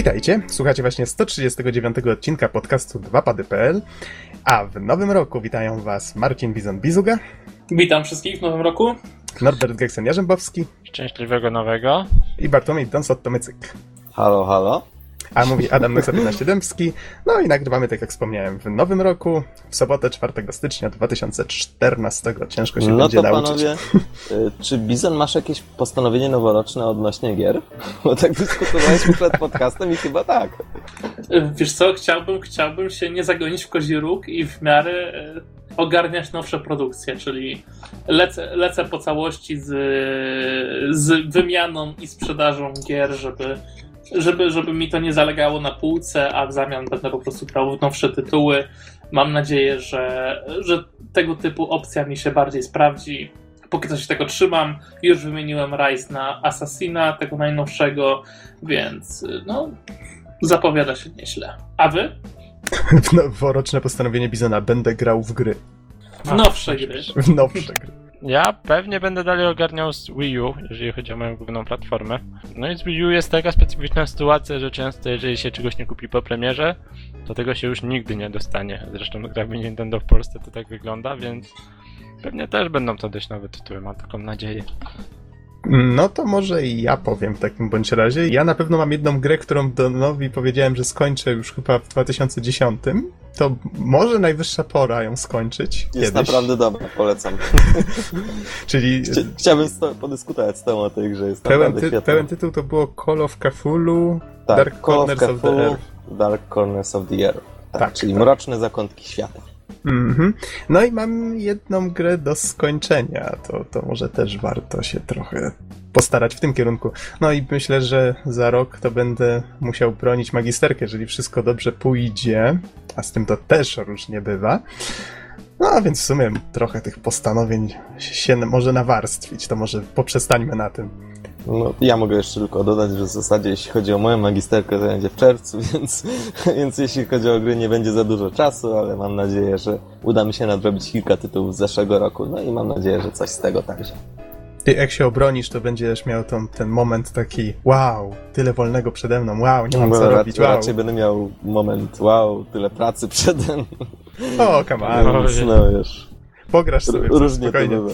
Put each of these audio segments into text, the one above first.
Witajcie, słuchacie właśnie 139 odcinka podcastu 2pady.pl, a w nowym roku witają Was Marcin Bizon-Bizuga. Witam wszystkich w nowym roku. Norbert Geksen-Jarzębowski. Szczęśliwego nowego. I Bartłomiej Donsot-Tomycyk. Halo, halo. A mówi Adam Nysa 15 Dębski. No i nagrywamy, tak jak wspomniałem, w nowym roku, w sobotę 4 stycznia 2014. Ciężko się no będzie to nauczyć. panowie, y, czy Bizon masz jakieś postanowienie noworoczne odnośnie gier? Bo tak dyskutowaliśmy przed podcastem i chyba tak. Wiesz co, chciałbym, chciałbym się nie zagonić w kozi róg i w miarę e, ogarniać nowsze produkcje, czyli lecę, lecę po całości z, z wymianą i sprzedażą gier, żeby, żeby, żeby mi to nie zalegało na półce, a w zamian będę po prostu brał nowsze tytuły. Mam nadzieję, że, że tego typu opcja mi się bardziej sprawdzi. Póki co się tego trzymam, już wymieniłem Rise na Assassina, tego najnowszego, więc no, zapowiada się nieźle. A wy? Noworoczne postanowienie Bizona będę grał w gry. W nowsze gry. W nowsze gry. Ja pewnie będę dalej ogarniał z Wii U, jeżeli chodzi o moją główną platformę. No i z Wii U jest taka specyficzna sytuacja, że często jeżeli się czegoś nie kupi po premierze, to tego się już nigdy nie dostanie. Zresztą grami Nintendo w Polsce to tak wygląda, więc pewnie też będą to dość nowe tytuły, mam taką nadzieję. No to może i ja powiem w takim bądź razie. Ja na pewno mam jedną grę, którą Donowi powiedziałem, że skończę już chyba w 2010. To może najwyższa pora ją skończyć. Jest kiedyś. naprawdę dobra, polecam. Czyli Chcia- Chciałbym podyskutować z tobą o tej grze, jest pełen, ty, pełen tytuł to było Call of Cthulhu tak, Dark Call of Corners of the Cthulhu, Earth. Dark Corners of the Earth. Tak, Tak, czyli tak. mroczne zakątki świata. Mhm. No i mam jedną grę do skończenia. To, to może też warto się trochę postarać w tym kierunku. No i myślę, że za rok to będę musiał bronić magisterkę, jeżeli wszystko dobrze pójdzie, a z tym to też różnie bywa. No a więc w sumie trochę tych postanowień się może nawarstwić, to może poprzestańmy na tym. No, ja mogę jeszcze tylko dodać, że w zasadzie jeśli chodzi o moją magisterkę, to będzie w czerwcu, więc, więc jeśli chodzi o gry, nie będzie za dużo czasu, ale mam nadzieję, że uda mi się nadrobić kilka tytułów z zeszłego roku, no i mam nadzieję, że coś z tego także. Ty jak się obronisz, to będziesz miał tą, ten moment taki wow, tyle wolnego przede mną, wow, nie mam Bo co ra- robić, wow. Raczej będę miał moment, wow, tyle pracy przede mną. O. Więc, no wiesz, Pograsz sobie różnie to spokojnie. bywa.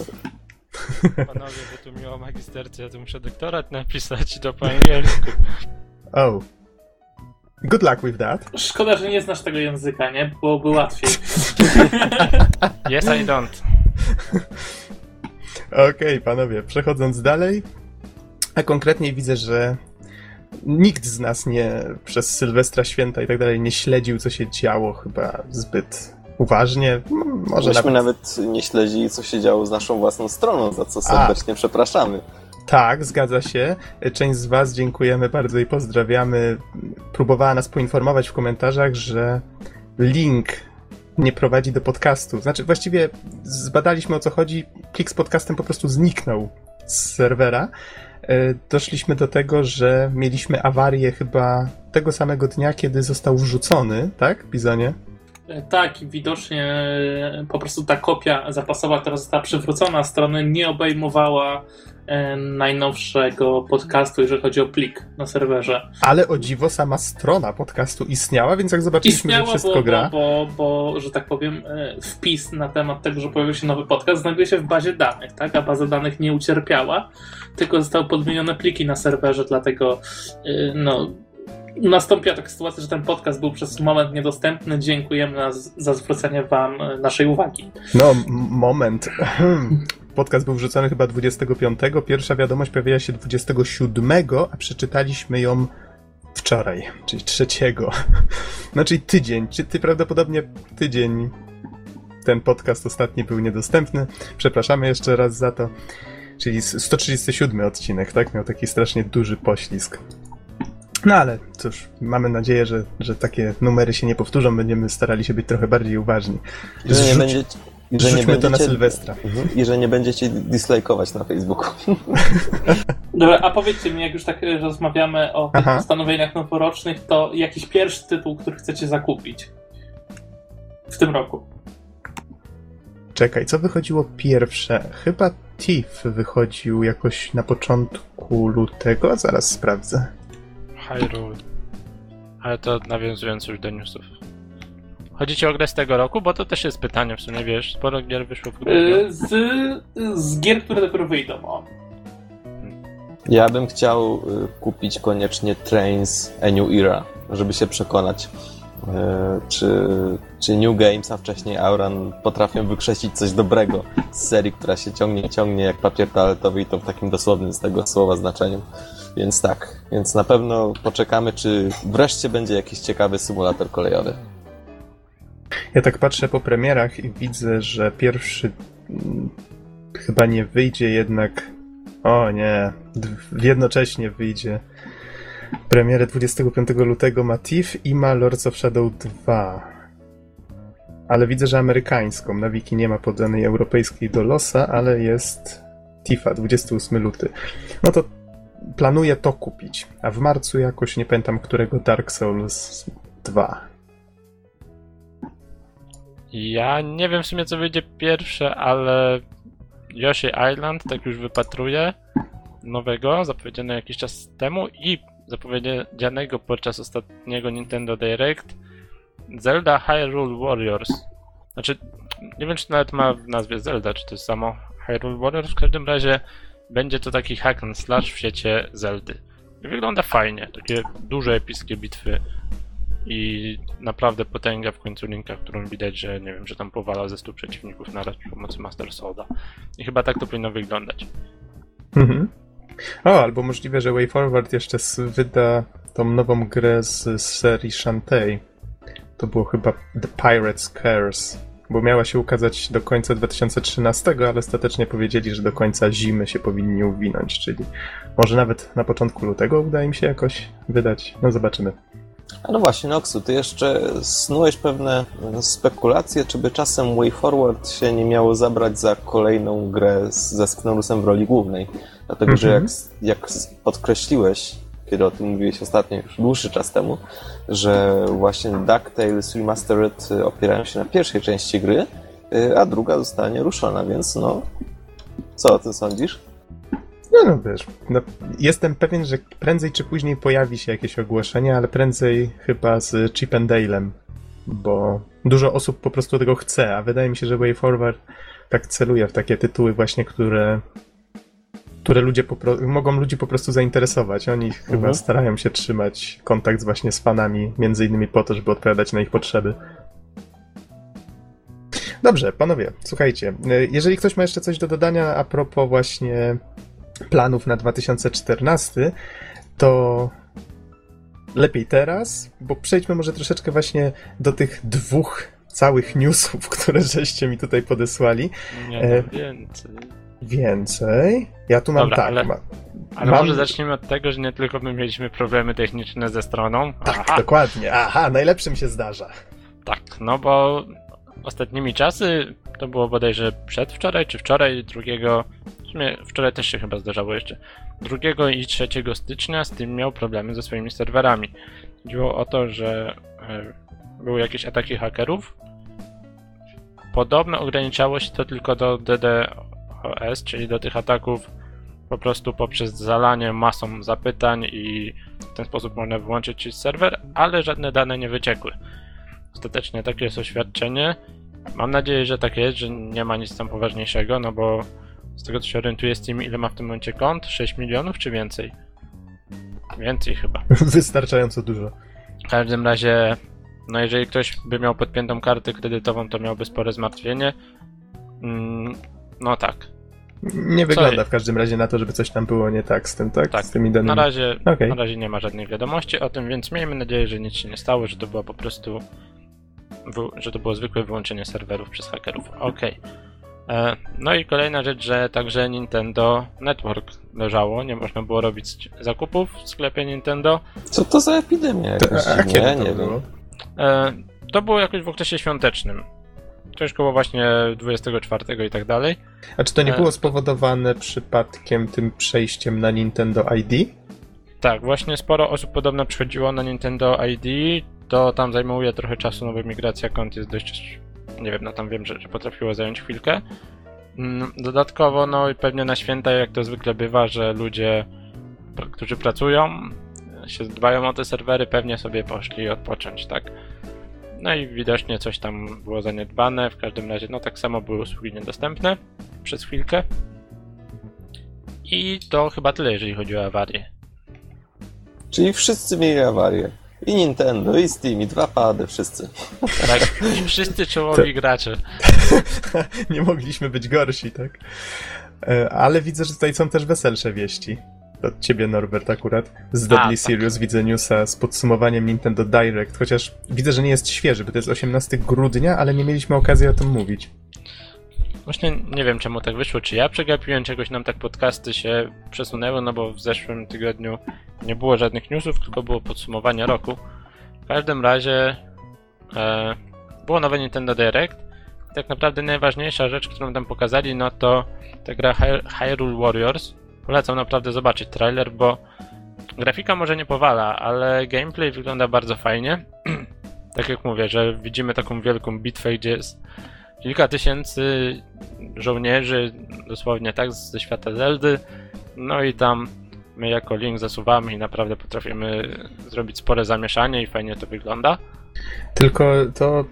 Panowie, bo tu mi o magisterce, ja tu muszę doktorat napisać to po angielsku. Oh. Good luck with that. Szkoda, że nie znasz tego języka, nie? Byłoby łatwiej. Yes, I don't. Okej, panowie, przechodząc dalej, a konkretniej widzę, że nikt z nas nie przez Sylwestra Święta i tak dalej nie śledził, co się działo chyba zbyt uważnie. Może Myśmy nawet... nawet nie śledzili, co się działo z naszą własną stroną, za co serdecznie przepraszamy. Tak, zgadza się. Część z was dziękujemy bardzo i pozdrawiamy. Próbowała nas poinformować w komentarzach, że link nie prowadzi do podcastu. Znaczy, właściwie zbadaliśmy o co chodzi. Plik z podcastem po prostu zniknął z serwera. E, Doszliśmy do tego, że mieliśmy awarię chyba tego samego dnia, kiedy został wrzucony, tak, Bizonie? Tak, widocznie po prostu ta kopia zapasowa, która została przywrócona strony, nie obejmowała e, najnowszego podcastu, jeżeli chodzi o plik na serwerze. Ale o dziwo sama strona podcastu istniała, więc jak zobaczyliśmy, Istniała, że wszystko bo, gra. bo, bo, bo, że tak powiem, e, wpis na temat tego, że pojawił się nowy podcast, znajduje się w bazie danych, tak? A baza danych nie ucierpiała, tylko zostały podmienione pliki na serwerze, dlatego e, no, nastąpiła taka sytuacja, że ten podcast był przez moment niedostępny. Dziękujemy za zwrócenie Wam e, naszej uwagi. No, moment. Podcast był wrzucony chyba 25. Pierwsza wiadomość pojawiła się 27, a przeczytaliśmy ją wczoraj, czyli 3. No, czyli tydzień. Czy ty prawdopodobnie tydzień ten podcast ostatni był niedostępny. Przepraszamy jeszcze raz za to. Czyli s- 137 odcinek, tak? Miał taki strasznie duży poślizg. No ale cóż, mamy nadzieję, że, że takie numery się nie powtórzą. Będziemy starali się być trochę bardziej uważni. I że nie Zrzuć- będziecie... i że nie Rzućmy to na będziecie- Sylwestra. Mhm. I że nie będziecie dislajkować na Facebooku. Dobra, a powiedzcie mi, jak już tak e, rozmawiamy o tych Aha. postanowieniach noworocznych, to jakiś pierwszy tytuł, który chcecie zakupić w tym roku? Czekaj, co wychodziło pierwsze? Chyba Thief wychodził jakoś na początku lutego, zaraz sprawdzę. Hyrule. Ale to nawiązując już do newsów. Chodzi ci o grę z tego roku? Bo to też jest pytanie w sumie, wiesz, sporo gier wyszło w grudniu. Y, Z, z gier, które dopiero wyjdą. O. Ja bym chciał y, kupić koniecznie Trains A New Era, żeby się przekonać, y, czy, czy New Games, a wcześniej Auran potrafią wykrzesić coś dobrego z serii, która się ciągnie, ciągnie jak papier toaletowy i to w takim dosłownym z tego słowa znaczeniu. Więc tak, więc na pewno poczekamy, czy wreszcie będzie jakiś ciekawy symulator kolejowy. Ja tak patrzę po premierach i widzę, że pierwszy mm, chyba nie wyjdzie jednak. O nie, jednocześnie wyjdzie. Premierę 25 lutego ma TIFF i ma Lords of Shadow 2. Ale widzę, że amerykańską. Na wiki nie ma podanej europejskiej do losa, ale jest TIFA 28 luty. No to planuję to kupić. A w marcu jakoś nie pamiętam którego Dark Souls 2. Ja nie wiem w sumie co wyjdzie pierwsze, ale Yoshi Island tak już wypatruję nowego, zapowiedziane jakiś czas temu i zapowiedzianego podczas ostatniego Nintendo Direct Zelda Hyrule Warriors. Znaczy, nie wiem czy nawet ma w nazwie Zelda, czy to jest samo Hyrule Warriors, w każdym razie będzie to taki hack and slash w świecie Zeldy. Wygląda fajnie, takie duże, epickie bitwy i naprawdę potęga w końcu linka, którą widać, że nie wiem, że tam powala ze 100 przeciwników naraz przy pomocy Master Soda. I chyba tak to powinno wyglądać. Mhm. O, albo możliwe, że WayForward jeszcze wyda tą nową grę z, z serii Shantae. To było chyba The Pirate's Curse, bo miała się ukazać do końca 2013, ale ostatecznie powiedzieli, że do końca zimy się powinni uwinąć, czyli może nawet na początku lutego uda im się jakoś wydać. No zobaczymy. No właśnie, Noxu, ty jeszcze snułeś pewne spekulacje, czy by czasem WayForward się nie miało zabrać za kolejną grę z, ze Sknorusem w roli głównej. Dlatego, że jak, Mhm. jak podkreśliłeś, kiedy o tym mówiłeś ostatnio, już dłuższy czas temu, że właśnie DuckTales Remastered e, opierają się na pierwszej części gry, e, a druga zostanie ruszona, więc no... Co o tym sądzisz? No, no wiesz, no, jestem pewien, że prędzej czy później pojawi się jakieś ogłoszenie, ale prędzej chyba z Chip and Dale'em, bo dużo osób po prostu tego chce, a wydaje mi się, że WayForward tak celuje w takie tytuły właśnie, które które ludzie mogą ludzi po prostu zainteresować. Oni chyba Mhm. starają się trzymać kontakt z właśnie z fanami, między innymi po to, żeby odpowiadać na ich potrzeby. Dobrze, panowie, słuchajcie, y, jeżeli ktoś ma jeszcze coś do dodania a propos właśnie planów na 2014, to lepiej teraz, bo przejdźmy może troszeczkę właśnie do tych dwóch całych newsów, które żeście mi tutaj podesłali. Nie, E, no więcej. Więcej. Ja tu mam Dobra, tak. ale- Ma, Ale mam- może zacznijmy od tego, że nie tylko my mieliśmy problemy techniczne ze stroną. tak, Aha, dokładnie. Aha, najlepszym się zdarza. tak, no bo ostatnimi czasy, to było bodajże przedwczoraj czy wczoraj, drugiego, w sumie wczoraj też się chyba zdarzało jeszcze, 2 i 3 stycznia Steam miał problemy ze swoimi serwerami. Chodziło o to, że e, były jakieś ataki hakerów. Podobno ograniczało się to tylko do DDoS, czyli do tych ataków po prostu poprzez zalanie masą zapytań i w ten sposób można wyłączyć serwer, ale żadne dane nie wyciekły. Ostatecznie takie jest oświadczenie. Mam nadzieję, że tak jest, że nie ma nic tam poważniejszego, no bo z tego co się orientuję Steam, ile ma w tym momencie kont? 6 milionów czy więcej? Więcej chyba. Wystarczająco dużo. W każdym razie, no jeżeli ktoś by miał podpiętą kartę kredytową, to miałby spore zmartwienie. Mm, no tak. Nie wygląda w każdym razie na to, żeby coś tam było nie tak z tym, tak? Tak. Z tymi danymi. Na razie, Okej. na razie nie ma żadnych wiadomości o tym, więc miejmy nadzieję, że nic się nie stało, że to było po prostu. że to było zwykłe wyłączenie serwerów przez hakerów. Okej. E, No i kolejna rzecz, że także Nintendo Network leżało, nie można było robić zakupów w sklepie Nintendo. Co to za epidemia To, a to nie było? wiem. E, To było jakoś w okresie świątecznym. Coś koło właśnie 24 i tak dalej. A czy to nie E. było spowodowane przypadkiem tym przejściem na Nintendo ID? Tak, właśnie sporo osób podobno przychodziło na Nintendo ID, to tam zajmuje trochę czasu, no bo migracja kont jest dość, nie wiem, no tam wiem, że, że potrafiło zająć chwilkę. Mm, Dodatkowo, no i pewnie na święta, jak to zwykle bywa, że ludzie, którzy pracują, się dbają o te serwery, pewnie sobie poszli odpocząć, tak? No i widocznie coś tam było zaniedbane, w każdym razie, no tak samo były usługi niedostępne przez chwilkę. I to chyba tyle, jeżeli chodzi o awarię. Czyli wszyscy mieli awarię. I Nintendo, i Steam, i dwa pady, wszyscy. Tak, wszyscy czołowi gracze. Nie mogliśmy być gorsi, tak? E, Ale widzę, że tutaj są też weselsze wieści. Od ciebie, Norbert, akurat. Z A, Deadly tak. Serious widzę newsa z podsumowaniem Nintendo Direct, chociaż widzę, że nie jest świeży, bo to jest 18 grudnia, ale nie mieliśmy okazji o tym mówić. Właśnie nie wiem czemu tak wyszło, czy ja przegapiłem, czy jakoś nam tak podcasty się przesunęły, no bo w zeszłym tygodniu nie było żadnych newsów, tylko było podsumowanie roku. W każdym razie e, było nowe Nintendo Direct. Tak naprawdę najważniejsza rzecz, którą tam pokazali, no to ta gra Hy- Hyrule Warriors. Polecam naprawdę zobaczyć trailer, bo grafika może nie powala, ale gameplay wygląda bardzo fajnie. tak jak mówię, że widzimy taką wielką bitwę, gdzie jest kilka tysięcy żołnierzy, dosłownie tak, ze świata Zeldy. No i tam my jako Link zasuwamy i naprawdę potrafimy zrobić spore zamieszanie i fajnie to wygląda. Tylko to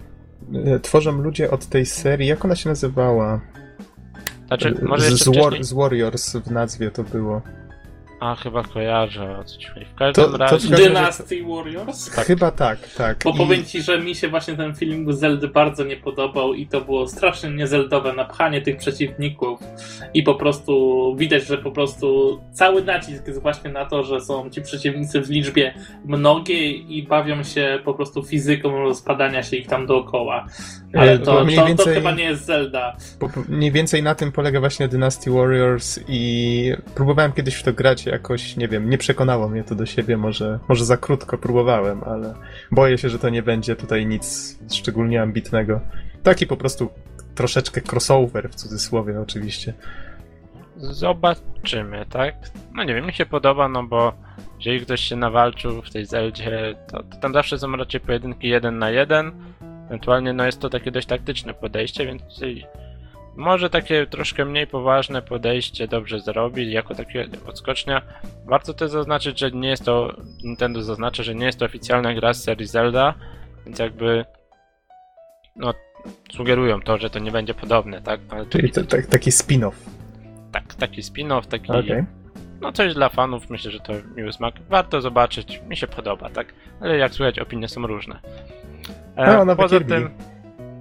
e, tworzą ludzie od tej serii, jak ona się nazywała? Znaczy, może z, jeszcze z, wcześniej... z Warriors w nazwie to było. A, chyba kojarzę o co ci chodzi. W każdym To- to razie... każdym- Dynasty Warriors? Tak. Chyba tak, tak. Bo I- powiem ci, że mi się właśnie ten film z Zeldy bardzo nie podobał i to było strasznie niezeldowe napchanie tych przeciwników i po prostu widać, że po prostu cały nacisk jest właśnie na to, że są ci przeciwnicy w liczbie mnogiej i bawią się po prostu fizyką rozpadania się ich tam dookoła. Ale E, to, to to, mniej to więcej- chyba nie jest Zelda. Bo mniej więcej na tym polega właśnie Dynasty Warriors i próbowałem kiedyś w to grać jakoś, nie wiem, nie przekonało mnie to do siebie, może, może za krótko próbowałem, ale boję się, że to nie będzie tutaj nic szczególnie ambitnego. Taki po prostu troszeczkę crossover w cudzysłowie oczywiście. Zobaczymy, tak? No nie wiem, mi się podoba, no bo jeżeli ktoś się nawalczył w tej Zeldzie, to, to tam zawsze są raczej pojedynki jeden na jeden. Ewentualnie no jest to takie dość taktyczne podejście, więc może takie troszkę mniej poważne podejście dobrze zrobi, jako takie odskocznia. Warto też zaznaczyć, że nie jest to, Nintendo zaznacza, że nie jest to oficjalna gra z serii Zelda, więc jakby no sugerują to, że to nie będzie podobne, tak? Ale Czyli to, tak, taki spin-off. tak, taki spin-off, taki Okej. no coś dla fanów, myślę, że to miły smak. Warto zobaczyć, mi się podoba, tak? Ale jak słychać, opinie są różne. E, No, poza Kirby.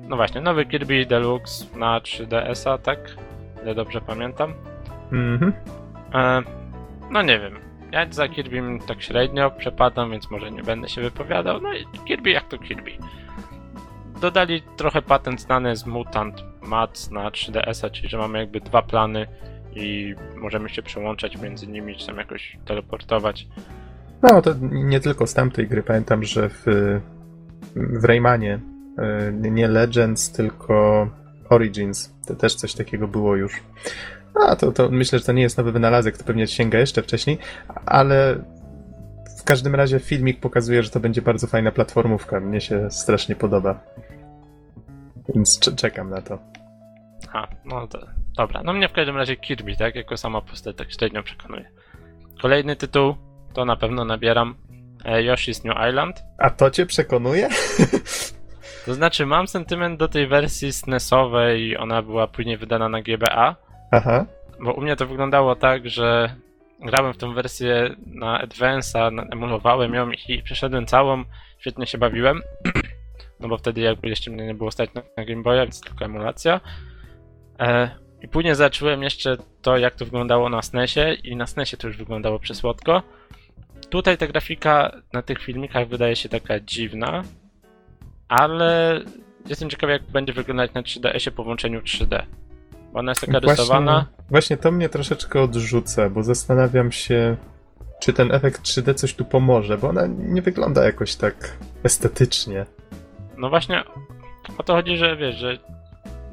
No właśnie, nowy Kirby Deluxe na 3DS-a, tak? Ile dobrze pamiętam. Mhm. E, no nie wiem, ja za Kirbym tak średnio przepadam, więc może nie będę się wypowiadał. No i Kirby jak to Kirby. Dodali trochę patent znany z Mutant Mats na 3DS-a, czyli że mamy jakby dwa plany i możemy się przełączać między nimi, czy tam jakoś teleportować. No, to nie tylko z tamtej gry. Pamiętam, że w, w Raymanie nie Legends, tylko Origins. To też coś takiego było już. A, to, to myślę, że to nie jest nowy wynalazek, to pewnie sięga jeszcze wcześniej, ale w każdym razie filmik pokazuje, że to będzie bardzo fajna platformówka. Mnie się strasznie podoba. Więc cze- czekam na to. A, no to dobra. No mnie w każdym razie Kirby, tak? Jako sama postać tak średnio przekonuje. Kolejny tytuł, to na pewno nabieram e, Yoshi's New Island. A to cię przekonuje? To znaczy, mam sentyment do tej wersji SNESowej, ona była później wydana na GBA, Aha. bo u mnie to wyglądało tak, że grałem w tą wersję na Advance'a, emulowałem ją i przeszedłem całą, świetnie się bawiłem, no bo wtedy jakby jeszcze mnie nie było stać na, na Game Boya, więc tylko emulacja. E, I później zacząłem jeszcze to, jak to wyglądało na SNESie i na SNESie to już wyglądało przesłodko. Tutaj ta grafika na tych filmikach wydaje się taka dziwna, ale jestem ciekaw, jak będzie wyglądać na 3DS-ie po włączeniu 3D. Bo ona jest taka rysowana. Właśnie, właśnie to mnie troszeczkę odrzuca, bo zastanawiam się, czy ten efekt 3D coś tu pomoże, bo ona nie wygląda jakoś tak estetycznie. No właśnie o to chodzi, że wiesz, że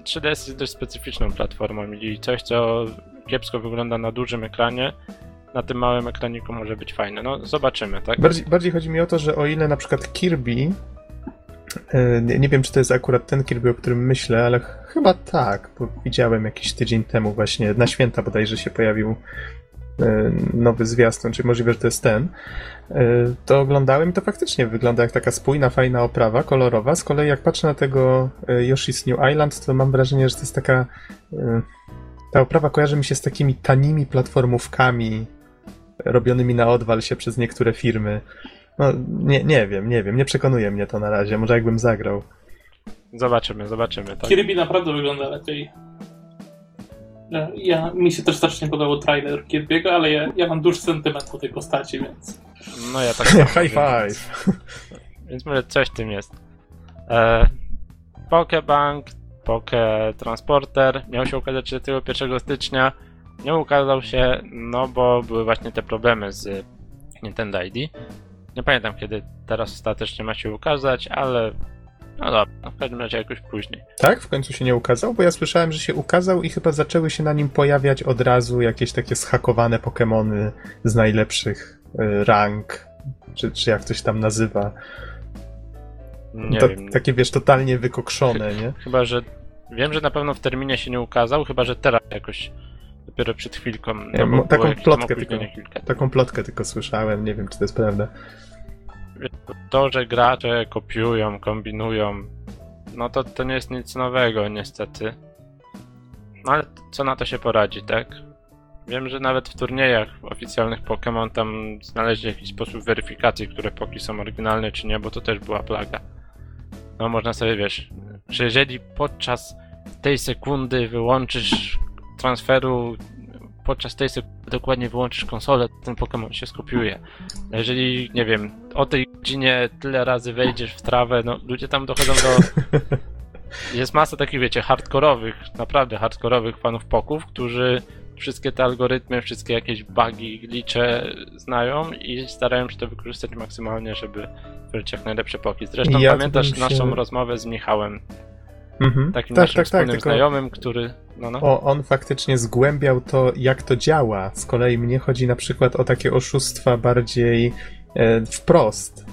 3DS jest dość specyficzną platformą i coś, co kiepsko wygląda na dużym ekranie, na tym małym ekraniku może być fajne. No zobaczymy, tak? Bardziej, bardziej chodzi mi o to, że o ile na przykład Kirby, nie, nie wiem czy to jest akurat ten Kirby, o którym myślę, ale ch- chyba tak, bo widziałem jakiś tydzień temu właśnie, na święta bodajże się pojawił nowy zwiastun, czyli możliwe, że to jest ten, y, to oglądałem i to faktycznie wygląda jak taka spójna, fajna oprawa, kolorowa. Z kolei jak patrzę na tego Yoshi's New Island, to mam wrażenie, że to jest taka... Ta oprawa kojarzy mi się z takimi tanimi platformówkami robionymi na odwal się przez niektóre firmy. No, nie, nie wiem, nie wiem, nie przekonuje mnie to na razie. Może jakbym zagrał. Zobaczymy, zobaczymy. Tak? Kirby naprawdę wygląda lepiej. Ja, ja, mi się też strasznie podobał trailer Kirby'ego, ale ja, ja mam duży sentyment do tej postaci, więc... No ja tak High five! Więc może coś w tym jest. E, Pokebank, Poke Transporter miał się ukazać 31 stycznia. Nie ukazał się, no bo były właśnie te problemy z Nintendo ID. Nie pamiętam kiedy teraz ostatecznie ma się ukazać, ale no dobra, no w każdym razie jakoś później. Tak? W końcu się nie ukazał? Bo ja słyszałem, że się ukazał i chyba zaczęły się na nim pojawiać od razu jakieś takie schakowane Pokémony z najlepszych y, rank, czy, czy jak coś tam nazywa. Nie wiem. Takie wiesz, totalnie wykokszone, nie? Chyba, że wiem, że na pewno w terminie się nie ukazał, chyba, że teraz jakoś dopiero przed chwilką. No, Ja, mo- taką plotkę tylko. Taką plotkę tylko słyszałem, nie wiem, czy to jest prawda. To, że gracze kopiują, kombinują, no to, to nie jest nic nowego, niestety. No ale co na to się poradzi, tak? Wiem, że nawet w turniejach oficjalnych Pokémon tam znaleźli jakiś sposób weryfikacji, które poki są oryginalne czy nie, bo to też była plaga. No można sobie, wiesz, że jeżeli podczas tej sekundy wyłączysz transferu, podczas tej sekundy dokładnie wyłączysz konsolę, ten Pokémon się skopiuje. Jeżeli, nie wiem, o tej godzinie tyle razy wejdziesz w trawę, no ludzie tam dochodzą do... Jest masa takich, wiecie, hardkorowych, naprawdę hardkorowych fanów poków, którzy wszystkie te algorytmy, wszystkie jakieś bugi, glitche znają i starają się to wykorzystać maksymalnie, żeby tworzyć jak najlepsze poki. Zresztą Ja pamiętasz się- naszą rozmowę z Michałem, Mhm. takim tak, naszym tak, tak, wspólnym tylko znajomym, który... No, no. o, on faktycznie zgłębiał to, jak to działa. Z kolei mnie chodzi na przykład o takie oszustwa bardziej e, wprost.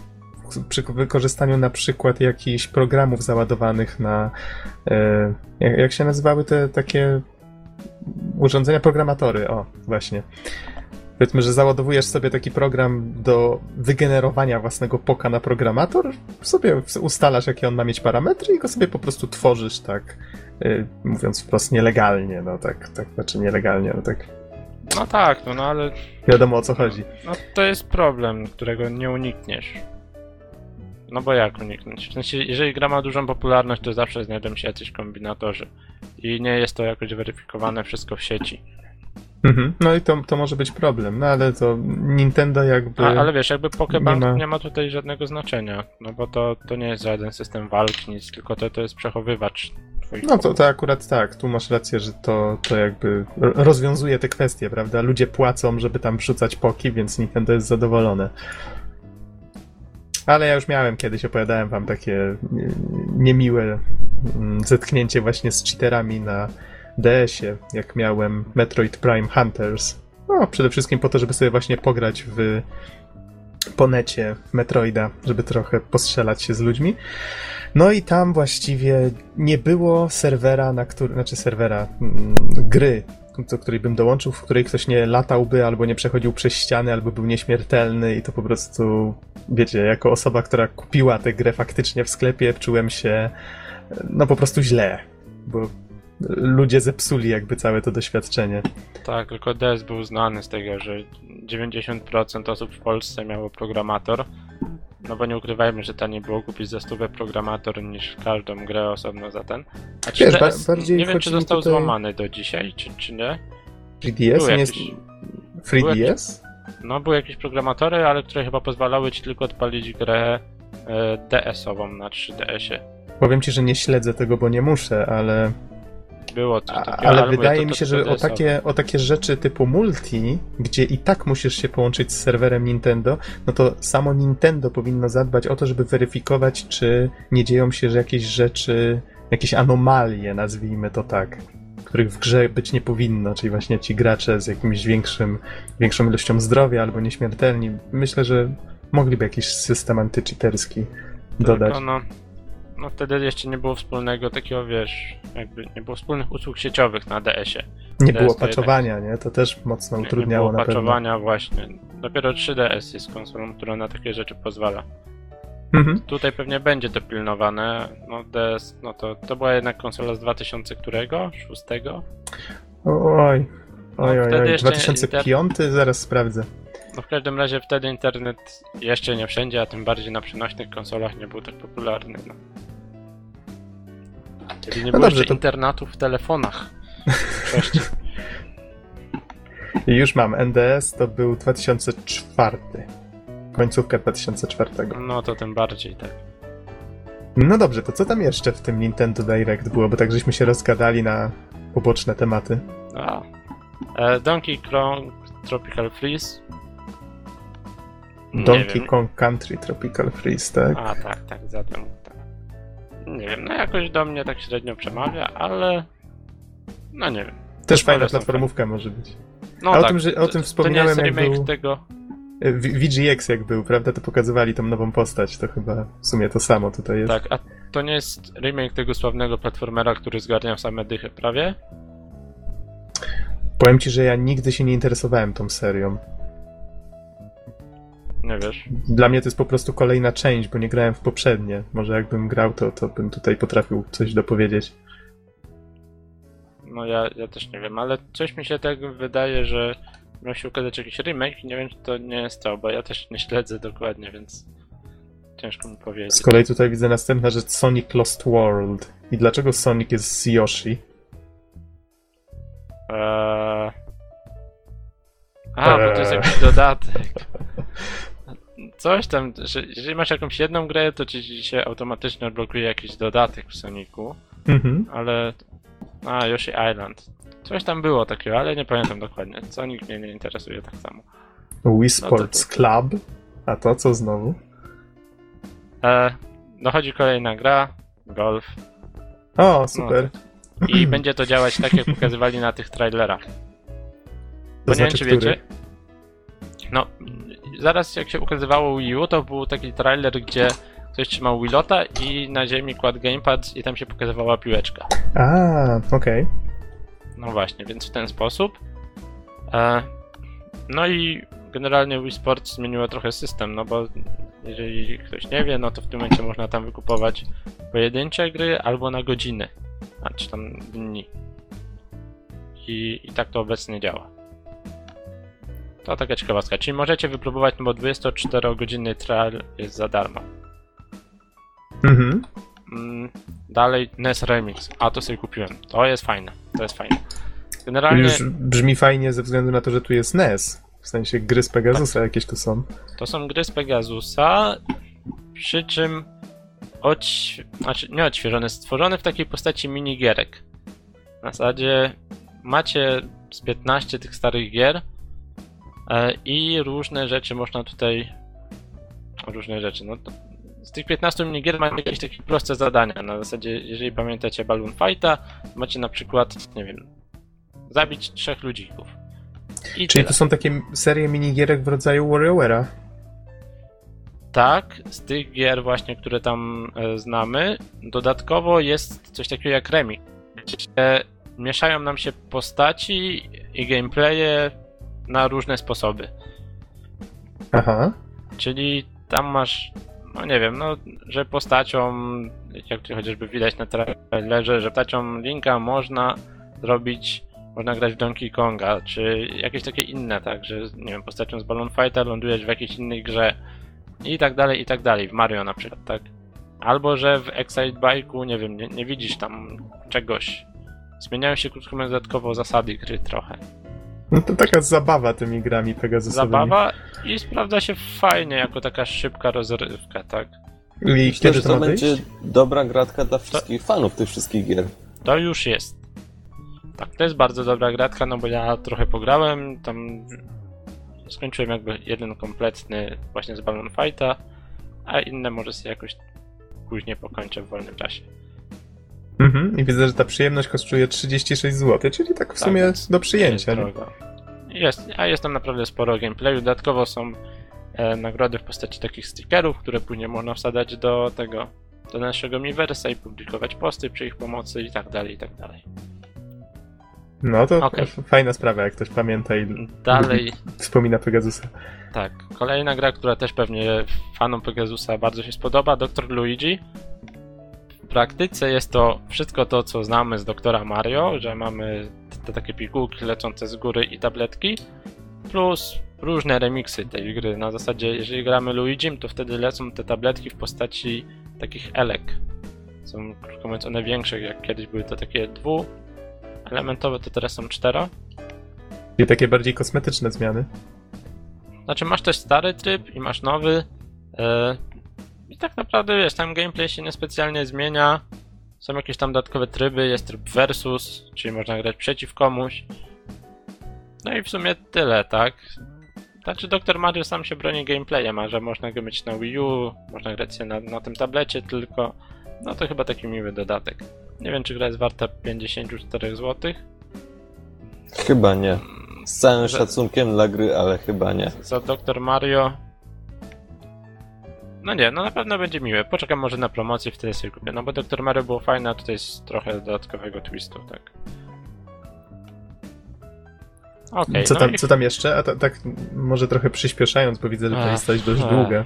Przy wykorzystaniu na przykład jakichś programów załadowanych na. E, jak, jak się nazywały te takie urządzenia, programatory? O, właśnie. Powiedzmy, że załadowujesz sobie taki program do wygenerowania własnego poka na programator, sobie ustalasz, jakie on ma mieć parametry i go sobie po prostu tworzysz tak, y, mówiąc wprost, nielegalnie, no tak, tak, znaczy nielegalnie, no tak, no tak, no, no ale wiadomo o co chodzi. No to jest problem, którego nie unikniesz. No bo jak uniknąć? W sensie, jeżeli gra ma dużą popularność, to zawsze znajdą się jacyś kombinatorzy. I nie jest to jakoś weryfikowane wszystko w sieci. Mhm. No i to, to może być problem, no ale to Nintendo jakby... A, ale wiesz, jakby Pokebank nie nie ma- ma... tutaj żadnego znaczenia. No bo to, to nie jest żaden system walki, nic, tylko to, to jest przechowywacz No to, to akurat tak, tu masz rację, że to, to jakby ro- rozwiązuje te kwestie, prawda? Ludzie płacą, żeby tam wrzucać poki, więc Nintendo jest zadowolone. Ale ja już miałem kiedyś, opowiadałem wam takie nie- niemiłe mm, zetknięcie właśnie z cheaterami na DS-ie, jak miałem Metroid Prime Hunters. No, przede wszystkim po to, żeby sobie właśnie pograć w ponecie Metroida, żeby trochę postrzelać się z ludźmi. No i tam właściwie nie było serwera, na który, znaczy serwera, mm, gry, do której bym dołączył, w której ktoś nie latałby, albo nie przechodził przez ściany, albo był nieśmiertelny i to po prostu, wiecie, jako osoba, która kupiła tę grę faktycznie w sklepie, czułem się, no po prostu źle, bo ludzie zepsuli jakby całe to doświadczenie. Tak, tylko DS był znany z tego, że 90% osób w Polsce miało programator. No bo nie ukrywajmy, że taniej było kupić za stówę programator niż każdą grę osobno za ten. A czy Wiesz, ba- DS, bardziej nie wiem czy został tutaj- złamany do dzisiaj, czy, czy nie. 3DS Były nie jest... jakieś- 3DS? No były jakieś programatory, ale które chyba pozwalały ci tylko odpalić grę e, DS-ową na 3DS-ie. Powiem ci, że nie śledzę tego, bo nie muszę, ale Było coś A- takiego. Ale wydaje mi się, że o takie, o takie rzeczy typu multi, gdzie i tak musisz się połączyć z serwerem Nintendo, no to samo Nintendo powinno zadbać o to, żeby weryfikować, czy nie dzieją się że jakieś rzeczy, jakieś anomalie, nazwijmy to tak, których w grze być nie powinno, czyli właśnie ci gracze z jakimś większym, większą ilością zdrowia albo nieśmiertelni. Myślę, że mogliby jakiś system antycheaterski dodać. Tylko no, No wtedy jeszcze nie było wspólnego takiego, wiesz, jakby nie było wspólnych usług sieciowych na DS-ie. Nie Teraz było to jednak- nie? To też mocno Nie, nie utrudniało było na pewno. patchowania właśnie. Dopiero 3DS jest konsolą, która na takie rzeczy pozwala. Mhm. Tutaj pewnie będzie to pilnowane. No DS, no to, to była jednak konsola z 2000 którego? 6? Oj. No, Oj, oj, oj. jeszcze 2005? Zaraz sprawdzę. No w każdym razie wtedy internet jeszcze nie wszędzie, a tym bardziej na przenośnych konsolach nie był tak popularny. No. Kiedy nie No było dobrze, jeszcze to- internetu w telefonach. I już mam. NDS to był 2004. Końcówka 2004. No to tym bardziej tak. No dobrze, to co tam jeszcze w tym Nintendo Direct było? Bo tak żeśmy się rozgadali na poboczne tematy. A. E, Donkey Kong Tropical Freeze. Donkey. Kong Country Tropical Freeze, tak? A tak, tak, zatem tak. Nie wiem, no jakoś do mnie tak średnio przemawia, ale. No nie wiem. Też fajna platformówka może być. No A o tak, tym, że- o tym To nie wspomniałem, jest jak remake był- tego. E, V- VGX jak był, prawda? To pokazywali tą nową postać. To chyba w sumie to samo tutaj jest. Tak, a to nie jest remake tego sławnego platformera, który zgarniał same dychy prawie? Powiem ci, że ja nigdy się nie interesowałem tą serią. Nie wiesz. Dla mnie to jest po prostu kolejna część, bo nie grałem w poprzednie. Może jakbym grał, to, to bym tutaj potrafił coś dopowiedzieć. No ja, ja też nie wiem, ale coś mi się tak wydaje, że miał się ukazać jakiś remake i nie wiem, czy to nie jest to, bo ja też nie śledzę dokładnie, więc ciężko mi powiedzieć. Z kolei tutaj widzę następna rzecz Sonic Lost World. I dlaczego Sonic jest z Yoshi? Eee... A, bo to jest Eee. jakiś dodatek. Coś tam, że jeżeli masz jakąś jedną grę, to ci się automatycznie odblokuje jakiś dodatek w Sonicu, Mhm. ale... A, Yoshi Island. Coś tam było takiego, ale nie pamiętam dokładnie. Sonic mnie nie interesuje tak samo. Wii Sports Club. A to co znowu? E, dochodzi kolejna gra, golf, O, super. i będzie to działać tak, jak pokazywali na tych trailerach. to Bo nie wiem, znaczy, czy który? wiecie. No, zaraz jak się ukazywało Wii U, to był taki trailer, gdzie ktoś trzymał Willota i na ziemi kładł gamepad i tam się pokazywała piłeczka. A, okej. No właśnie, więc w ten sposób. E, no i generalnie Wii Sports zmieniło trochę system, no bo jeżeli ktoś nie wie, no to w tym momencie można tam wykupować pojedyncze gry albo na godziny, a czy tam dni. I, I tak to obecnie działa. To taka ciekawostka. Czyli możecie wypróbować, no bo 24-godzinny trial jest za darmo. Mhm. Mm, dalej NES Remix. A to sobie kupiłem. To jest fajne. To jest fajne. Generalnie Już brzmi fajnie ze względu na to, że tu jest NES. W sensie gry z Pegasusa jakieś tu są. to są gry z Pegasusa, przy czym odś... znaczy nie odświeżone, stworzone w takiej postaci minigierek. Na zasadzie macie z 15 tych starych gier i różne rzeczy można tutaj różne rzeczy, no z tych 15 minigier macie jakieś takie proste zadania. Na zasadzie, jeżeli pamiętacie Balloon Fighta, macie na przykład, nie wiem, zabić trzech ludzików. I Czyli tyle. to są takie serie minigierek w rodzaju WarioWare'a. Tak, z tych gier właśnie, które tam e, znamy, dodatkowo jest coś takiego jak remix, gdzie mieszają nam się postaci i gameplaye na różne sposoby. Aha. Czyli tam masz, no nie wiem, no, że postacią, jak tu chociażby widać na trailerze, że postacią Linka można zrobić, można grać w Donkey Konga, czy jakieś takie inne, tak, że nie wiem, postacią z Balloon Fighter lądujesz w jakiejś innej grze i tak dalej, i tak dalej, w Mario na przykład, tak. Albo, że w Excite Bike'u, nie wiem, nie, nie widzisz tam czegoś. Zmieniają się krótko mówiąc dodatkowo zasady gry trochę. No to taka zabawa tymi grami Pegasusowymi. Zabawa i sprawdza się fajnie jako taka szybka rozrywka, tak. I Myślę, kiedy że to to będzie dobra gratka dla wszystkich fanów tych wszystkich gier. To już jest. Tak, to jest bardzo dobra gratka, no bo ja trochę pograłem, tam skończyłem jakby jeden kompletny właśnie z Balloon Fighta, a inne może sobie jakoś później pokończę w wolnym czasie. Mhm. I widzę, że ta przyjemność kosztuje 36 zł, czyli tak w Tak, sumie do przyjęcia. Jest. Jest, a jest tam naprawdę sporo gameplayu. Dodatkowo są e, nagrody w postaci takich stickerów, które później można wsadzać do tego, do naszego Miiversa i publikować posty przy ich pomocy i tak dalej, i tak dalej. No to Okej. fajna sprawa, jak ktoś pamięta i Dalej, wspomina Pegasusa. tak, kolejna gra, która też pewnie fanom Pegasusa bardzo się spodoba, Dr. Luigi. W praktyce jest to wszystko to, co znamy z Doktora Mario, że mamy te takie pigułki lecące z góry i tabletki, plus różne remiksy tej gry. Na zasadzie, jeżeli gramy Luigim, to wtedy lecą te tabletki w postaci takich elek. Są, krótko mówiąc, one większe, jak kiedyś były to takie dwuelementowe, to teraz są cztero. I takie bardziej kosmetyczne zmiany. Znaczy masz też stary tryb i masz nowy. I tak naprawdę wiesz, tam gameplay się niespecjalnie zmienia. Są jakieś tam dodatkowe tryby, jest tryb versus, czyli można grać przeciw komuś. No i w sumie tyle, tak? Znaczy Dr. Mario sam się broni gameplayem, a że można go mieć na Wii U, można grać się na, na tym tablecie tylko. No to chyba taki miły dodatek. Nie wiem czy gra jest warta 54 zł. Chyba nie. Z całym Że- szacunkiem dla gry, ale chyba nie. za Dr. Mario. No nie, no na pewno będzie miłe. Poczekam może na promocję, wtedy sobie kupię. No bo Dr. Mario było fajne, a tutaj jest trochę dodatkowego twistu, tak. Okej, co, no, tam, i, co tam jeszcze? A ta, tak może trochę przyspieszając, bo widzę, że lista jest dość ach. długa.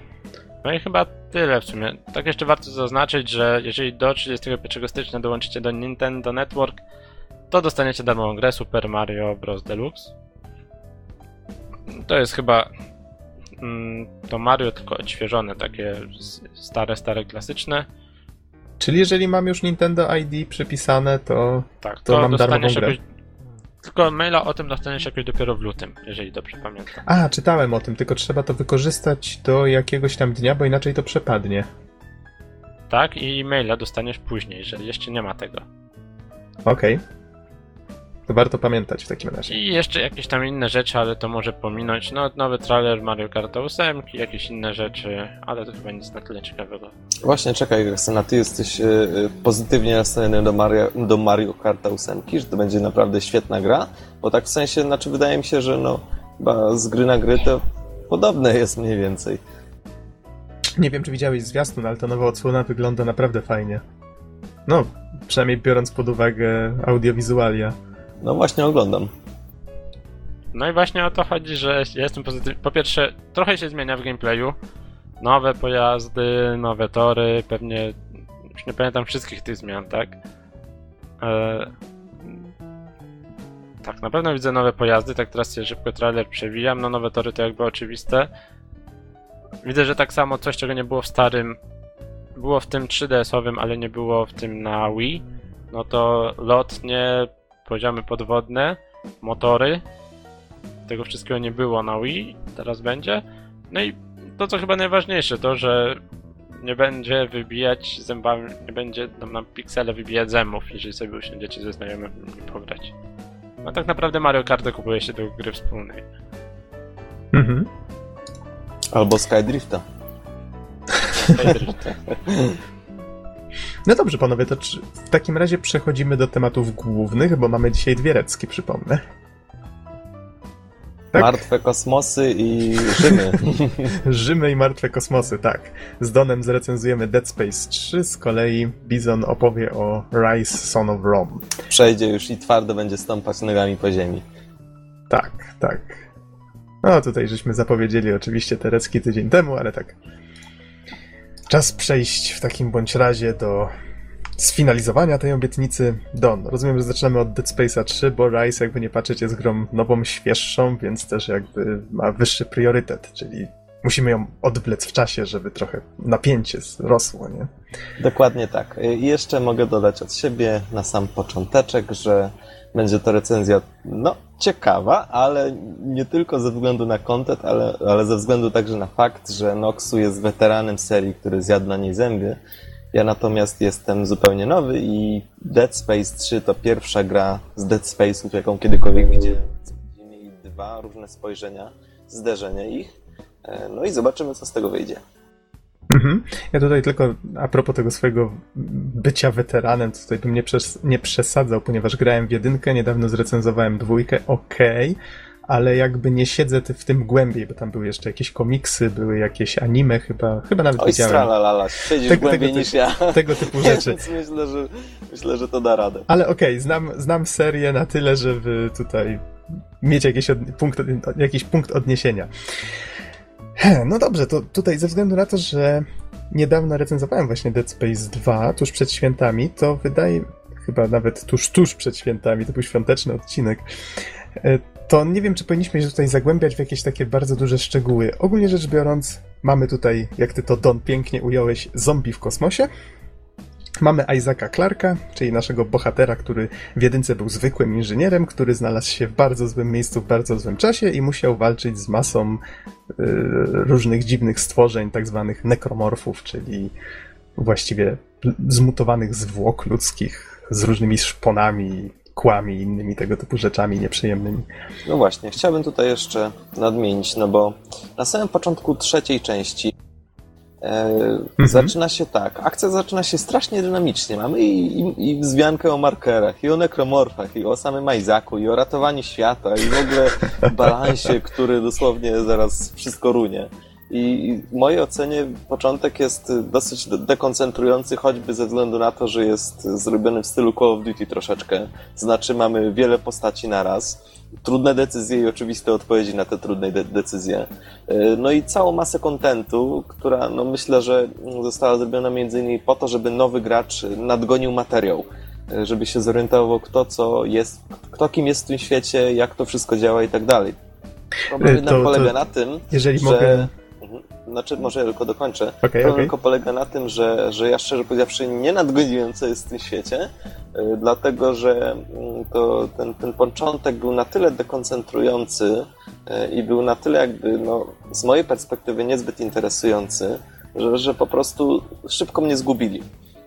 no i chyba tyle w sumie. Tak jeszcze warto zaznaczyć, że jeżeli do 31 stycznia dołączycie do Nintendo Network, to dostaniecie darmową grę Super Mario Bros. Deluxe. To jest chyba to Mario, tylko odświeżone, takie stare, stare, klasyczne. Czyli jeżeli mam już Nintendo ID przypisane, to Tak, To to, mam darmową grę. jakoś... Tylko maila o tym dostaniesz jakoś dopiero w lutym, jeżeli dobrze pamiętam. A, czytałem o tym, tylko trzeba to wykorzystać do jakiegoś tam dnia, bo inaczej to przepadnie. Tak, i maila dostaniesz później, że jeszcze nie ma tego. Okej. To warto pamiętać w takim razie. I jeszcze jakieś tam inne rzeczy, ale to może pominąć. No, nowy trailer Mario Kart 8, jakieś inne rzeczy, ale to chyba nic na tyle ciekawego. Właśnie czekaj, Roxana, ty jesteś y, y, pozytywnie nastawiony do Mario, do Mario Kart 8, że to będzie naprawdę świetna gra, bo tak w sensie, znaczy wydaje mi się, że no, chyba z gry na gry to podobne jest mniej więcej. Nie wiem, czy widziałeś zwiastun, ale ta nowa odsłona wygląda naprawdę fajnie. No, przynajmniej biorąc pod uwagę audiowizualia. No właśnie oglądam. No i właśnie o to chodzi, że ja jestem pozytywny. Po pierwsze, trochę się zmienia w gameplayu. Nowe pojazdy, nowe tory, pewnie już nie pamiętam wszystkich tych zmian, tak? E... Tak, na pewno widzę nowe pojazdy, tak teraz się szybko trailer przewijam, no nowe tory to jakby oczywiste. Widzę, że tak samo coś, czego nie było w starym, było w tym 3DS-owym, ale nie było w tym na Wii. No to lotnie, poziomy podwodne, motory, tego wszystkiego nie było na Wii, teraz będzie. No i to, co chyba najważniejsze, to, że nie będzie wybijać zębami, nie będzie nam na piksele wybijać zębów, jeżeli sobie usiądziecie ze znajomym i pograć. No tak naprawdę Mario Kart kupuje się do gry wspólnej. Mhm. Albo Skydrifta. No dobrze, panowie, to w takim razie przechodzimy do tematów głównych, bo mamy dzisiaj dwie recki, przypomnę. Tak? Martwe kosmosy i Rzymy. Rzymy i martwe kosmosy, tak. Z Donem zrecenzujemy Dead Space 3, z kolei Bizon opowie o Rise Son of Rome. Przejdzie już i twardo będzie stąpać nogami po ziemi. Tak, tak. No tutaj żeśmy zapowiedzieli oczywiście te recki tydzień temu, ale tak. Czas przejść w takim bądź razie do sfinalizowania tej obietnicy. Don, rozumiem, że zaczynamy od Dead Space'a 3, bo Rise, jakby nie patrzeć, jest grą nową, świeższą, więc też jakby ma wyższy priorytet, czyli musimy ją odwlec w czasie, żeby trochę napięcie rosło, nie? Dokładnie tak. I jeszcze mogę dodać od siebie na sam począteczek, że będzie to recenzja, no, ciekawa, ale nie tylko ze względu na content, ale, ale ze względu także na fakt, że Noxu jest weteranem serii, który zjadł na niej zęby. Ja natomiast jestem zupełnie nowy i Dead Space 3 to pierwsza gra z Dead Space'ów, jaką kiedykolwiek widziałem. Mieli dwa różne spojrzenia, zderzenie ich. E, No i zobaczymy, co z tego wyjdzie. Mhm. Ja tutaj tylko a propos tego swojego bycia weteranem, to tutaj bym nie, przes- nie przesadzał, ponieważ grałem w jedynkę, niedawno zrecenzowałem dwójkę, okej, ale jakby nie siedzę w tym głębiej, bo tam były jeszcze jakieś komiksy, były jakieś anime chyba, chyba nawet Oj, widziałem. stralalala, siedzisz Tego- głębiej tego niż ja. Tego typu rzeczy. Więc myślę, że, myślę, że to da radę. Ale okej, znam, znam serię na tyle, żeby tutaj mieć jakiś, od, punkt, jakiś punkt odniesienia. No dobrze, to tutaj ze względu na to, że niedawno recenzowałem właśnie Dead Space 2, tuż przed świętami, to wydaje, chyba nawet tuż, tuż przed świętami, to był świąteczny odcinek, e, to nie wiem, czy powinniśmy się tutaj zagłębiać w jakieś takie bardzo duże szczegóły. Ogólnie rzecz biorąc, mamy tutaj, jak ty to Don pięknie ująłeś, zombie w kosmosie. Mamy Isaaca Clarka, czyli naszego bohatera, który w jedynce był zwykłym inżynierem, który znalazł się w bardzo złym miejscu w bardzo złym czasie i musiał walczyć z masą y, różnych dziwnych stworzeń, tak zwanych nekromorfów, czyli właściwie zmutowanych zwłok ludzkich z różnymi szponami, kłami i innymi tego typu rzeczami nieprzyjemnymi. No właśnie, chciałbym tutaj jeszcze nadmienić, no bo na samym początku trzeciej części e, zaczyna się tak. Akcja zaczyna się strasznie dynamicznie. Mamy i, i, i wzmiankę o markerach, i o nekromorfach, i o samym Isaacu, i o ratowaniu świata, i w ogóle balansie, który dosłownie zaraz wszystko runie. I w mojej ocenie początek jest dosyć de- dekoncentrujący, choćby ze względu na to, że jest zrobiony w stylu Call of Duty troszeczkę. Znaczy mamy wiele postaci naraz, trudne decyzje i oczywiste odpowiedzi na te trudne de- decyzje. Yy, No i całą masę kontentu, która no myślę, że została zrobiona między innymi po to, żeby nowy gracz nadgonił materiał. Yy, Żeby się zorientował, kto co jest, kto kim jest w tym świecie, jak to wszystko działa i tak dalej. Problem Yy, jednak to- polega to na tym, Jeżeli że... mogę... Znaczy, może ja tylko dokończę. Okej, Problem okej. tylko polega na tym, że, że ja szczerze powiedziawszy nie nadgoniłem, co jest w tym świecie, y, dlatego że mm, to, ten, ten początek był na tyle dekoncentrujący y, i był na tyle jakby, no, z mojej perspektywy niezbyt interesujący, że, że po prostu szybko mnie zgubili.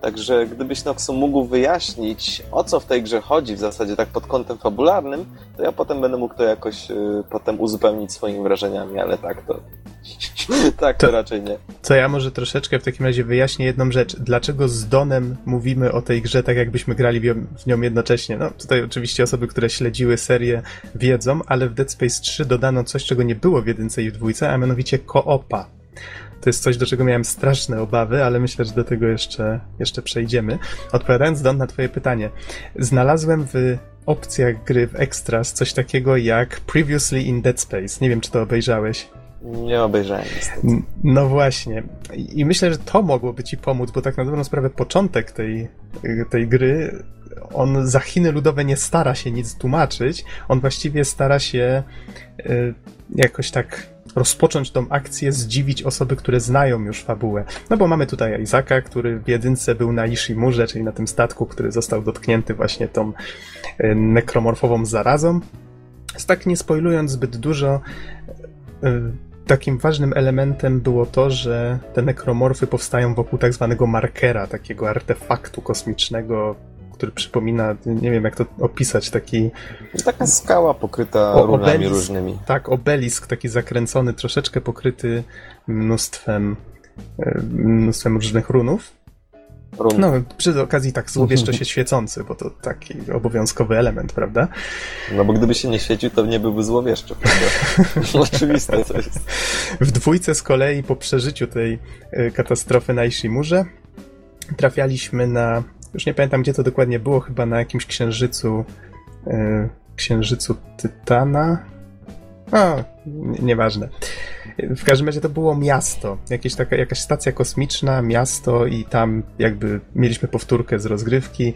Także gdybyś Noxu mógł wyjaśnić, o co w tej grze chodzi, w zasadzie tak pod kątem fabularnym, to ja potem będę mógł to jakoś y, potem uzupełnić swoimi wrażeniami, ale tak to... tak to To- raczej nie. Co ja może troszeczkę w takim razie wyjaśnię jedną rzecz. Dlaczego z Donem mówimy o tej grze tak, jakbyśmy grali w nią jednocześnie? No, tutaj oczywiście osoby, które śledziły serię wiedzą, ale w Dead Space 3 dodano coś, czego nie było w jedynce i w dwójce, a mianowicie koopa. To jest coś, do czego miałem straszne obawy, ale myślę, że do tego jeszcze, jeszcze przejdziemy. Odpowiadając, Don, na twoje pytanie. Znalazłem w opcjach gry w Extras coś takiego jak Previously in Dead Space. Nie wiem, czy to obejrzałeś. Nie obejrzałem niestety. No właśnie. I myślę, że to mogłoby ci pomóc, bo tak na dobrą sprawę początek tej, tej gry, on za Chiny ludowe nie stara się nic tłumaczyć, on właściwie stara się y, jakoś tak rozpocząć tą akcję, zdziwić osoby, które znają już fabułę. No bo mamy tutaj Isaka, który w jedynce był na Ishimurze, czyli na tym statku, który został dotknięty właśnie tą y, nekromorfową zarazą. Więc tak nie spoilując zbyt dużo, y, takim ważnym elementem było to, że te nekromorfy powstają wokół tak zwanego markera, takiego artefaktu kosmicznego, który przypomina, nie wiem jak to opisać, taki Taka skała pokryta O, runami obelisk. różnymi. tak, obelisk taki zakręcony, troszeczkę pokryty mnóstwem, e, mnóstwem różnych runów. Run. No, przy okazji tak złowieszczo się świecący, bo to taki obowiązkowy element, prawda? No bo gdyby się nie świecił, to nie byłby złowieszczy, prawda? Oczywiste to jest. W dwójce z kolei po przeżyciu tej e, katastrofy na Ishimurze trafialiśmy na, już nie pamiętam gdzie to dokładnie było, chyba na jakimś księżycu, e, księżycu Tytana. Nie- nieważne. W każdym razie to było miasto, jakieś taka, jakaś stacja kosmiczna, miasto i tam jakby mieliśmy powtórkę z rozgrywki,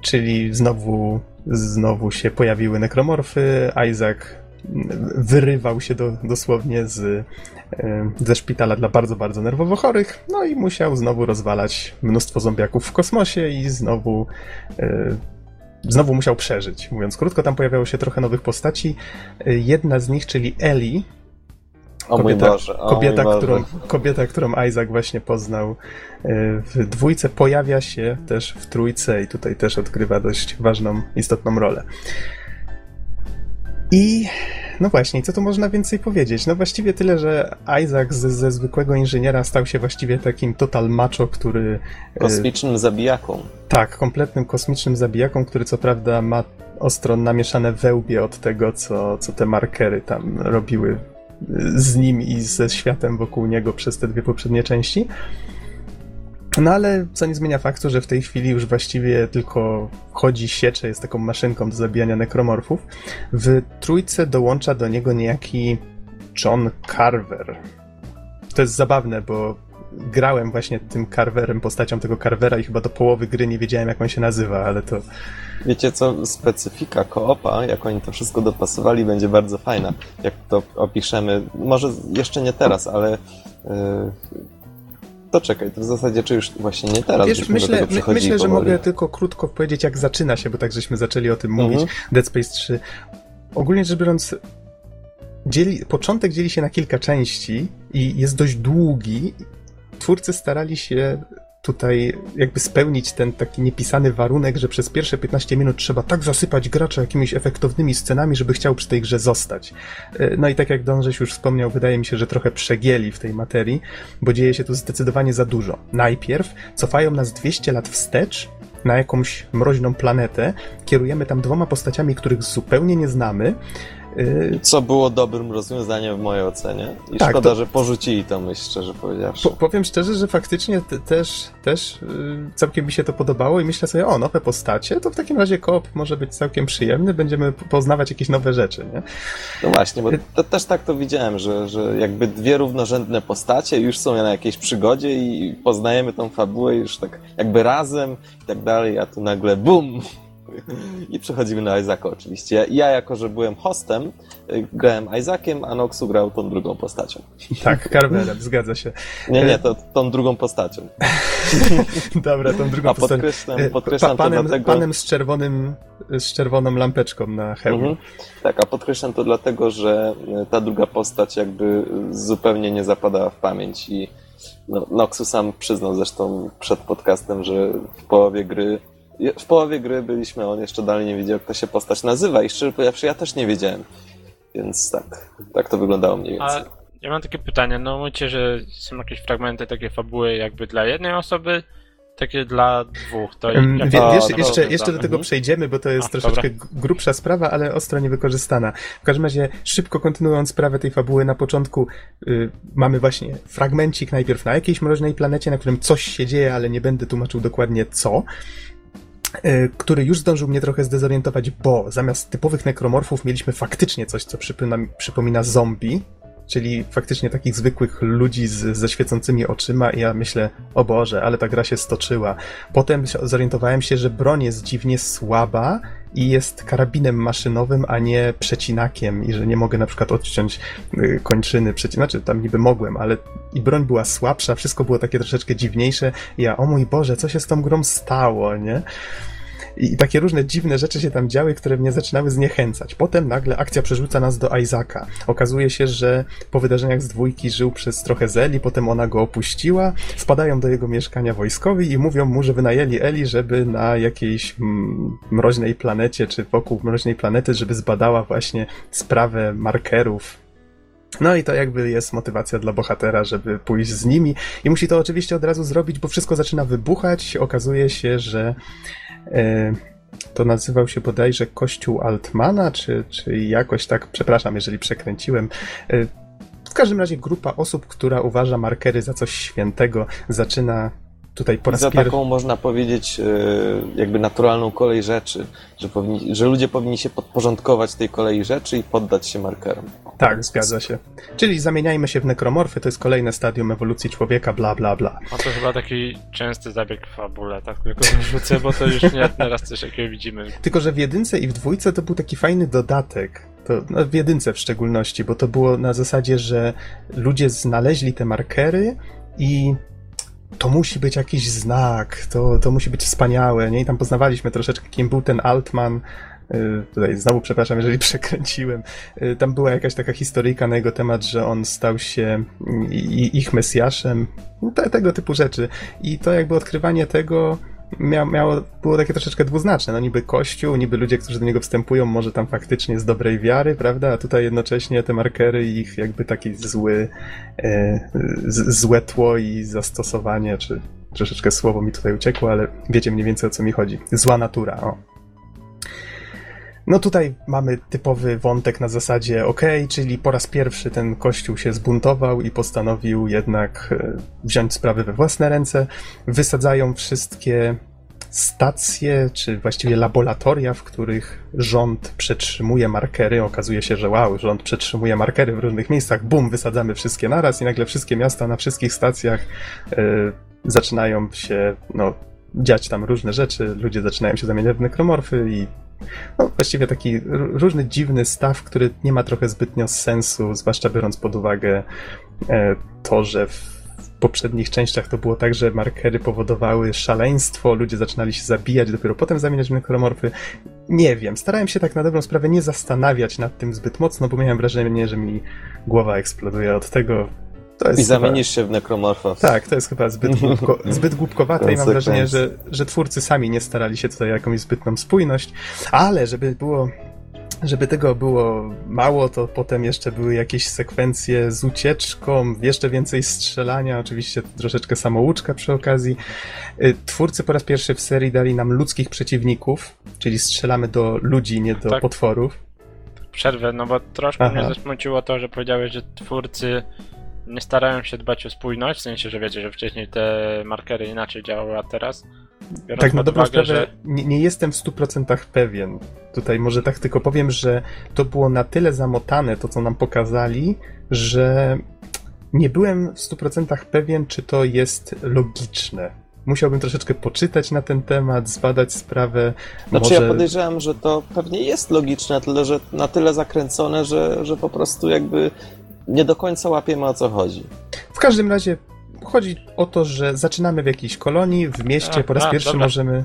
czyli znowu, znowu się pojawiły nekromorfy, Isaac wyrywał się do, dosłownie z, ze szpitala dla bardzo, bardzo nerwowo chorych, no i musiał znowu rozwalać mnóstwo zombiaków w kosmosie i znowu e, znowu musiał przeżyć. Mówiąc krótko, tam pojawiało się trochę nowych postaci. E, Jedna z nich, czyli mój kobieta, kobieta, którą, kobieta, którą Isaac właśnie poznał e, w dwójce, pojawia się też w trójce i tutaj też odgrywa dość ważną, istotną rolę. I no właśnie, co tu można więcej powiedzieć? No właściwie tyle, że Isaac ze, ze zwykłego inżyniera stał się właściwie takim total macho, który... E, kosmicznym zabijaką. Tak, kompletnym kosmicznym zabijaką, który co prawda ma ostro namieszane wełbie od tego, co, co te markery tam robiły z nim i ze światem wokół niego przez te dwie poprzednie części. No ale co nie zmienia faktu, że w tej chwili już właściwie tylko chodzi, siecze, jest taką maszynką do zabijania nekromorfów. W trójce dołącza do niego niejaki John Carver. To jest zabawne, bo grałem właśnie tym Carverem, postacią tego Carvera i chyba do połowy gry nie wiedziałem jak on się nazywa, ale to... Wiecie co, specyfika koopa, jak oni to wszystko dopasowali, będzie bardzo fajna. Jak to opiszemy, może jeszcze nie teraz, ale yy, to czekaj, to w zasadzie czy już właśnie nie teraz Wiesz, myślę, myślę że mogę tylko krótko powiedzieć, jak zaczyna się, bo tak żeśmy zaczęli o tym mhm. mówić. Dead Space 3. Ogólnie rzecz biorąc, dzieli, początek dzieli się na kilka części i jest dość długi. Twórcy starali się tutaj jakby spełnić ten taki niepisany warunek, że przez pierwsze 15 minut trzeba tak zasypać gracza jakimiś efektownymi scenami, żeby chciał przy tej grze zostać. E, no i tak jak Dążeś już wspomniał, wydaje mi się, że trochę przegieli w tej materii, bo dzieje się tu zdecydowanie za dużo. Najpierw cofają nas 200 lat wstecz, na jakąś mroźną planetę, kierujemy tam dwoma postaciami, których zupełnie nie znamy, Co było dobrym rozwiązaniem w mojej ocenie. I tak, szkoda, to... że porzucili to myśl, szczerze powiedziawszy. Po, powiem szczerze, że faktycznie te, też, też yy, całkiem mi się to podobało i myślę sobie, o, nowe postacie, to w takim razie koop może być całkiem przyjemny, będziemy poznawać jakieś nowe rzeczy, nie? No właśnie, bo to, też tak to widziałem, że, że jakby dwie równorzędne postacie już są na jakiejś przygodzie i poznajemy tą fabułę już tak jakby razem i tak dalej, a tu nagle BUM! I przechodzimy na Isaaca oczywiście. Ja, jako że byłem hostem, y, grałem Isaaciem, a Noxu grał tą drugą postacią. Tak, Carverem, zgadza się. Nie, nie, to tą drugą postacią. Dobra, tą drugą a postacią. Podkreślam, y, podkreślam pa, panem, to dlatego... Panem z, czerwonym, z czerwoną lampeczką na hełmie. Mhm. Tak, a podkreślam to dlatego, że y, ta druga postać jakby zupełnie nie zapadała w pamięć i no, Noxu sam przyznał zresztą przed podcastem, że w połowie gry w połowie gry byliśmy, on jeszcze dalej nie wiedział, jak to się postać nazywa i szczerze powiedziawszy, ja też nie wiedziałem. Więc tak, tak to wyglądało mniej więcej. A ja mam takie pytanie, no mówicie, że są jakieś fragmenty, takie fabuły jakby dla jednej osoby, takie dla dwóch. To um, wiesz, wiesz jeszcze, jeszcze do tego mhm. przejdziemy, bo to jest A, troszeczkę dobra. grubsza sprawa, ale ostro niewykorzystana. W każdym razie, szybko kontynuując sprawę tej fabuły, na początku y, mamy właśnie fragmencik najpierw na jakiejś mroźnej planecie, na którym coś się dzieje, ale nie będę tłumaczył dokładnie co. E, który już zdążył mnie trochę zdezorientować, bo zamiast typowych nekromorfów mieliśmy faktycznie coś, co przypomina, przypomina zombie, czyli faktycznie takich zwykłych ludzi z, ze świecącymi oczyma i ja myślę, o Boże, ale ta gra się stoczyła. Potem zorientowałem się, że broń jest dziwnie słaba i jest karabinem maszynowym, a nie przecinakiem i że nie mogę na przykład odciąć y, kończyny, przeci... znaczy tam niby mogłem, ale i broń była słabsza, wszystko było takie troszeczkę dziwniejsze ja, o mój Boże, co się z tą grą stało, nie? I takie różne dziwne rzeczy się tam działy, które mnie zaczynały zniechęcać. Potem nagle akcja przerzuca nas do Isaaca. Okazuje się, że po wydarzeniach z dwójki żył przez trochę z Eli, potem ona go opuściła, wpadają do jego mieszkania wojskowi i mówią mu, że wynajęli Eli, żeby na jakiejś mroźnej planecie, czy wokół mroźnej planety, żeby zbadała właśnie sprawę markerów no i to jakby jest motywacja dla bohatera, żeby pójść z nimi i musi to oczywiście od razu zrobić, bo wszystko zaczyna wybuchać. Okazuje się, że to nazywał się bodajże Kościół Altmana, czy, czy jakoś tak, przepraszam, jeżeli przekręciłem. E, w każdym razie grupa osób, która uważa markery za coś świętego, zaczyna tutaj po raz Za taką można powiedzieć e, jakby naturalną kolej rzeczy, że, powinni, że ludzie powinni się podporządkować tej kolei rzeczy i poddać się markerom. Tak, zgadza się. Czyli zamieniajmy się w nekromorfy, to jest kolejne stadium ewolucji człowieka, bla bla bla. A to chyba taki częsty zabieg w fabule, tak tylko wyrzucę, bo to już nie teraz coś takiego widzimy. Tylko, że w jedynce i w dwójce to był taki fajny dodatek. To, no w jedynce w szczególności, bo to było na zasadzie, że ludzie znaleźli te markery i to musi być jakiś znak, to, to musi być wspaniałe, nie? I tam poznawaliśmy troszeczkę, kim był ten Altman, y, Tutaj znowu przepraszam, jeżeli przekręciłem. Y, tam była jakaś taka historyjka na jego temat, że on stał się ich mesjaszem, te, tego typu rzeczy. I to jakby odkrywanie tego mia, miało, było takie troszeczkę dwuznaczne. No niby kościół, niby ludzie, którzy do niego wstępują, może tam faktycznie z dobrej wiary, prawda? A tutaj jednocześnie te markery i ich jakby taki zły, e, złe tło i zastosowanie, czy troszeczkę słowo mi tutaj uciekło, ale wiecie mniej więcej o co mi chodzi. Zła natura, o. No tutaj mamy typowy wątek na zasadzie ok, czyli po raz pierwszy ten kościół się zbuntował i postanowił jednak e, wziąć sprawy we własne ręce. Wysadzają wszystkie stacje, czy właściwie laboratoria, w których rząd przetrzymuje markery. Okazuje się, że wow, rząd przetrzymuje markery w różnych miejscach. Bum, wysadzamy wszystkie naraz i nagle wszystkie miasta na wszystkich stacjach e, zaczynają się no, dziać tam różne rzeczy. Ludzie zaczynają się zamieniać w nekromorfy i no, właściwie taki różny dziwny staw, który nie ma trochę zbytnio sensu, zwłaszcza biorąc pod uwagę e, to, że w poprzednich częściach to było tak, że markery powodowały szaleństwo, ludzie zaczynali się zabijać, dopiero potem zamieniać w nekromorfy. Nie wiem, starałem się tak na dobrą sprawę nie zastanawiać nad tym zbyt mocno, bo miałem wrażenie, że mi głowa eksploduje od tego, i chyba... zamienisz się w nekromorfa. Tak, to jest chyba zbyt, głupko, zbyt głupkowate i mam wrażenie, że, że twórcy sami nie starali się tutaj o jakąś zbytną spójność, ale żeby było żeby tego było mało, to potem jeszcze były jakieś sekwencje z ucieczką, jeszcze więcej strzelania, oczywiście troszeczkę samouczka przy okazji. Y, twórcy po raz pierwszy w serii dali nam ludzkich przeciwników, czyli strzelamy do ludzi, nie do tak. potworów. Przerwę, no bo troszkę Aha. mnie zasmuciło to, że powiedziałeś, że twórcy nie starają się dbać o spójność, w sensie, że wiecie, że wcześniej te markery inaczej działały, a teraz. Tak, na dobrą sprawę że... nie, nie, jestem w 100% pewien. Tutaj może tak tylko powiem, że to było na tyle zamotane, to co nam pokazali, że nie byłem w 100% pewien, czy to jest logiczne. Musiałbym troszeczkę poczytać na ten temat, zbadać sprawę. Znaczy może... ja podejrzewam, że to pewnie jest logiczne, tyle, że na tyle zakręcone, że, że po prostu jakby nie do końca łapiemy o co chodzi. W każdym razie chodzi o to, że zaczynamy w jakiejś kolonii, w mieście, a, po raz a, pierwszy dobra. możemy.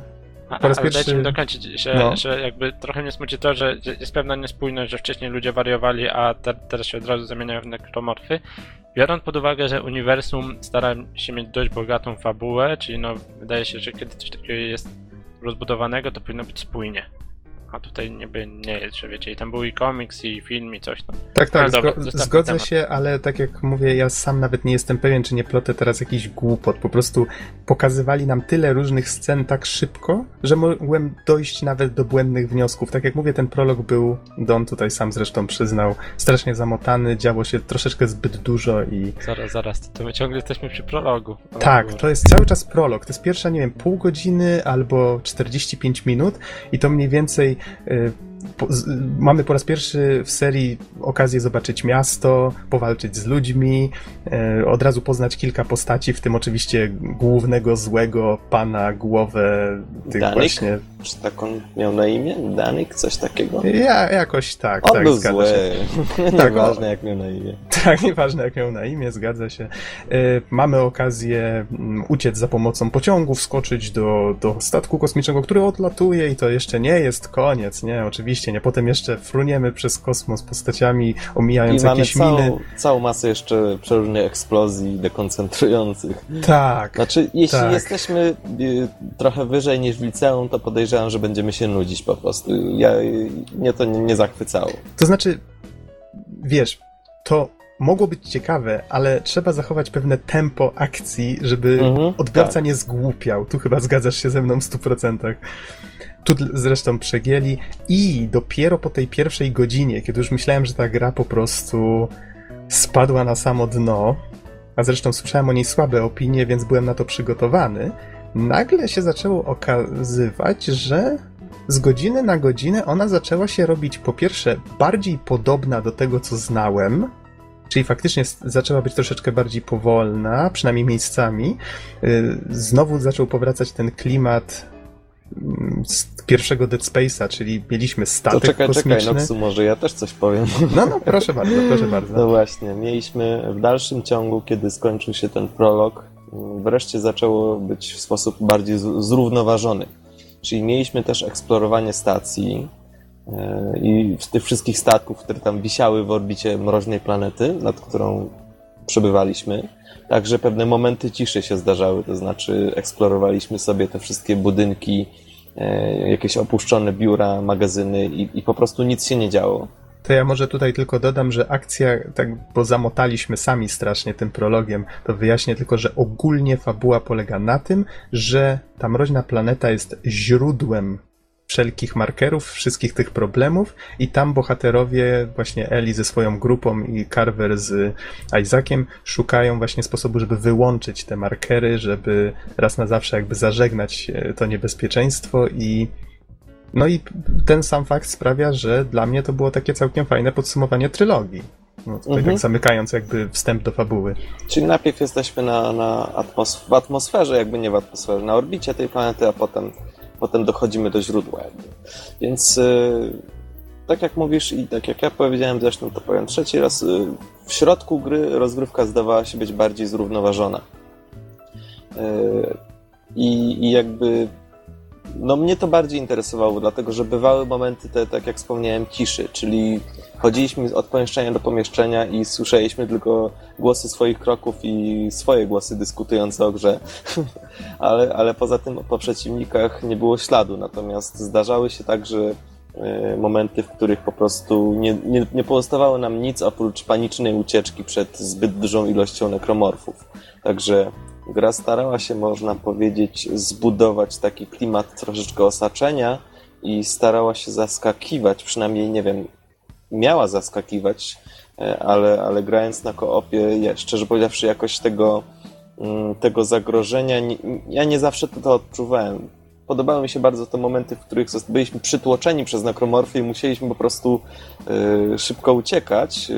Po raz pierwszy. Dajcie mi dokończyć, że, no. że jakby trochę mnie smuci to, że jest pewna niespójność, że wcześniej ludzie wariowali, a te, teraz się od razu zamieniają w nekromorfy. Biorąc pod uwagę, że uniwersum stara się mieć dość bogatą fabułę, czyli no wydaje się, że kiedy coś takiego jest rozbudowanego, to powinno być spójnie a tutaj niby nie jest, że wiecie, i tam był i komiks, i film, i coś tam. Tak, tak, zgo zgodzę temat. się, ale tak jak mówię, ja sam nawet nie jestem pewien, czy nie plotę teraz jakiś głupot. Po prostu pokazywali nam tyle różnych scen tak szybko, że mogłem dojść nawet do błędnych wniosków. Tak jak mówię, ten prolog był, Don tutaj sam zresztą przyznał, strasznie zamotany, działo się troszeczkę zbyt dużo i... Zaraz, zaraz, to my ciągle jesteśmy przy prologu. O, tak, to jest cały czas prolog. To jest pierwsza, nie wiem, pół godziny albo 45 minut i to mniej więcej Y, po, z, mamy po raz pierwszy w serii okazję zobaczyć miasto, powalczyć z ludźmi, e, od razu poznać kilka postaci, w tym oczywiście głównego złego pana, głowę tych Danik? właśnie. Czy tak on miał na imię? Danik? Coś takiego? Ja, jakoś tak. On tak, był zły. tak, nieważne jak miał na imię. Tak, nieważne jak miał na imię, zgadza się. E, mamy okazję mm, uciec za pomocą pociągu, wskoczyć do, do statku kosmicznego, który odlatuje i to jeszcze nie jest koniec, nie? Oczywiście nie. Potem jeszcze fruniemy przez kosmos postaciami, omijając I jakieś mamy miny. Całą, całą masę jeszcze przeróżnych eksplozji dekoncentrujących. Tak. Znaczy, jeśli tak. jesteśmy y, trochę wyżej niż w liceum, to podejrzewam, że będziemy się nudzić po prostu. Ja, mnie to nie, nie zachwycało. To znaczy, wiesz, to mogło być ciekawe, ale trzeba zachować pewne tempo akcji, żeby mhm, odbiorca tak. nie zgłupiał. Tu chyba zgadzasz się ze mną w 100%. Tu zresztą przegięli i dopiero po tej pierwszej godzinie, kiedy już myślałem, że ta gra po prostu spadła na samo dno, a zresztą słyszałem o niej słabe opinie, więc byłem na to przygotowany, nagle się zaczęło okazywać, że z godziny na godzinę ona zaczęła się robić po pierwsze bardziej podobna do tego, co znałem, czyli faktycznie zaczęła być troszeczkę bardziej powolna, przynajmniej miejscami. Y, znowu zaczął powracać ten klimat z pierwszego Dead Space'a, czyli mieliśmy statek to czekaj, kosmiczny. Czekaj, Noxu, może ja też coś powiem. No, no, proszę bardzo, proszę bardzo. No właśnie, mieliśmy w dalszym ciągu, kiedy skończył się ten prolog, wreszcie zaczęło być w sposób bardziej zrównoważony. Czyli mieliśmy też eksplorowanie stacji e, i tych wszystkich statków, które tam wisiały w orbicie mroźnej planety, nad którą przebywaliśmy. Także pewne momenty ciszy się zdarzały, to znaczy eksplorowaliśmy sobie te wszystkie budynki, e, jakieś opuszczone biura, magazyny i, i po prostu nic się nie działo. To ja może tutaj tylko dodam, że akcja, tak, bo zamotaliśmy sami strasznie tym prologiem, to wyjaśnię tylko, że ogólnie fabuła polega na tym, że ta mroźna planeta jest źródłem wszelkich markerów, wszystkich tych problemów i tam bohaterowie, właśnie Eli ze swoją grupą i Carver z Isaaciem szukają właśnie sposobu, żeby wyłączyć te markery, żeby raz na zawsze jakby zażegnać e, to niebezpieczeństwo i no i ten sam fakt sprawia, że dla mnie to było takie całkiem fajne podsumowanie trylogii. No, tutaj Mhm. tak zamykając jakby wstęp do fabuły. Czyli najpierw jesteśmy na, na atmos- w atmosferze, jakby nie w atmosferze, na orbicie tej planety, a potem, potem dochodzimy do źródła. Jakby. Więc y, tak jak mówisz i tak jak ja powiedziałem zresztą, to powiem trzeci raz, y, w środku gry rozgrywka zdawała się być bardziej zrównoważona. Y, I, I jakby no mnie to bardziej interesowało, dlatego że bywały momenty te, tak jak wspomniałem, ciszy, czyli chodziliśmy od pomieszczenia do pomieszczenia i słyszeliśmy tylko głosy swoich kroków i swoje głosy dyskutujące o grze. ale, ale poza tym po przeciwnikach nie było śladu, natomiast zdarzały się także e, momenty, w których po prostu nie, nie, nie pozostawało nam nic oprócz panicznej ucieczki przed zbyt dużą ilością nekromorfów. Także gra starała się, można powiedzieć, zbudować taki klimat troszeczkę osaczenia i starała się zaskakiwać, przynajmniej nie wiem, miała zaskakiwać, e, ale, ale grając na koopie, ja, szczerze powiedziawszy, jakoś tego, mm, tego zagrożenia, ja nie zawsze to, to odczuwałem. Podobały mi się bardzo te momenty, w których byliśmy przytłoczeni przez nekromorfy i musieliśmy po prostu e, szybko uciekać, e,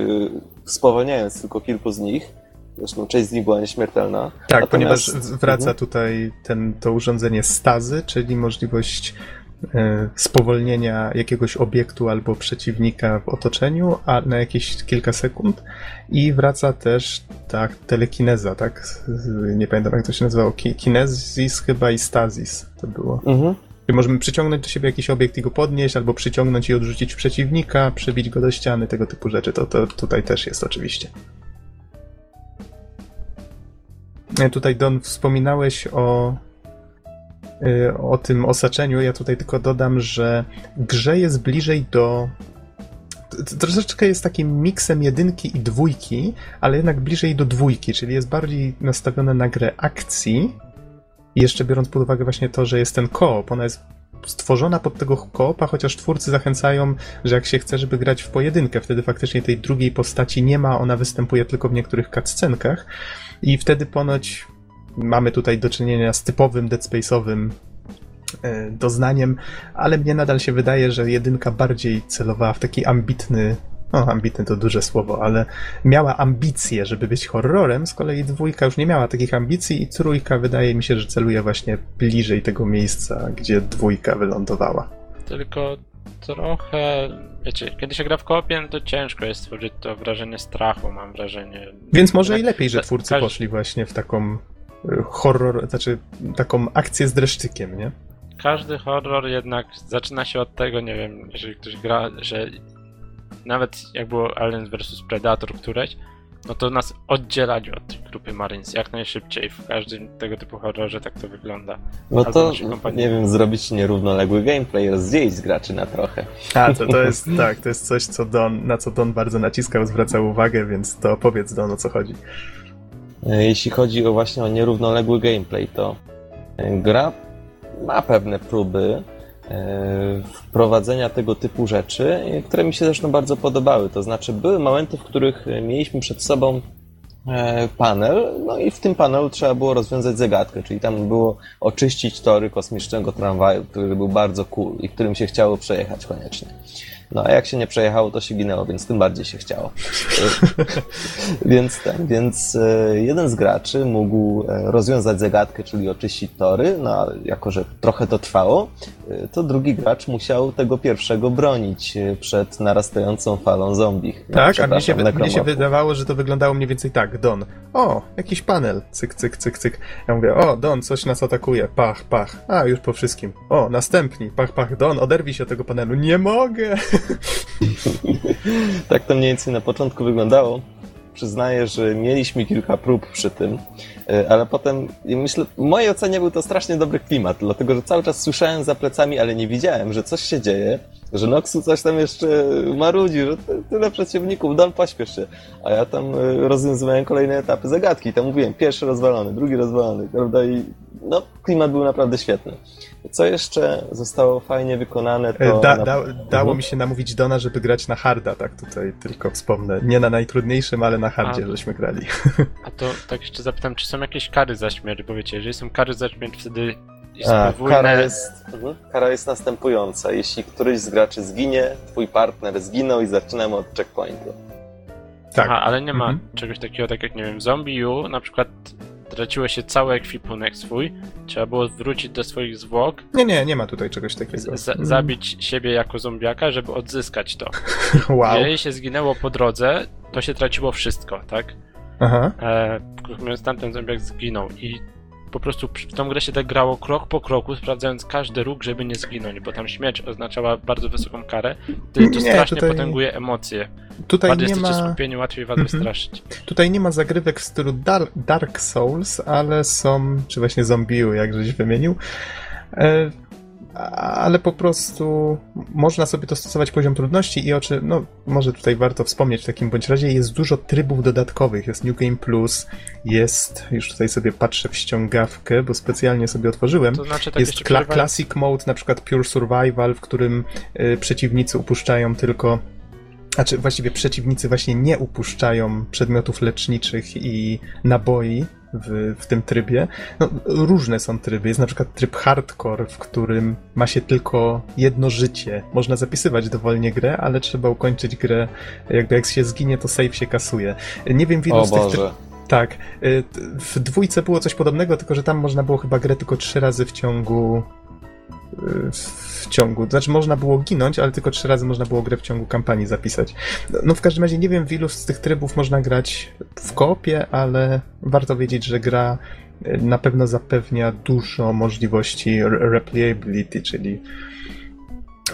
spowalniając tylko kilku z nich. Zresztą część z nich była nieśmiertelna. Tak, Natomiast- ponieważ wraca Mhm. tutaj ten, to urządzenie stazy, czyli możliwość e, spowolnienia jakiegoś obiektu albo przeciwnika w otoczeniu a na jakieś kilka sekund i wraca też ta telekineza, tak? Nie pamiętam jak to się nazywało. Ki- Kinezis chyba i stazis to było. Mhm. Czyli możemy przyciągnąć do siebie jakiś obiekt i go podnieść, albo przyciągnąć i odrzucić przeciwnika, przybić go do ściany, tego typu rzeczy. To, to tutaj też jest oczywiście. E, Tutaj Don wspominałeś o, y, o tym osaczeniu. Ja tutaj tylko dodam, że grze jest bliżej do. Troszeczkę jest takim miksem jedynki i dwójki, ale jednak bliżej do dwójki, czyli jest bardziej nastawione na grę akcji. Jeszcze biorąc pod uwagę właśnie to, że jest ten koop, ona jest stworzona pod tego koopa, chociaż twórcy zachęcają, że jak się chce, żeby grać w pojedynkę, wtedy faktycznie tej drugiej postaci nie ma, ona występuje tylko w niektórych cutscenkach i wtedy ponoć mamy tutaj do czynienia z typowym Dead Space'owym e, doznaniem, ale mnie nadal się wydaje, że jedynka bardziej celowała w taki ambitny, no ambitny to duże słowo, ale miała ambicje, żeby być horrorem, z kolei dwójka już nie miała takich ambicji i trójka wydaje mi się, że celuje właśnie bliżej tego miejsca, gdzie dwójka wylądowała. Tylko trochę, wiecie, kiedy się gra w koopie, no to ciężko jest stworzyć to wrażenie strachu, mam wrażenie. Więc może Tak, i lepiej, że twórcy każ- poszli właśnie w taką y, horror, znaczy taką akcję z dreszczykiem, nie? Każdy horror jednak zaczyna się od tego, nie wiem, jeżeli ktoś gra, że nawet jak było Alien vs Predator któreś, no to nas oddzielali od tej grupy Marines jak najszybciej. W każdym tego typu horrorze tak to wygląda. No Albo to, nie wiem, zrobić nierównoległy gameplay, rozdzielić graczy na trochę. A, to, to jest, tak, to jest coś, co Don, na co Don bardzo naciskał, zwracał uwagę, więc to opowiedz Don, o co chodzi. E, Jeśli chodzi o właśnie o nierównoległy gameplay, to e, gra ma pewne próby wprowadzenia tego typu rzeczy, e, które mi się zresztą bardzo podobały. To znaczy, były momenty, w których e, mieliśmy przed sobą e, panel, no i w tym panelu trzeba było rozwiązać zagadkę, czyli tam było oczyścić tory kosmicznego tramwaju, który był bardzo cool i którym się chciało przejechać koniecznie. No a jak się nie przejechało, to się ginęło, więc tym bardziej się chciało. więc ten, więc e, jeden z graczy mógł e, rozwiązać zagadkę, czyli oczyścić tory, no ale jako, że trochę to trwało, e, to drugi gracz musiał tego pierwszego bronić przed narastającą falą zombich. Tak, a mnie się, mnie się wydawało, że to wyglądało mniej więcej tak. Don, o, jakiś panel, cyk, cyk, cyk, cyk. Ja mówię, o, Don, coś nas atakuje, pach, pach. A, już po wszystkim. O, następni, pach, pach. Don, oderwij się od tego panelu. Nie mogę! Tak to mniej więcej na początku wyglądało. przyznaję, że mieliśmy kilka prób przy tym, e, ale potem myślę, w mojej ocenie był to strasznie dobry klimat, dlatego że cały czas słyszałem za plecami, ale nie widziałem, że coś się dzieje, że Noxu coś tam jeszcze marudzi, że tyle przeciwników, Don pośpiesz się. A ja tam e, rozwiązywałem kolejne etapy zagadki. Tam mówiłem, pierwszy rozwalony, drugi rozwalony, prawda? I no, klimat był naprawdę świetny. Co jeszcze zostało fajnie wykonane, to... E, da, da, dało mi się namówić Dona, żeby grać na harda, tak tutaj tylko wspomnę. Nie na najtrudniejszym, ale na hardzie a, żeśmy grali. A to tak jeszcze zapytam, czy są jakieś kary za śmierć? Bo wiecie, jeżeli są kary za śmierć, wtedy a, kara, jest, mhm. kara jest następująca. Jeśli któryś z graczy zginie, twój partner zginął i zaczynamy od checkpointu. Tak. Aha, ale nie ma mhm. czegoś takiego, tak jak, nie wiem, Zombie U, na przykład traciło się cały ekwipunek swój, trzeba było wrócić do swoich zwłok. Nie, nie, nie ma tutaj czegoś takiego. Z mhm. zabić siebie jako zombiaka, żeby odzyskać to. wow. Jeżeli się zginęło po drodze, to się traciło wszystko, tak? Aha. E, tamten zombiak zginął i po prostu w tą grę się tak grało krok po kroku, sprawdzając każdy róg, żeby nie zginąć, bo tam śmierć oznaczała bardzo wysoką karę, to, to strasznie tutaj... potęguje emocje. Tutaj Bardziej nie ma... skupieni, łatwiej was mm -hmm. wystraszyć. Tutaj nie ma zagrywek w stylu Dark Souls, ale są, czy właśnie Zombie, jak żeś wymienił, e, ale po prostu można sobie to stosować poziom trudności i oczy, no może tutaj warto wspomnieć w takim bądź razie, jest dużo trybów dodatkowych, jest New Game Plus, jest, już tutaj sobie patrzę w ściągawkę, bo specjalnie sobie otworzyłem, to znaczy, tak jest kla Classic Mode, na przykład Pure Survival, w którym y, przeciwnicy upuszczają tylko znaczy, właściwie przeciwnicy właśnie nie upuszczają przedmiotów leczniczych i naboi w, w tym trybie. No, różne są tryby. Jest na przykład tryb hardcore, w którym ma się tylko jedno życie. Można zapisywać dowolnie grę, ale trzeba ukończyć grę. Jakby jak się zginie, to save się kasuje. Nie wiem, w z tych Boże. Tak. Y, w dwójce było coś podobnego, tylko że tam można było chyba grę tylko trzy razy w ciągu w ciągu. Znaczy, można było ginąć, ale tylko trzy razy można było grę w ciągu kampanii zapisać. No, w każdym razie nie wiem, w ilu z tych trybów można grać w kopie, ale warto wiedzieć, że gra e, na pewno zapewnia dużo możliwości replayability, czyli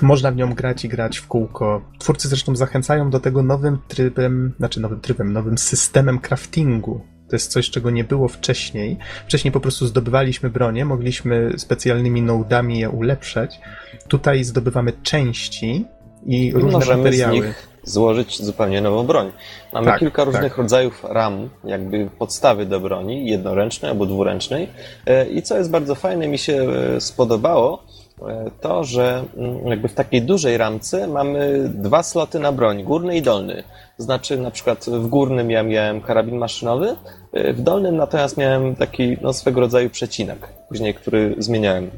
można w nią grać i grać w kółko. Twórcy zresztą zachęcają do tego nowym trybem, znaczy nowym trybem, nowym systemem craftingu. To jest coś, czego nie było wcześniej. Wcześniej po prostu zdobywaliśmy bronię, mogliśmy specjalnymi nodami je ulepszać. Tutaj zdobywamy części i różne Możemy materiały. Z nich złożyć zupełnie nową broń. Mamy tak, kilka różnych tak. rodzajów ram, jakby podstawy do broni, jednoręcznej albo dwuręcznej. E, I co jest bardzo fajne, mi się e, spodobało, e, to, że mm, jakby w takiej dużej ramce mamy dwa sloty na broń, górny i dolny. Znaczy, na przykład w górnym ja miałem karabin maszynowy, w dolnym natomiast miałem taki no, swego rodzaju przecinek, później który zmieniałem.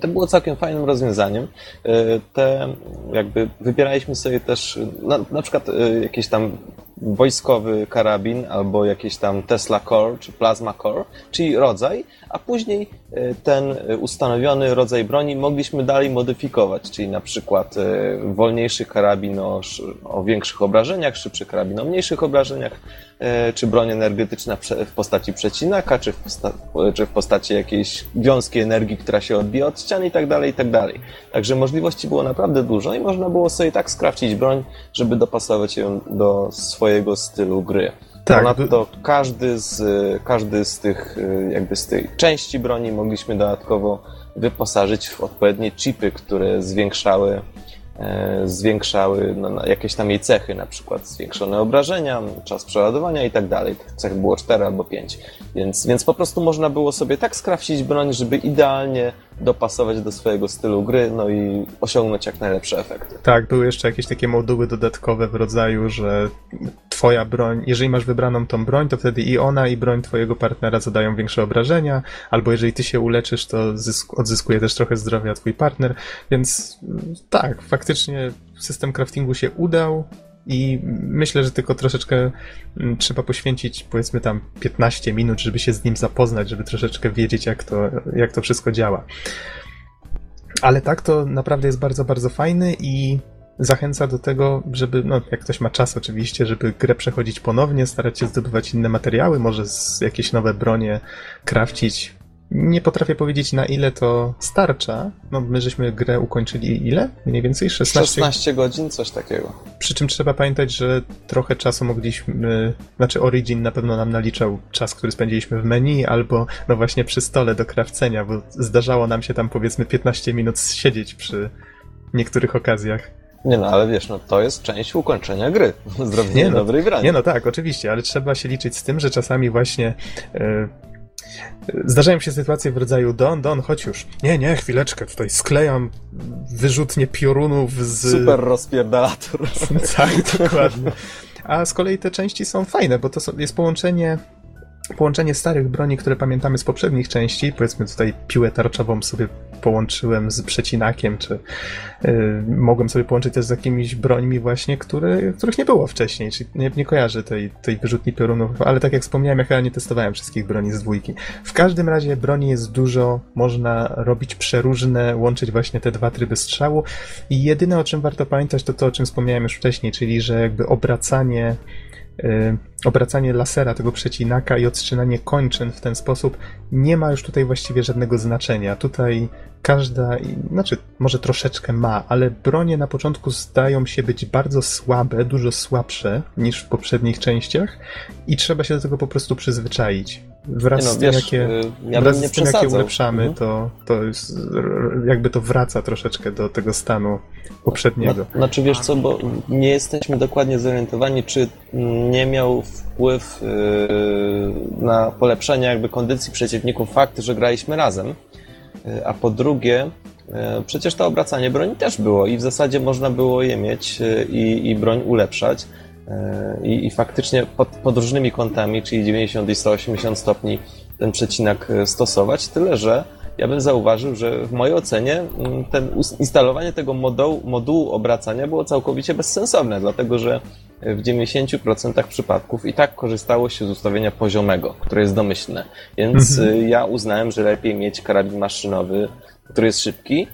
To było całkiem fajnym rozwiązaniem. Te jakby wybieraliśmy sobie też na, na przykład jakieś tam wojskowy karabin albo jakieś tam Tesla Core czy Plasma Core, czyli rodzaj, a później e, ten ustanowiony rodzaj broni mogliśmy dalej modyfikować, czyli na przykład e, wolniejszy karabin o, o większych obrażeniach, szybszy karabin o mniejszych obrażeniach, e, czy broń energetyczna w postaci przecinaka, czy w, posta czy w postaci jakiejś wiązki energii, która się odbija od ścian i tak dalej, i tak dalej. Także możliwości było naprawdę dużo i można było sobie tak skrawcić broń, żeby dopasować ją do swojego stylu gry. Tak. Ponadto każdy z, każdy z tych, jakby z tej części broni mogliśmy dodatkowo wyposażyć w odpowiednie chipy, które zwiększały E, zwiększały no, jakieś tam jej cechy, na przykład zwiększone obrażenia, czas przeładowania i tak dalej. Tych cech było 4 albo 5. Więc, więc po prostu można było sobie tak skrawcić broń, żeby idealnie dopasować do swojego stylu gry, no i osiągnąć jak najlepsze efekty. Tak, były jeszcze jakieś takie moduły dodatkowe w rodzaju, że twoja broń, jeżeli masz wybraną tą broń, to wtedy i ona, i broń twojego partnera zadają większe obrażenia, albo jeżeli ty się uleczysz, to odzyskuje też trochę zdrowia twój partner, więc tak, faktycznie system craftingu się udał, i myślę, że tylko troszeczkę mm, trzeba poświęcić, powiedzmy tam 15 minut, żeby się z nim zapoznać, żeby troszeczkę wiedzieć, jak to, jak to wszystko działa. Ale tak, to naprawdę jest bardzo, bardzo fajny i zachęca do tego, żeby, no jak ktoś ma czas oczywiście, żeby grę przechodzić ponownie, starać się zdobywać inne materiały, może z jakieś nowe bronie krafcić. Nie potrafię powiedzieć na ile to starcza. No, my żeśmy grę ukończyli ile? Mniej więcej 16. 16 godzin, coś takiego. Przy czym trzeba pamiętać, że trochę czasu mogliśmy, znaczy Origin na pewno nam naliczał czas, który spędziliśmy w menu, albo no właśnie przy stole do krawcenia, bo zdarzało nam się tam powiedzmy 15 minut siedzieć przy niektórych okazjach. Nie no, ale wiesz, no to jest część ukończenia gry. Zrobienie Nie no, dobrej broni. Nie no tak, oczywiście, ale trzeba się liczyć z tym, że czasami właśnie e, zdarzają się sytuacje w rodzaju Don, Don, chodź już. Nie, nie, chwileczkę, tutaj sklejam wyrzutnie piorunów z... Super rozpierdalator. tak, dokładnie. A z kolei te części są fajne, bo to jest połączenie połączenie starych broni, które pamiętamy z poprzednich części, powiedzmy tutaj piłę tarczową sobie połączyłem z przecinakiem, czy y, mogłem sobie połączyć też z jakimiś brońmi właśnie, które, których nie było wcześniej, czyli nie, nie kojarzę tej, tej wyrzutni piorunów, ale tak jak wspomniałem, ja chyba nie testowałem wszystkich broni z dwójki. W każdym razie broni jest dużo, można robić przeróżne, łączyć właśnie te dwa tryby strzału i jedyne o czym warto pamiętać to to, o czym wspomniałem już wcześniej, czyli że jakby obracanie obracanie lasera, tego przecinaka i odcinanie kończyn w ten sposób nie ma już tutaj właściwie żadnego znaczenia. Tutaj każda, znaczy może troszeczkę ma, ale bronie na początku zdają się być bardzo słabe, dużo słabsze niż w poprzednich częściach i trzeba się do tego po prostu przyzwyczaić. Wraz no, z tym, wiesz, jakie, y, ja wraz z tym, jakie ulepszamy, Mhm. to, to jest, jakby to wraca troszeczkę do tego stanu poprzedniego. No, znaczy wiesz co, bo nie jesteśmy dokładnie zorientowani, czy nie miał wpływ yy, na polepszenie jakby kondycji przeciwników fakt, że graliśmy razem. Yy, A po drugie, yy, przecież to obracanie broni też było i w zasadzie można było je mieć yy, i, i broń ulepszać. Yy, I, I faktycznie pod, pod różnymi kątami, czyli 90 i 180 stopni, ten przecinak yy, stosować. Tyle, że ja bym zauważył, że w mojej ocenie mm, ten instalowanie tego modułu, modułu obracania było całkowicie bezsensowne, dlatego że w 90% przypadków i tak korzystało się z ustawienia poziomego, które jest domyślne. Więc Mhm. ja uznałem, że lepiej mieć karabin maszynowy, który jest szybki,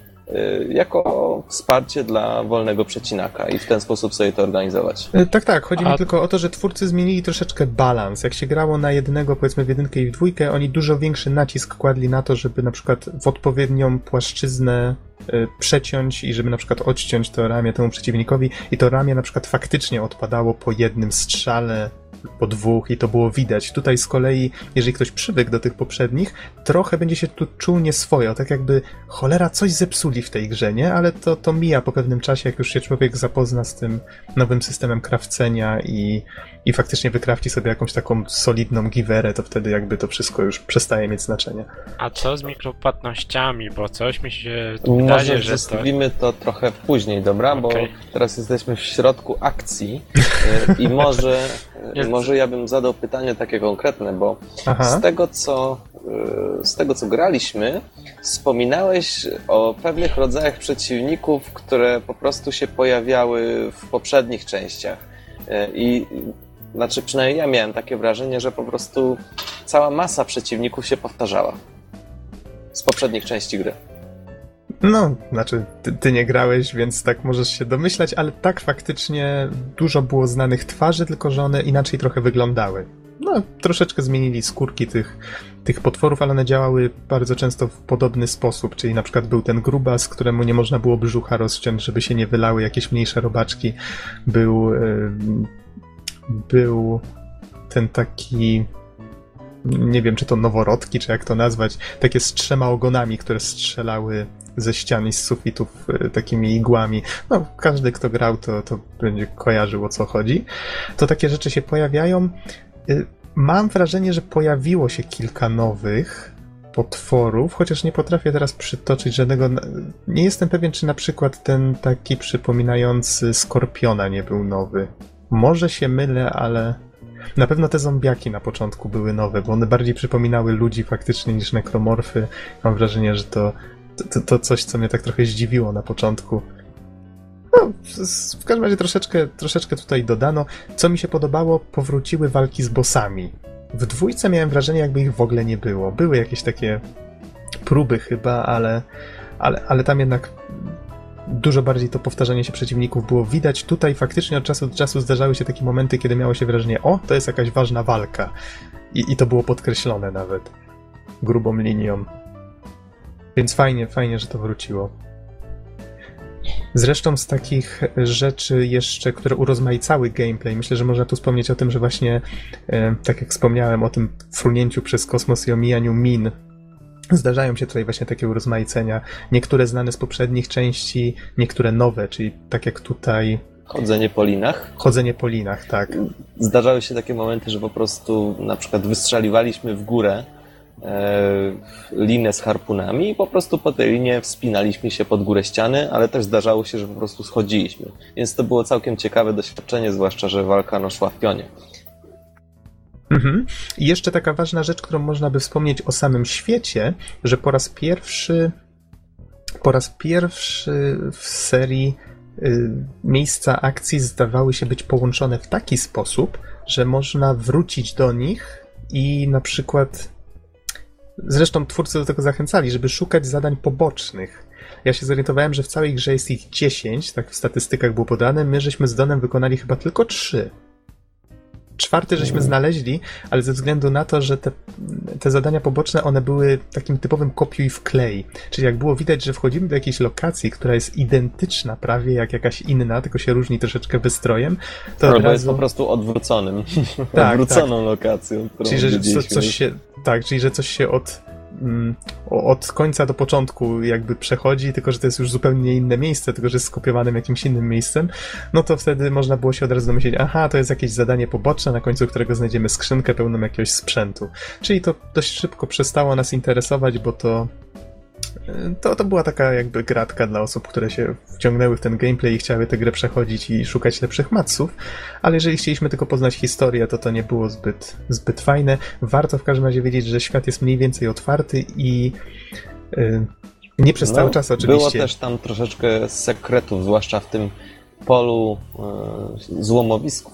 jako wsparcie dla wolnego przecinaka i w ten sposób sobie to organizować. E, Tak, tak. Chodzi A- mi tylko o to, że twórcy zmienili troszeczkę balans. Jak się grało na jednego, powiedzmy w jedynkę i w dwójkę, oni dużo większy nacisk kładli na to, żeby na przykład w odpowiednią płaszczyznę e, przeciąć i żeby na przykład odciąć to ramię temu przeciwnikowi i to ramię na przykład faktycznie odpadało po jednym strzale, po dwóch i to było widać. Tutaj z kolei, jeżeli ktoś przywykł do tych poprzednich, trochę będzie się tu czuł nieswojo, tak jakby cholera coś zepsuli w tej grze, nie? Ale to, to mija po pewnym czasie, jak już się człowiek zapozna z tym nowym systemem krawcenia i, i faktycznie wykrawci sobie jakąś taką solidną giwerę, to wtedy jakby to wszystko już przestaje mieć znaczenie. A co z mikropłatnościami? Bo coś mi się wydaje, Może że to... zostawimy to trochę później, dobra? Bo Okej. teraz jesteśmy w środku akcji y, i może, Jest- może ja bym zadał pytanie takie konkretne, bo Aha. z tego, co, y, z tego, co graliśmy, wspominałeś o pewnych rodzajach przeciwników, które po prostu się pojawiały w poprzednich częściach. Y, I znaczy, przynajmniej ja miałem takie wrażenie, że po prostu cała masa przeciwników się powtarzała z poprzednich części gry. No, znaczy, ty, ty nie grałeś, więc tak możesz się domyślać, ale tak faktycznie dużo było znanych twarzy, tylko że one inaczej trochę wyglądały. No, troszeczkę zmienili skórki tych, tych potworów, ale one działały bardzo często w podobny sposób, czyli na przykład był ten grubas, któremu nie można było brzucha rozciąć, żeby się nie wylały jakieś mniejsze robaczki. Był, był ten taki, nie wiem czy to noworodki, czy jak to nazwać, takie z trzema ogonami, które strzelały ze ścian i z sufitów y, takimi igłami. No, każdy, kto grał, to, to będzie kojarzył o co chodzi. To takie rzeczy się pojawiają. Y, Mam wrażenie, że pojawiło się kilka nowych potworów, chociaż nie potrafię teraz przytoczyć żadnego. Nie jestem pewien, czy na przykład ten taki przypominający skorpiona nie był nowy. Może się mylę, ale na pewno te zombiaki na początku były nowe, bo one bardziej przypominały ludzi faktycznie niż nekromorfy. Mam wrażenie, że to, to, to coś, co mnie tak trochę zdziwiło na początku. No, w- każdym razie troszeczkę, troszeczkę tutaj dodano. Co mi się podobało, powróciły walki z bossami. W dwójce miałem wrażenie, jakby ich w ogóle nie było. Były jakieś takie próby chyba, ale, ale, ale tam jednak dużo bardziej to powtarzanie się przeciwników było widać. Tutaj faktycznie od czasu do czasu zdarzały się takie momenty, kiedy miało się wrażenie, o, to jest jakaś ważna walka. I, i to było podkreślone nawet. grubą linią. Więc fajnie, fajnie, że to wróciło. Zresztą z takich rzeczy jeszcze, które urozmaicały gameplay, myślę, że można tu wspomnieć o tym, że właśnie, e, tak jak wspomniałem, o tym frunięciu przez kosmos i omijaniu min. Zdarzają się tutaj właśnie takie urozmaicenia. Niektóre znane z poprzednich części, niektóre nowe, czyli tak jak tutaj Chodzenie po linach. chodzenie po linach, tak. Zdarzały się takie momenty, że po prostu na przykład wystrzeliwaliśmy w górę linę z harpunami i po prostu po tej linie wspinaliśmy się pod górę ściany, ale też zdarzało się, że po prostu schodziliśmy. Więc to było całkiem ciekawe doświadczenie, zwłaszcza, że walka no, szła w pionie. Mhm. I jeszcze taka ważna rzecz, którą można by wspomnieć o samym świecie, że po raz pierwszy po raz pierwszy w serii y, miejsca akcji zdawały się być połączone w taki sposób, że można wrócić do nich i na przykład zresztą twórcy do tego zachęcali, żeby szukać zadań pobocznych. Ja się zorientowałem, że w całej grze jest ich 10, tak w statystykach było podane, my żeśmy z Donem wykonali chyba tylko 3. Czwarty żeśmy znaleźli, ale ze względu na to, że te, te zadania poboczne, one były takim typowym kopiuj w klej. Czyli jak było widać, że wchodzimy do jakiejś lokacji, która jest identyczna prawie jak jakaś inna, tylko się różni troszeczkę wystrojem, to Albo jest razu... po prostu odwróconym. Tak, Odwróconą lokacją. Którą Czyli, że co, coś się, tak, czyli, że coś się od, mm, od końca do początku jakby przechodzi, tylko że to jest już zupełnie inne miejsce, tylko że jest skopiowanym jakimś innym miejscem, no to wtedy można było się od razu domyślić, aha, to jest jakieś zadanie poboczne, na końcu którego znajdziemy skrzynkę pełną jakiegoś sprzętu. Czyli to dość szybko przestało nas interesować, bo to to, to była taka jakby gratka dla osób, które się wciągnęły w ten gameplay i chciały tę grę przechodzić i szukać lepszych matsów, ale jeżeli chcieliśmy tylko poznać historię, to to nie było zbyt, zbyt fajne. Warto w każdym razie wiedzieć, że świat jest mniej więcej otwarty i y, nie przez cały czas oczywiście. No, Było też tam troszeczkę sekretów, zwłaszcza w tym polu e, złomowisku,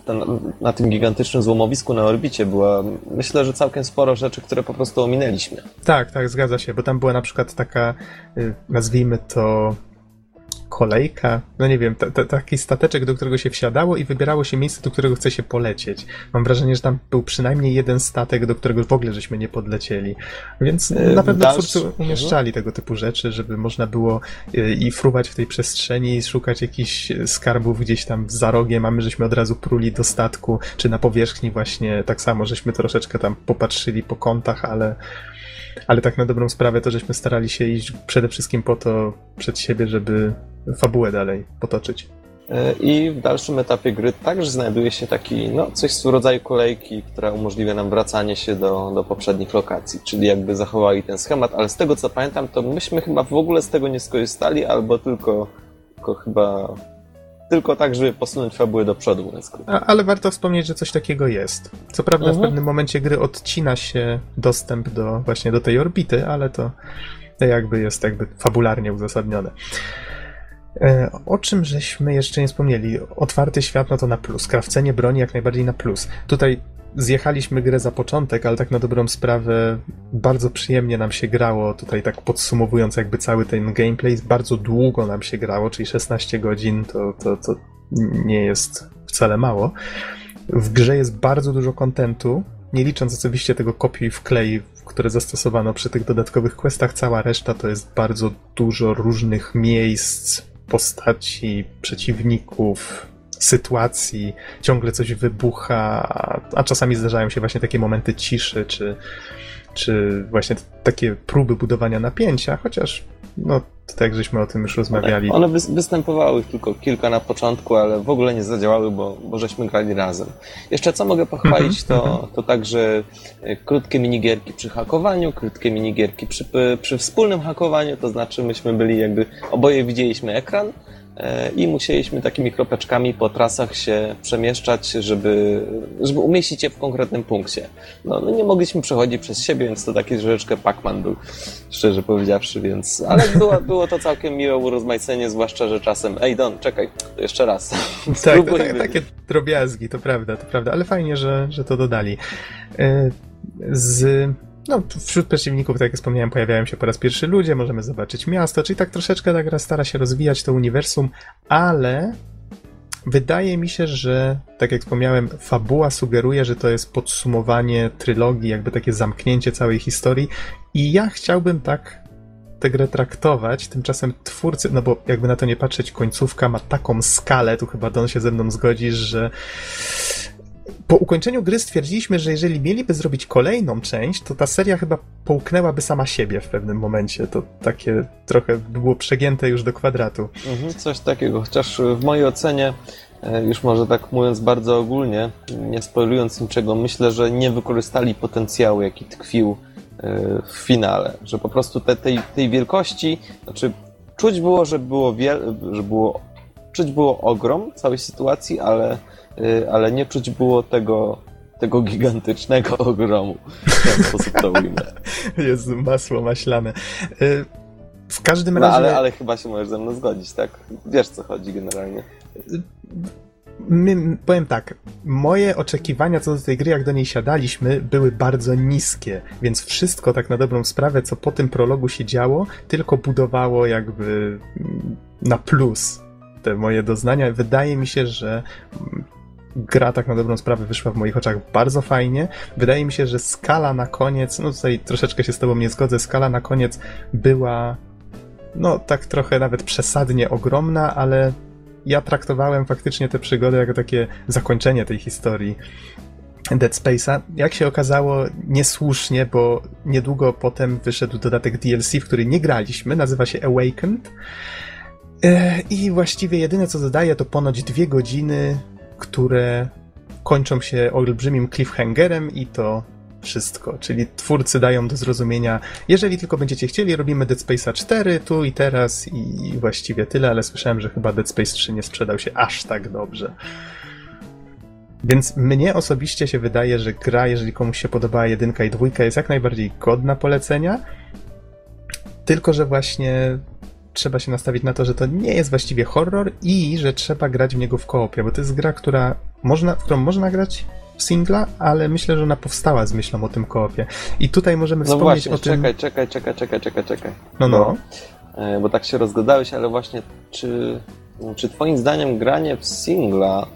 na tym gigantycznym złomowisku na orbicie była, myślę, że całkiem sporo rzeczy, które po prostu ominęliśmy. Tak, tak, zgadza się, bo tam była na przykład taka, y, nazwijmy to kolejka, no nie wiem, ta, ta, taki stateczek, do którego się wsiadało i wybierało się miejsce, do którego chce się polecieć. Mam wrażenie, że tam był przynajmniej jeden statek, do którego w ogóle żeśmy nie podlecieli. Więc Y, na pewno dalszy- twórcy umieszczali tego typu rzeczy, żeby można było y, i fruwać w tej przestrzeni, i szukać jakichś skarbów gdzieś tam za rogiem, a my żeśmy od razu pruli do statku, czy na powierzchni właśnie tak samo, żeśmy troszeczkę tam popatrzyli po kątach, ale ale tak na dobrą sprawę to żeśmy starali się iść przede wszystkim po to przed siebie, żeby fabułę dalej potoczyć. E, I w dalszym etapie gry także znajduje się taki, no, coś w rodzaju kolejki, która umożliwia nam wracanie się do, do poprzednich lokacji, czyli jakby zachowali ten schemat, ale z tego co pamiętam, to myśmy chyba w ogóle z tego nie skorzystali, albo tylko, tylko chyba tylko tak, żeby posunąć fabułę do przodu. A, ale warto wspomnieć, że coś takiego jest. Co prawda w Mhm. pewnym momencie gry odcina się dostęp do właśnie do tej orbity, ale to, to jakby jest jakby fabularnie uzasadnione. E, O czym żeśmy jeszcze nie wspomnieli? Otwarty świat, no to na plus. Krawcenie broni jak najbardziej na plus. Tutaj zjechaliśmy grę za początek, ale tak na dobrą sprawę bardzo przyjemnie nam się grało. Tutaj tak podsumowując jakby cały ten gameplay, bardzo długo nam się grało, czyli 16 godzin to, to, to nie jest wcale mało. W grze jest bardzo dużo kontentu, nie licząc oczywiście tego kopiuj w klej, które zastosowano przy tych dodatkowych questach, cała reszta to jest bardzo dużo różnych miejsc, postaci, przeciwników, sytuacji, ciągle coś wybucha, a- czasami zdarzają się właśnie takie momenty ciszy, czy, czy właśnie takie próby budowania napięcia, chociaż no, tak żeśmy o tym już rozmawiali. One wys- występowały tylko kilka na początku, ale w ogóle nie zadziałały, bo, bo żeśmy grali razem. Jeszcze co mogę pochwalić, to, to także e, krótkie minigierki przy hakowaniu, krótkie minigierki przy, przy wspólnym hakowaniu, to znaczy myśmy byli jakby, oboje widzieliśmy ekran i musieliśmy takimi kropeczkami po trasach się przemieszczać, żeby, żeby umieścić je w konkretnym punkcie. No, no nie mogliśmy przechodzić przez siebie, więc to taki troszeczkę Pac-Man był, szczerze powiedziawszy, więc... Ale było, było to całkiem miłe urozmaicenie, zwłaszcza, że czasem ej Don, czekaj, to jeszcze raz. Tak, to, tak, takie drobiazgi, to prawda, to prawda, ale fajnie, że, że to dodali. E, Z, no, wśród przeciwników, tak jak wspomniałem, pojawiają się po raz pierwszy ludzie, możemy zobaczyć miasto, czyli tak troszeczkę ta gra stara się rozwijać to uniwersum, ale wydaje mi się, że, tak jak wspomniałem, fabuła sugeruje, że to jest podsumowanie trylogii, jakby takie zamknięcie całej historii. I ja chciałbym tak tę grę traktować, tymczasem twórcy, no bo jakby na to nie patrzeć, końcówka ma taką skalę, tu chyba Don się ze mną zgodzisz, że po ukończeniu gry stwierdziliśmy, że jeżeli mieliby zrobić kolejną część, to ta seria chyba połknęłaby sama siebie w pewnym momencie. To takie trochę było przegięte już do kwadratu. Mhm, coś takiego, chociaż w mojej ocenie, e, już może tak mówiąc bardzo ogólnie, nie spoilując niczego, myślę, że nie wykorzystali potencjału, jaki tkwił e, w finale. Że po prostu te, tej, tej wielkości, znaczy czuć było, że było, wiel, że było czuć było ogrom całej sytuacji, ale ale nie czuć było tego, tego gigantycznego ogromu. W ten sposób to ujmę. Jezu, masło maślane. Y, w każdym no, razie... Ale, ale chyba się możesz ze mną zgodzić, tak? Wiesz, co chodzi generalnie. My, powiem tak, moje oczekiwania co do tej gry, jak do niej siadaliśmy, były bardzo niskie, więc wszystko tak na dobrą sprawę, co po tym prologu się działo, tylko budowało jakby na plus te moje doznania. Wydaje mi się, że gra tak na dobrą sprawę wyszła w moich oczach bardzo fajnie. Wydaje mi się, że skala na koniec, no tutaj troszeczkę się z tobą nie zgodzę, skala na koniec była no tak trochę nawet przesadnie ogromna, ale ja traktowałem faktycznie tę przygodę jako takie zakończenie tej historii. Dead Space'a. Jak się okazało, niesłusznie, bo niedługo potem wyszedł dodatek DLC, w który nie graliśmy, nazywa się Awakened. E, I właściwie jedyne co dodaje to ponoć dwie godziny które kończą się olbrzymim cliffhangerem i to wszystko. Czyli twórcy dają do zrozumienia, jeżeli tylko będziecie chcieli, robimy Dead Space'a 4 tu i teraz i właściwie tyle, ale słyszałem, że chyba Dead Space 3 nie sprzedał się aż tak dobrze. Więc mnie osobiście się wydaje, że gra, jeżeli komuś się podobała jedynka i dwójka, jest jak najbardziej godna polecenia. Tylko, że właśnie trzeba się nastawić na to, że to nie jest właściwie horror i że trzeba grać w niego w koopie, bo to jest gra, która można, w którą można grać w singla, ale myślę, że ona powstała z myślą o tym koopie. I tutaj możemy no wspomnieć właśnie, o tym... czekaj, czekaj, czekaj, czekaj, czekaj, czekaj. No, no. Bo, e, bo tak się rozgadałeś, ale właśnie czy, czy twoim zdaniem granie w singla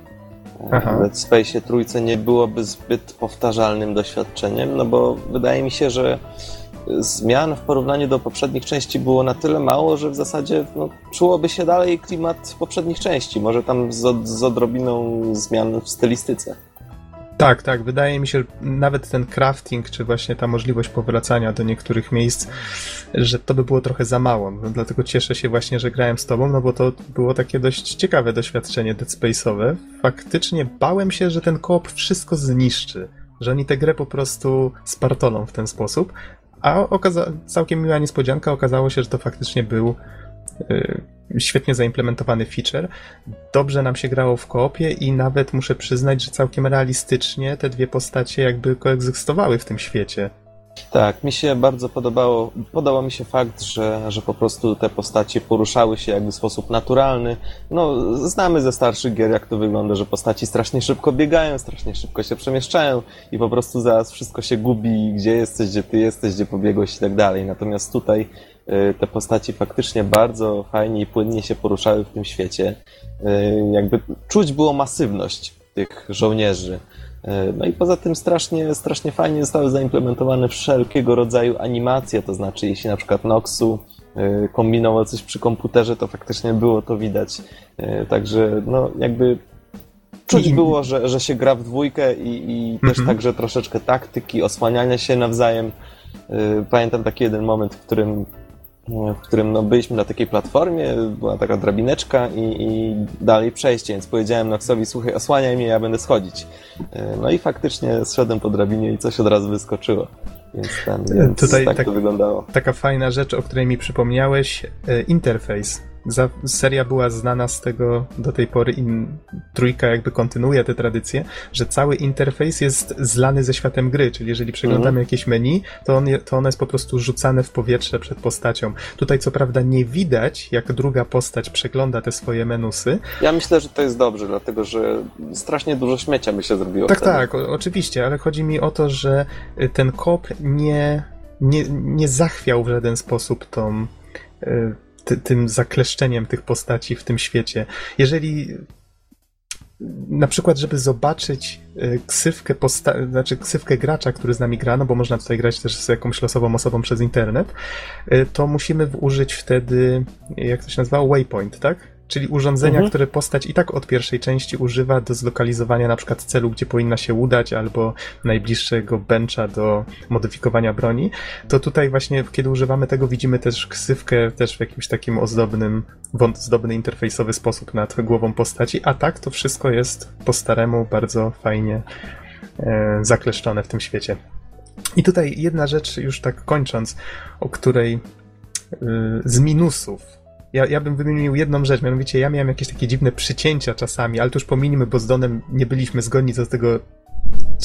e, Aha. w Dead Space trójce nie byłoby zbyt powtarzalnym doświadczeniem? No bo wydaje mi się, że zmian w porównaniu do poprzednich części było na tyle mało, że w zasadzie no, czułoby się dalej klimat poprzednich części. Może tam z, z odrobiną zmian w stylistyce. Tak, tak. Wydaje mi się, że nawet ten crafting, czy właśnie ta możliwość powracania do niektórych miejsc, że to by było trochę za mało. Dlatego cieszę się właśnie, że grałem z tobą, no bo to było takie dość ciekawe doświadczenie Dead Space'owe. Faktycznie bałem się, że ten koop wszystko zniszczy że oni tę grę po prostu spartolą w ten sposób, a okaza- całkiem miła niespodzianka, okazało się, że to faktycznie był yy, świetnie zaimplementowany feature. Dobrze nam się grało w koopie i nawet muszę przyznać, że całkiem realistycznie te dwie postacie jakby koegzystowały w tym świecie. Tak, mi się bardzo podobało, podobał mi się fakt, że, że po prostu te postacie poruszały się jakby w sposób naturalny. No, znamy ze starszych gier, jak to wygląda, że postaci strasznie szybko biegają, strasznie szybko się przemieszczają i po prostu zaraz wszystko się gubi, gdzie jesteś, gdzie ty jesteś, gdzie pobiegłeś i tak dalej. Natomiast tutaj y, te postaci faktycznie bardzo fajnie i płynnie się poruszały w tym świecie. Y, jakby czuć było masywność tych żołnierzy. E, no i poza tym strasznie, strasznie fajnie zostały zaimplementowane wszelkiego rodzaju animacje, to znaczy jeśli na przykład Noxu e, kombinował coś przy komputerze, to faktycznie było to widać. E, także no jakby czuć było, że, że się gra w dwójkę i, i też mhm. także troszeczkę taktyki, osłaniania się nawzajem. Pamiętam taki jeden moment, w którym w którym no, byliśmy na takiej platformie, była taka drabineczka i, i dalej przejście, więc powiedziałem Noxowi, słuchaj, osłaniaj mnie, ja będę schodzić. E, no i faktycznie zszedłem po drabinie i coś od razu wyskoczyło. Więc, ten, więc Tutaj tak, tak to wyglądało. Taka fajna rzecz, o której mi przypomniałeś, e, interfejs za, seria była znana z tego do tej pory i trójka jakby kontynuuje tę tradycję, że cały interfejs jest zlany ze światem gry, czyli jeżeli przeglądamy mhm. jakieś menu, to, on, to ono jest po prostu rzucane w powietrze przed postacią. Tutaj co prawda nie widać, jak druga postać przegląda te swoje menusy. Ja myślę, że to jest dobrze, dlatego że strasznie dużo śmiecia by się zrobiło. Tak, wtedy. tak, o, oczywiście, ale chodzi mi o to, że y, ten kop nie, nie, nie zachwiał w żaden sposób tą y, ty, tym zakleszczeniem tych postaci w tym świecie. Jeżeli na przykład, żeby zobaczyć e, ksywkę, posta- znaczy ksywkę gracza, który z nami gra, no bo można tutaj grać też z jakąś losową osobą przez internet, e, to musimy użyć wtedy, jak to się nazywa, waypoint, tak? Czyli urządzenia, Mhm. które postać i tak od pierwszej części używa do zlokalizowania na przykład celu, gdzie powinna się udać, albo najbliższego bencha do modyfikowania broni, to tutaj właśnie, kiedy używamy tego, widzimy też ksywkę też w jakimś takim ozdobnym, ozdobny interfejsowy sposób nad głową postaci, a tak to wszystko jest po staremu bardzo fajnie e, zakleszczone w tym świecie. I tutaj jedna rzecz, już tak kończąc, o której y, z minusów. Ja, ja bym wymienił jedną rzecz, mianowicie ja miałem jakieś takie dziwne przycięcia czasami, ale to już pominimy, bo z Donem nie byliśmy zgodni co z tego,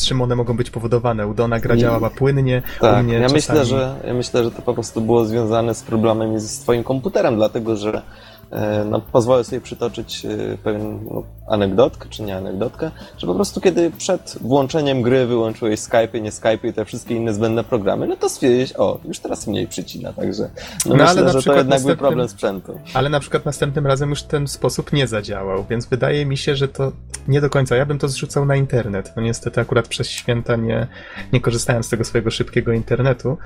czym one mogą być powodowane. U Dona gra działała płynnie, u Tak, mnie ja czasami... myślę, że, ja myślę, że to po prostu było związane z problemem z twoim komputerem, dlatego że no, pozwolę sobie przytoczyć e, pewien no, anegdotkę, czy nie anegdotkę, że po prostu kiedy przed włączeniem gry wyłączyłeś Skype, nie Skype i te wszystkie inne zbędne programy, no to stwierdziłeś, o, już teraz mniej przycina, także no, No, ale myślę, na że to jednak był problem sprzętu. Ale na przykład następnym razem już ten sposób nie zadziałał, więc wydaje mi się, że to nie do końca. Ja bym to zrzucał na internet. No niestety akurat przez święta nie, nie korzystałem z tego swojego szybkiego internetu,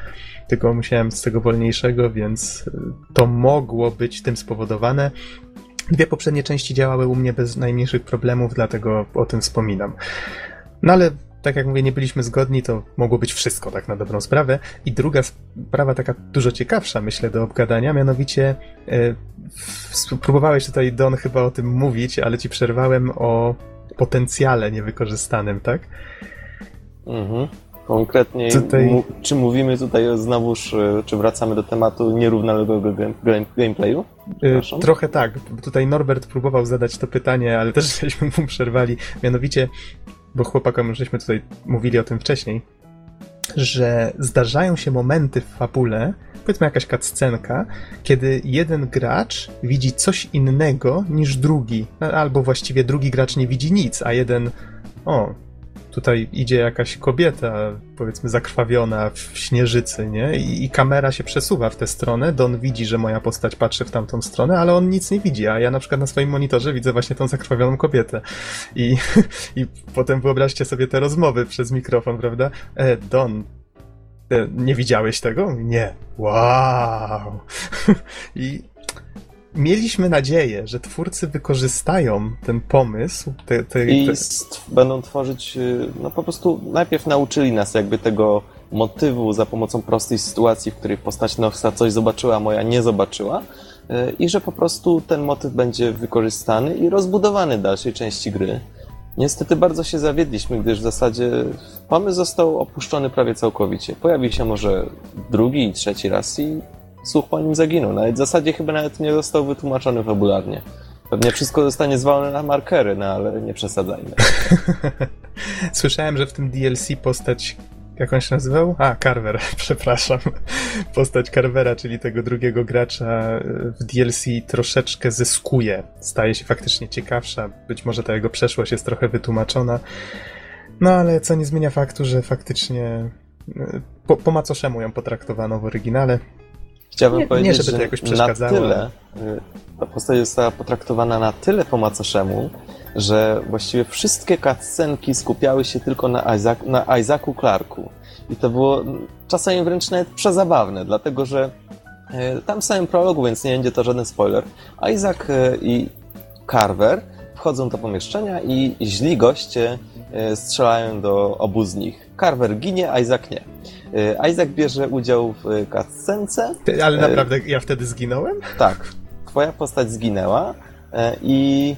tylko musiałem z tego wolniejszego, więc y, to mogło być tym spowodowane. Dwie poprzednie części działały u mnie bez najmniejszych problemów, dlatego o tym wspominam. No ale tak jak mówię, nie byliśmy zgodni, to mogło być wszystko tak na dobrą sprawę. I druga sprawa, taka dużo ciekawsza, myślę, do obgadania, mianowicie w- próbowałeś tutaj, Don, chyba o tym mówić, ale ci przerwałem o potencjale niewykorzystanym, tak? Mhm. Konkretniej, Tutaj- czy mówimy tutaj znowuż, e, czy wracamy do tematu nierównoległego game, game, gameplayu? Przepraszam. Trochę tak. Tutaj Norbert próbował zadać to pytanie, ale też żeśmy mu przerwali. Mianowicie, bo chłopakom żeśmy tutaj mówili o tym wcześniej, że zdarzają się momenty w fabule, powiedzmy jakaś cutscenka, kiedy jeden gracz widzi coś innego niż drugi, albo właściwie drugi gracz nie widzi nic, a jeden, o, tutaj idzie jakaś kobieta, powiedzmy zakrwawiona w śnieżycy, nie? I, I kamera się przesuwa w tę stronę, Don widzi, że moja postać patrzy w tamtą stronę, ale on nic nie widzi, a ja na przykład na swoim monitorze widzę właśnie tą zakrwawioną kobietę. I, i potem wyobraźcie sobie te rozmowy przez mikrofon, prawda? E, Don, e, nie widziałeś tego? Nie. Wow! I mieliśmy nadzieję, że twórcy wykorzystają ten pomysł, te, te, I będą tworzyć, y, no po prostu najpierw nauczyli nas jakby tego motywu za pomocą prostej sytuacji, w której postać Noxa coś zobaczyła, a moja nie zobaczyła. y, I że po prostu ten motyw będzie wykorzystany i rozbudowany w dalszej części gry. Niestety bardzo się zawiedliśmy, gdyż w zasadzie pomysł został opuszczony prawie całkowicie. Pojawił się może drugi i trzeci raz i słuch po nim zaginął. Nawet w zasadzie chyba nawet nie został wytłumaczony fabularnie. Pewnie wszystko zostanie zwalone na markery, no ale nie przesadzajmy. Słyszałem, że w tym DLC postać. Jak on się nazywał? A, Carver, przepraszam. Postać Carvera, czyli tego drugiego gracza y, w DLC troszeczkę zyskuje. Staje się faktycznie ciekawsza. Być może ta jego przeszłość jest trochę wytłumaczona. No ale co nie zmienia faktu, że faktycznie y, po, po macoszemu ją potraktowano w oryginale. Chciałbym Nie- nie, powiedzieć, żeby to że jakoś na tyle y, ta postać została potraktowana na tyle po macoszemu, że właściwie wszystkie cutscenki skupiały się tylko na, Isaac, na Isaacu Clarku. I to było czasami wręcz nawet przezabawne, dlatego że y, tam w samym prologu, więc nie będzie to żaden spoiler, Isaac y, i Carver wchodzą do pomieszczenia i źli goście strzelają do obu z nich. Carver ginie, Isaac nie. Y, Isaac bierze udział w cutscence, Ty, ale E, naprawdę ja wtedy zginąłem? tak, twoja postać zginęła e, i,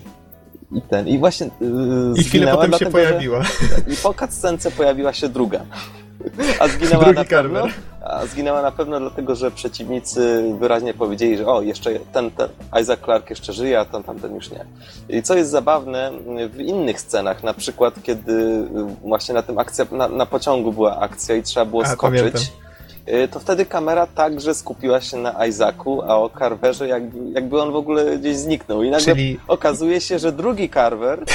i ten, i właśnie yy, I chwilę potem się dlatego, pojawiła. Że, I po cutscence pojawiła się druga. A zginęła Drugi na pewno, a zginęła na pewno dlatego, że przeciwnicy wyraźnie powiedzieli, że o, jeszcze ten, ten Isaac Clarke jeszcze żyje, a ten tamten już nie. I co jest zabawne, w innych scenach, na przykład kiedy właśnie na tym akcja, na, na pociągu była akcja i trzeba było A, skoczyć. pamiętam. Y, to wtedy kamera także skupiła się na Isaacu, a o Carverze jakby, jakby on w ogóle gdzieś zniknął. I nagle Czyli okazuje się, że drugi Carver y,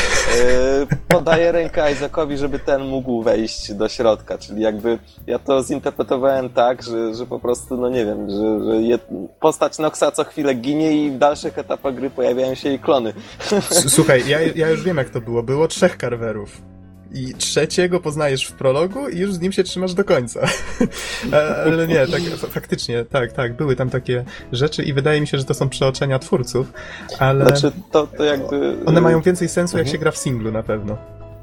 podaje rękę Isaacowi, żeby ten mógł wejść do środka. Czyli jakby ja to zinterpretowałem tak, że, że po prostu, no nie wiem, że, że je, postać Noxa co chwilę ginie i w dalszych etapach gry pojawiają się jej klony. S- Słuchaj, ja, ja już wiem jak to było. Było trzech karwerów. I trzeciego poznajesz w prologu i już z nim się trzymasz do końca. A- Ale nie, tak faktycznie, tak, tak, były tam takie rzeczy i wydaje mi się, że to są przeoczenia twórców, ale Znaczy, to, to jakby... one mają więcej sensu jak Mhm. się gra w singlu na pewno.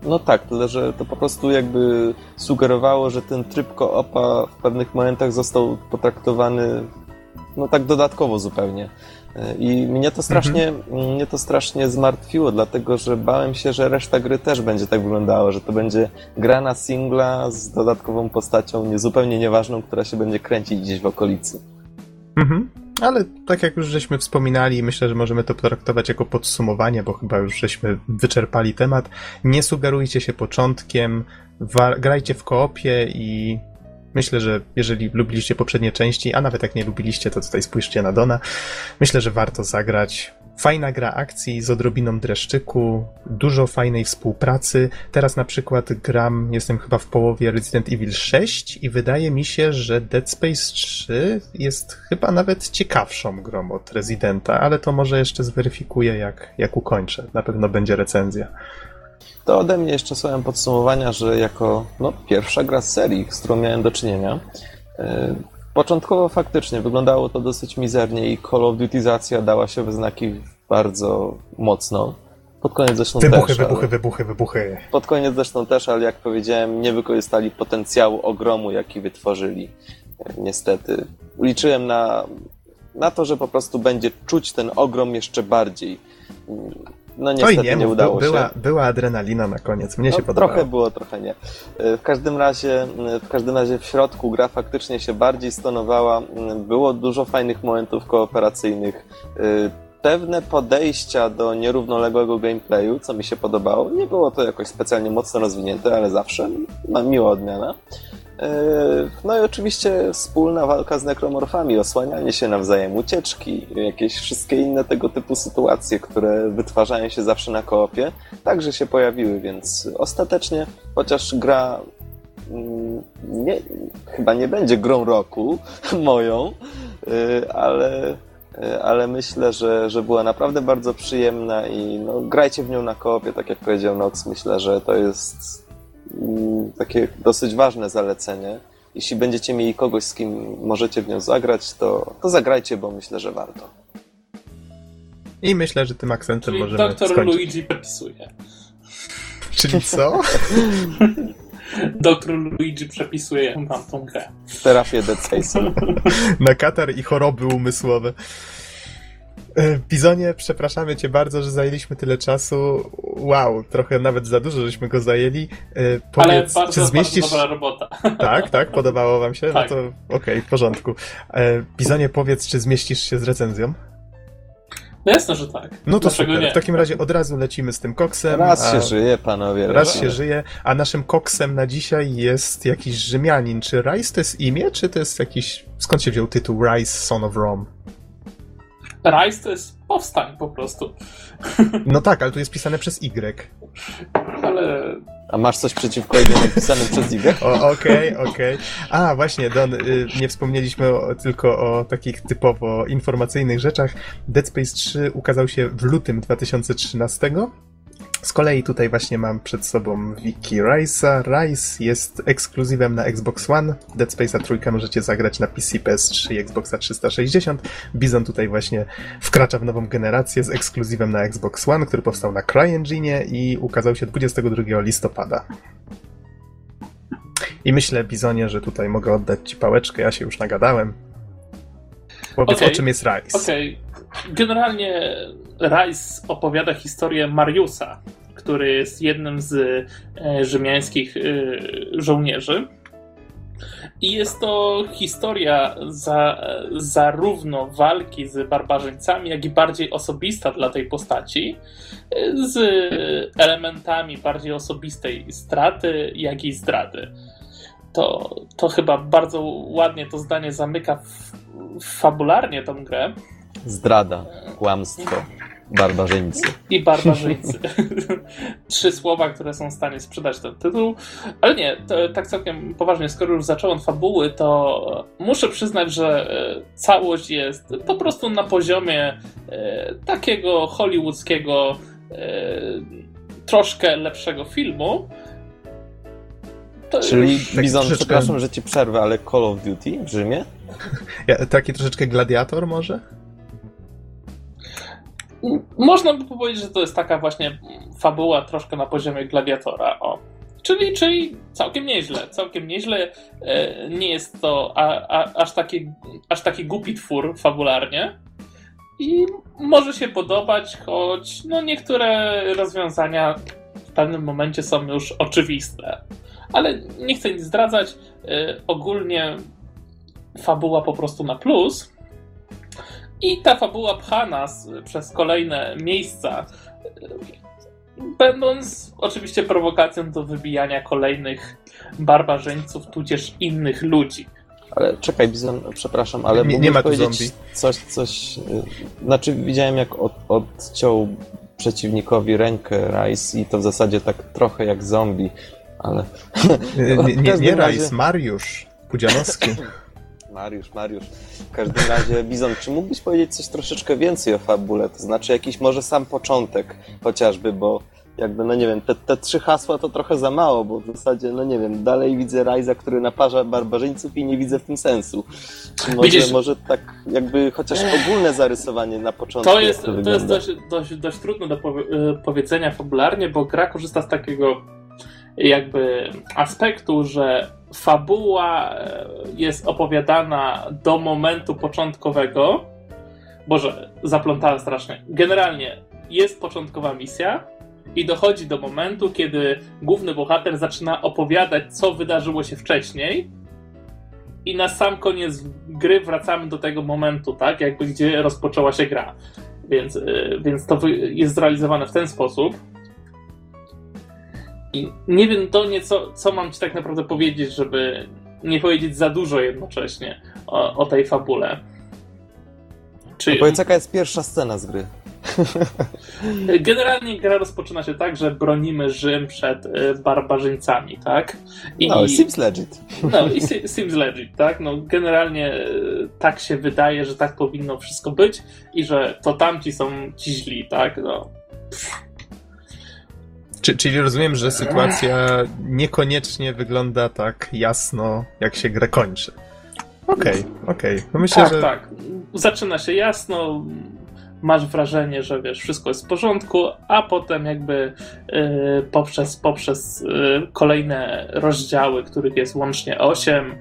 No tak, tyle że to po prostu jakby sugerowało, że ten tryb koopa w pewnych momentach został potraktowany no tak dodatkowo zupełnie. I mnie to strasznie, mnie to strasznie zmartwiło, dlatego że bałem się, że reszta gry też będzie tak wyglądała, że to będzie gra na singla z dodatkową postacią niezupełnie nieważną, która się będzie kręcić gdzieś w okolicy. Mhm. Ale tak jak już żeśmy wspominali, myślę, że możemy to potraktować jako podsumowanie, bo chyba już żeśmy wyczerpali temat. Nie sugerujcie się początkiem, grajcie w koopie i myślę, że jeżeli lubiliście poprzednie części, a nawet jak nie lubiliście, to tutaj spójrzcie na Dona. Myślę, że warto zagrać. Fajna gra akcji z odrobiną dreszczyku, dużo fajnej współpracy. Teraz na przykład gram, jestem chyba w połowie Resident Evil 6 i wydaje mi się, że Dead Space 3 jest chyba nawet ciekawszą grą od Residenta, ale to może jeszcze zweryfikuję jak, jak ukończę. Na pewno będzie recenzja. To ode mnie jeszcze słowem podsumowania, że jako no, pierwsza gra z serii, z którą miałem do czynienia, yy, początkowo faktycznie wyglądało to dosyć mizernie i Call of Dutyzacja dała się we znaki bardzo mocno. Pod koniec zresztą Wybuchy, też. ale- wybuchy, wybuchy, wybuchy. Pod koniec zresztą też, ale jak powiedziałem, nie wykorzystali potencjału ogromu, jaki wytworzyli. E, Niestety. Liczyłem na, na to, że po prostu będzie czuć ten ogrom jeszcze bardziej. No Oj niestety nie, nie, udało by- była, się. była adrenalina na koniec, mnie No, się podobało. trochę było, trochę nie. E, W każdym razie, e, w każdym razie w środku gra faktycznie się bardziej stonowała. M, Było dużo fajnych momentów kooperacyjnych. E, Pewne podejścia do nierównoległego gameplayu, co mi się podobało. Nie było to jakoś specjalnie mocno rozwinięte, ale zawsze miła odmiana. E, No i oczywiście wspólna walka z nekromorfami, osłanianie się nawzajem, ucieczki, jakieś wszystkie inne tego typu sytuacje, które wytwarzają się zawsze na koopie, także się pojawiły, więc ostatecznie, chociaż gra mm, nie, chyba nie będzie grą roku moją, y, ale, y, ale myślę, że, że była naprawdę bardzo przyjemna i no, grajcie w nią na koopie, tak jak powiedział Nox. Myślę, że to jest takie dosyć ważne zalecenie. Jeśli będziecie mieli kogoś, z kim możecie w nią zagrać, to, to zagrajcie, bo myślę, że warto. I myślę, że tym akcentem Czyli możemy doktor skończyć. Luigi przepisuje. Czyli co? Doktor Luigi przepisuje nam tą grę. Terapię Dead na katar i choroby umysłowe. E, Bizonie, przepraszamy cię bardzo, że zajęliśmy tyle czasu. Wow, trochę nawet za dużo żeśmy go zajęli. E, Ale Powiedz, bardzo, czy zmieścisz... bardzo dobra robota. Tak, tak, podobało wam się? Tak. No to okej, w porządku. E, Bizonie, powiedz, czy zmieścisz się z recenzją? No jasne, że tak. No to Dlaczego super. nie? W takim razie od razu lecimy z tym koksem. Raz a- się żyje, panowie. Raz się żyje, a naszym koksem na dzisiaj jest jakiś Rzymianin. Czy Rice to jest imię, czy to jest jakiś... Skąd się wziął tytuł Rice, Son of Rome? Rise to jest powstań po prostu. No tak, ale tu jest pisane przez Y. Ale A masz coś przeciwko imieniu napisanym przez Y? Okej, okej. A, właśnie, Don, y, nie wspomnieliśmy o, tylko o takich typowo informacyjnych rzeczach. Dead Space 3 ukazał się w lutym 2013. Z kolei tutaj właśnie mam przed sobą wiki Rice'a. Rise jest ekskluzywem na Xbox One. Dead Space'a trójkę możecie zagrać na PC, PS3 i Xboxa 360. Bizon tutaj właśnie wkracza w nową generację z ekskluzywem na Xbox One, który powstał na CryEngine i ukazał się 22 listopada. I myślę, Bizonie, że tutaj mogę oddać ci pałeczkę, ja się już nagadałem. Powiedz, Okej. o czym jest Rise. okej. Generalnie Rice opowiada historię Mariusa, który jest jednym z e, rzymiańskich e, żołnierzy. I jest to historia za, zarówno walki z barbarzyńcami, jak i bardziej osobista dla tej postaci, e, z elementami bardziej osobistej straty, jak i zdrady. to, to chyba bardzo ładnie to zdanie zamyka fabularnie tą grę. Zdrada, kłamstwo, barbarzyńcy. I barbarzyńcy. Trzy słowa, które są w stanie sprzedać ten tytuł. Ale nie, to, tak całkiem poważnie, skoro już zacząłem fabuły, to muszę przyznać, że e, całość jest po prostu na poziomie e, takiego hollywoodzkiego e, troszkę lepszego filmu. To Czyli już... Bizon, troszeczkę... przepraszam, że ci przerwę, ale Call of Duty w Rzymie? Ja, taki troszeczkę gladiator może? Można by powiedzieć, że to jest taka właśnie fabuła troszkę na poziomie gladiatora. O. Czyli, czyli całkiem nieźle, całkiem nieźle. E, nie jest to a, a, aż, taki, aż taki głupi twór fabularnie. I może się podobać, choć no, niektóre rozwiązania w pewnym momencie są już oczywiste. Ale nie chcę nic zdradzać. E, ogólnie fabuła po prostu na plus. I ta fabuła pcha nas przez kolejne miejsca, będąc oczywiście prowokacją do wybijania kolejnych barbarzyńców, tudzież innych ludzi. Ale czekaj, Bizon, przepraszam, ale nie, nie ma tu zombie. Coś, coś. Y, znaczy, widziałem, jak od, odciął przeciwnikowi rękę Rice i to w zasadzie tak trochę jak zombie, ale. Nie, nie, nie, nie Rice, Mariusz Pudzianowski. Mariusz, Mariusz. W każdym razie, Bizon, czy mógłbyś powiedzieć coś troszeczkę więcej o fabule? To znaczy jakiś może sam początek chociażby, bo jakby, no nie wiem, te, te trzy hasła to trochę za mało, bo w zasadzie, no nie wiem, dalej widzę Rajza, który naparza barbarzyńców i nie widzę w tym sensu. Czy może, Widzisz, może tak jakby chociaż ogólne zarysowanie na początku. To jest, to, to jest dość, dość, dość trudne do powie y, powiedzenia fabularnie, bo gra korzysta z takiego jakby aspektu, że fabuła e, jest opowiadana do momentu początkowego. Boże, zaplątałem strasznie. Generalnie jest początkowa misja i dochodzi do momentu, kiedy główny bohater zaczyna opowiadać, co wydarzyło się wcześniej. I na sam koniec gry wracamy do tego momentu, tak? Jakby gdzie rozpoczęła się gra. Więc, e, więc to jest zrealizowane w ten sposób. I nie wiem do nieco, co mam ci tak naprawdę powiedzieć, żeby nie powiedzieć za dużo jednocześnie o, o tej fabule. Czy... No powiedz, jaka jest pierwsza scena z gry? Generalnie gra rozpoczyna się tak, że bronimy Rzym przed y, barbarzyńcami, tak? I, no, seems legit. No, i seems legit, tak? No, generalnie y, tak się wydaje, że tak powinno wszystko być i że to tamci są ci źli, tak? No. Pff czy, czyli rozumiem, że sytuacja niekoniecznie wygląda tak jasno, jak się grę kończy. Okej, okay, okej. Okay. No myślę, tak, że... tak. Zaczyna się jasno, masz wrażenie, że wiesz, wszystko jest w porządku, a potem jakby yy, poprzez, poprzez yy, kolejne rozdziały, których jest łącznie 8,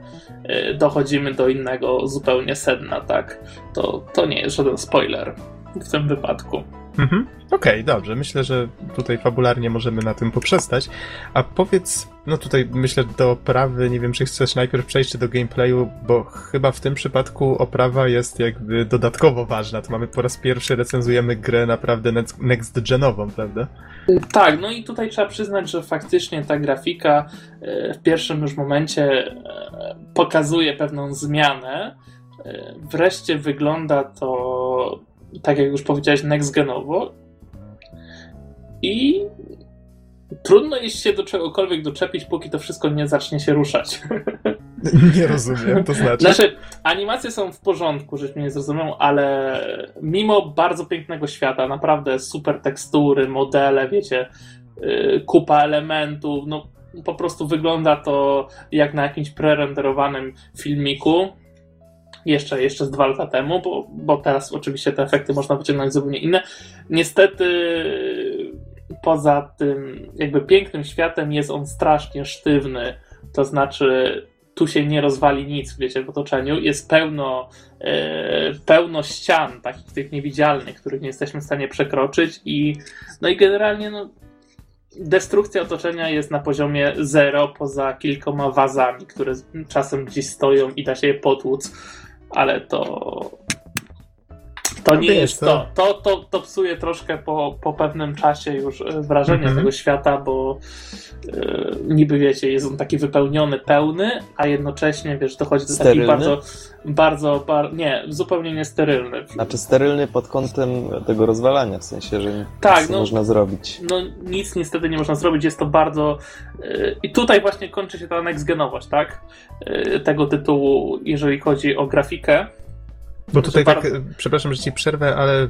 yy, dochodzimy do innego zupełnie sedna, tak? To, to nie jest żaden spoiler w tym wypadku. Mhm. Okej, okay, dobrze. Myślę, że tutaj fabularnie możemy na tym poprzestać. A powiedz, no tutaj myślę do oprawy, nie wiem, czy chcesz najpierw przejść do gameplayu, bo chyba w tym przypadku oprawa jest jakby dodatkowo ważna. To mamy po raz pierwszy recenzujemy grę naprawdę next-genową, prawda? Tak, no i tutaj trzeba przyznać, że faktycznie ta grafika e, w pierwszym już momencie e, pokazuje pewną zmianę. E, wreszcie wygląda to tak jak już powiedziałeś, next-genowo. I trudno jest się do czegokolwiek doczepić, póki to wszystko nie zacznie się ruszać. Nie rozumiem, to znaczy. Znaczy, animacje są w porządku, żeś mnie nie zrozumiał, ale mimo bardzo pięknego świata, naprawdę super tekstury, modele, wiecie, y, kupa elementów, no po prostu wygląda to jak na jakimś prerenderowanym filmiku jeszcze, jeszcze z dwa lata temu, bo, bo teraz oczywiście te efekty można wyciągnąć zupełnie inne. Niestety poza tym jakby pięknym światem jest on strasznie sztywny, to znaczy tu się nie rozwali nic, wiecie, w otoczeniu. Jest pełno, e, pełno ścian, takich tych niewidzialnych, których nie jesteśmy w stanie przekroczyć i no i generalnie no, destrukcja otoczenia jest na poziomie zero, poza kilkoma wazami, które czasem gdzieś stoją i da się je potłuc ale to To nie jest to- to. To, to. psuje troszkę po, po pewnym czasie już e, wrażenie Mhm. tego świata, bo e, niby wiecie, jest on taki wypełniony, pełny, a jednocześnie wiesz, dochodzi do takich Sterylny? bardzo, bardzo, bar, nie, zupełnie niesterylny. Znaczy sterylny pod kątem tego rozwalania, w sensie, że nic Tak, nie no- można zrobić. No nic niestety nie można zrobić, jest to bardzo... e, I tutaj właśnie kończy się ta next-genowość, tak? E, Tego tytułu, jeżeli chodzi o grafikę. Bo tutaj tak, bardzo- e, przepraszam, że ci przerwę, ale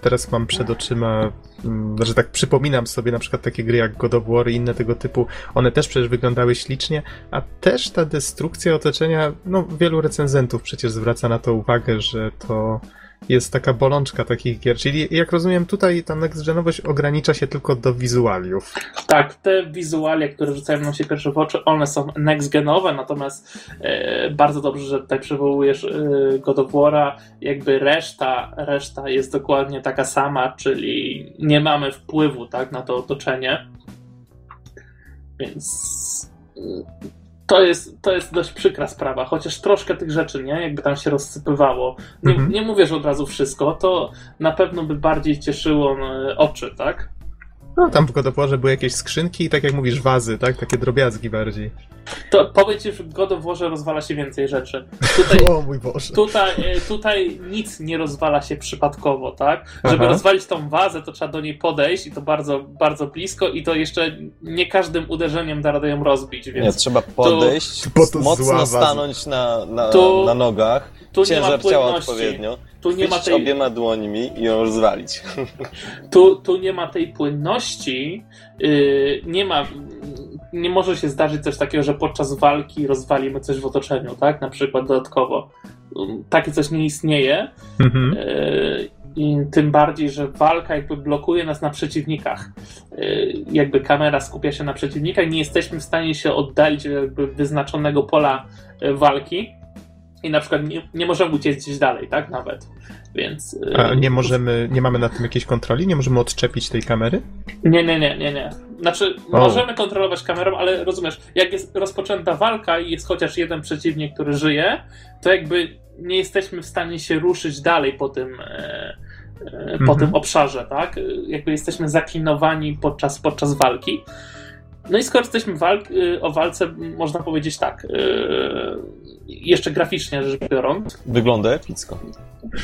teraz mam przed oczyma, mm, że tak przypominam sobie na przykład takie gry jak God of War i inne tego typu, one też przecież wyglądały ślicznie, a też ta destrukcja otoczenia, no wielu recenzentów przecież zwraca na to uwagę, że to jest taka bolączka takich gier, czyli jak rozumiem tutaj ta next-genowość ogranicza się tylko do wizualiów. Tak, te wizualia, które rzucają nam się pierwsze w oczy, one są next-genowe, natomiast e, bardzo dobrze, że tutaj przywołujesz e, God of War'a, jakby reszta, reszta jest dokładnie taka sama, czyli nie mamy wpływu tak, na to otoczenie. Więc to jest, to jest dość przykra sprawa, chociaż troszkę tych rzeczy, nie? Jakby tam się rozsypywało. Nie, Mhm. nie mówię, że od razu wszystko, to na pewno by bardziej cieszyło e, oczy, tak? No tam w God były jakieś skrzynki i tak jak mówisz, wazy, tak? Takie drobiazgi bardziej. To powiem ci, że w God rozwala się więcej rzeczy. Tutaj, O mój Boże. tutaj, e, tutaj nic nie rozwala się przypadkowo, tak? Żeby Aha. rozwalić tą wazę, to trzeba do niej podejść i to bardzo, bardzo blisko i to jeszcze nie każdym uderzeniem da radę ją rozbić, Nie, więc trzeba podejść, zła mocno stanąć na, na, Tu- na nogach, tu nie ma ciężar ciała płynności. odpowiednio, Tu nie ma tej, obiema dłońmi i ją rozwalić. tu, tu nie ma tej płynności, yy, nie ma, nie może się zdarzyć coś takiego, że podczas walki rozwalimy coś w otoczeniu, tak? Na przykład dodatkowo. Ym, Takie coś nie istnieje. Mhm. Yy, I tym bardziej, że walka jakby blokuje nas na przeciwnikach. Yy, Jakby kamera skupia się na przeciwnikach, nie jesteśmy w stanie się oddalić od jakby wyznaczonego pola yy, walki i na przykład nie, nie możemy uciec gdzieś dalej, tak? Nawet. Więc. yy, A nie możemy, nie mamy nad tym jakiejś kontroli? Nie możemy odczepić tej kamery? Nie, nie, nie, nie, nie. Znaczy, O. możemy kontrolować kamerą, ale rozumiesz, jak jest rozpoczęta walka i jest chociaż jeden przeciwnik, który żyje, to jakby nie jesteśmy w stanie się ruszyć dalej po tym, e, e, po Mhm. tym obszarze, tak? Jakby jesteśmy zaklinowani podczas, podczas walki. No i skoro jesteśmy walk, e, o walce, można powiedzieć tak, e, jeszcze graficznie rzecz biorąc, Wygląda epicko.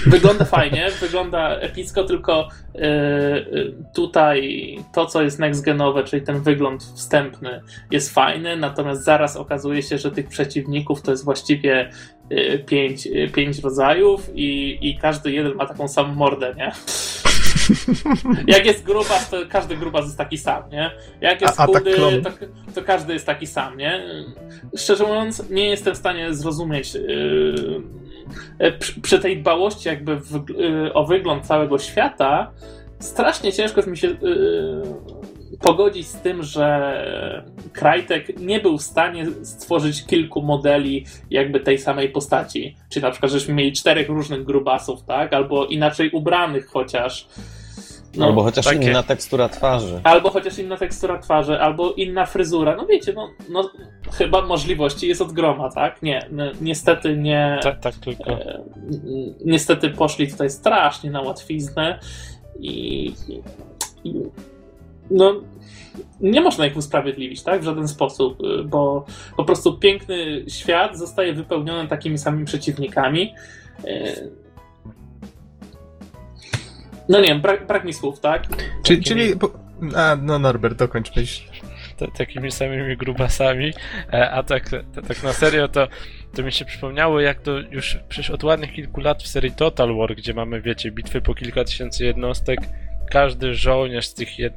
Wygląda fajnie, wygląda epicko, tylko yy, tutaj to, co jest next-genowe, czyli ten wygląd wstępny, jest fajny, natomiast zaraz okazuje się, że tych przeciwników to jest właściwie pięć, pięć rodzajów i, i każdy jeden ma taką samą mordę, nie? Jak jest grubas, to każdy grubas jest taki sam, nie? Jak jest A- chudy, klonu. to, to każdy jest taki sam, nie? Szczerze mówiąc, nie jestem w stanie zrozumieć yy, e, przy, przy tej dbałości jakby w, y, o wygląd całego świata, strasznie ciężko jest mi się y, pogodzić z tym, że Krajtek nie był w stanie stworzyć kilku modeli jakby tej samej postaci. Czyli na przykład, żeśmy mieli czterech różnych grubasów, tak? Albo inaczej ubranych chociaż. No, Albo chociaż takie. inna tekstura twarzy. Albo chociaż inna tekstura twarzy, albo inna fryzura. No wiecie, no, no chyba możliwości jest od groma, tak? Nie, niestety nie. Tak, tak tylko. E, ni- niestety poszli tutaj strasznie na łatwiznę i, i no nie można ich usprawiedliwić, tak? W żaden sposób, y, bo po prostu piękny świat zostaje wypełniony takimi samymi przeciwnikami. E, No nie wiem, brak, brak mi słów, tak? Czyli... bo- A, no Norbert, dokończ myśl. takimi samymi grubasami, e, a tak, tak na serio to, to mi się przypomniało jak to już przecież od ładnych kilku lat w serii Total War, gdzie mamy wiecie, bitwy po kilka tysięcy jednostek, każdy żołnierz z tych jed...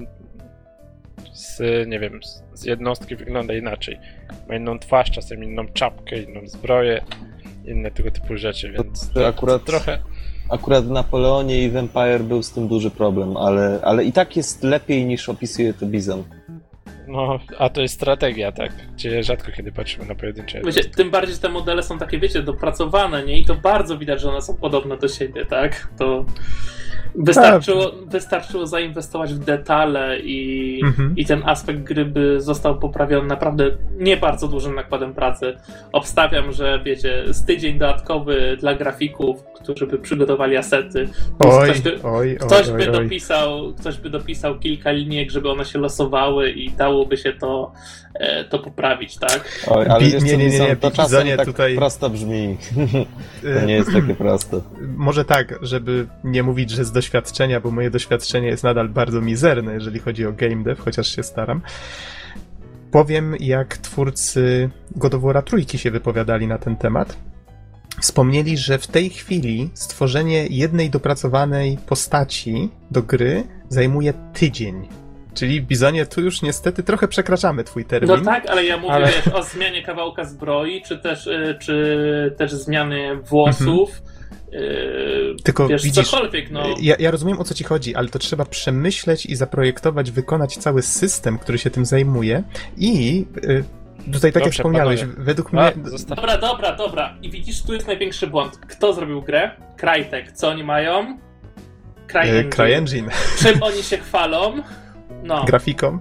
z, nie wiem, z- jednostki wygląda inaczej. Ma inną twarz, czasem inną czapkę, inną zbroję, inne tego typu rzeczy, więc To akurat, trochę akurat w Napoleonie i w Empire był z tym duży problem, ale, ale i tak jest lepiej niż opisuje to Bizon. no, a to jest strategia, tak, gdzie rzadko kiedy patrzymy na pojedyncze Wiecie, tym bardziej, że te modele są takie, wiecie, dopracowane, nie? I to bardzo widać, że one są podobne do siebie, tak? To Wystarczyło, wystarczyło zainwestować w detale i, Mhm. i ten aspekt gry by został poprawiony naprawdę nie bardzo dużym nakładem pracy. Obstawiam, że wiecie, z tydzień dodatkowy dla grafików, którzy by przygotowali asety. Oj, ktoś by, oj, ktoś oj, by dopisał, ktoś by dopisał kilka linijek, żeby one się losowały i dałoby się to, to poprawić, tak? Oj, ale Bi- wiesz nie, nie, nie, nie, to czasem tak tutaj- prosto brzmi. To nie jest takie proste. Może tak, żeby nie mówić, że z doświadczenia, bo moje doświadczenie jest nadal bardzo mizerne, jeżeli chodzi o game dev, chociaż się staram. Powiem, jak twórcy God of War'a trójki się wypowiadali na ten temat. Wspomnieli, że w tej chwili stworzenie jednej dopracowanej postaci do gry zajmuje tydzień. Czyli Bizonie, tu już niestety trochę przekraczamy twój termin. No tak, ale ja mówię Ale- wiesz, o zmianie kawałka zbroi, czy też, e, czy też zmianie włosów. e, Tylko wiesz, widzisz, cokolwiek, no. Ja, ja rozumiem o co ci chodzi, ale to trzeba przemyśleć i zaprojektować, wykonać cały system, który się tym zajmuje i y, tutaj tak jak Dobrze, wspomniałeś, panowie. według A, mnie zostaw... Dobra, dobra, dobra. I widzisz, tu jest największy błąd. Kto zrobił grę? Crytek. Co oni mają? CryEngine. y, CryEngine Czym oni się chwalą? No, grafiką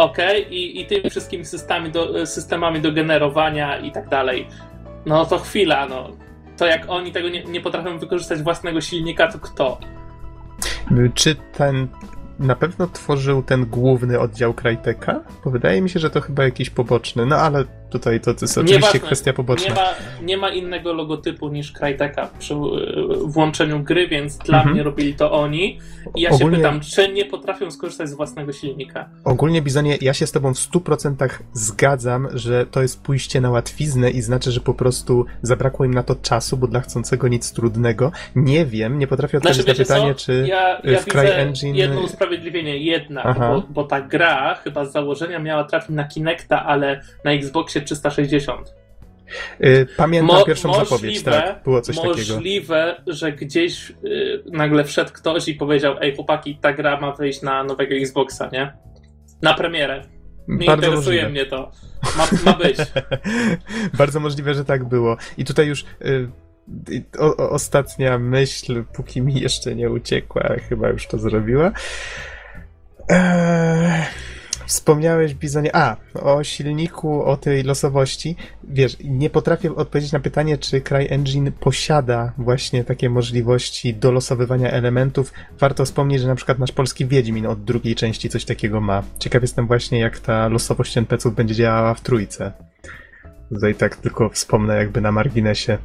okej. I, I tymi wszystkimi systemami do, systemami do generowania i tak dalej. No to chwila, no. To jak oni tego nie, nie potrafią wykorzystać własnego silnika, to kto? Czy ten na pewno tworzył ten główny oddział Cryteka? Bo wydaje mi się, że to chyba jakiś poboczny, no ale tutaj to, to jest oczywiście Nieważne. kwestia poboczna. Nie ma, nie ma innego logotypu niż Cryteka przy y, włączeniu gry, więc dla Mhm. mnie robili to oni. I ja Ogólnie- się pytam, czy nie potrafią skorzystać z własnego silnika? Ogólnie, Bizonie, ja się z tobą w 100% zgadzam, że to jest pójście na łatwiznę i znaczy, że po prostu zabrakło im na to czasu, bo dla chcącego nic trudnego. Nie wiem, nie potrafię odpowiedzieć Znaczy, na pytanie, co? czy... ja, y, ja w CryEngine- jedno usprawiedliwienie, jednak, bo, bo ta gra chyba z założenia miała trafić na Kinecta, ale na Xboxie 360. Y, Pamiętam Mo- pierwszą możliwe- zapowiedź, tak, było coś takiego. Możliwe, że gdzieś y, nagle wszedł ktoś i powiedział, ej chłopaki, ta gra ma wyjść na nowego Xboxa, nie? Na premierę. Nie Bardzo interesuje możliwe. mnie to. Ma, ma być. Bardzo możliwe, że tak było. I tutaj już y, y, o, o, ostatnia myśl, póki mi jeszcze nie uciekła, chyba już to zrobiła. Eee, wspomniałeś, Bizonie, a, o silniku, o tej losowości. Wiesz, nie potrafię odpowiedzieć na pytanie, czy CryEngine posiada właśnie takie możliwości dolosowywania elementów. Warto wspomnieć, że na przykład nasz polski Wiedźmin od drugiej części coś takiego ma. Ciekaw jestem właśnie, jak ta losowość NPC-ów będzie działała w trójce. Tutaj tak tylko wspomnę jakby na marginesie.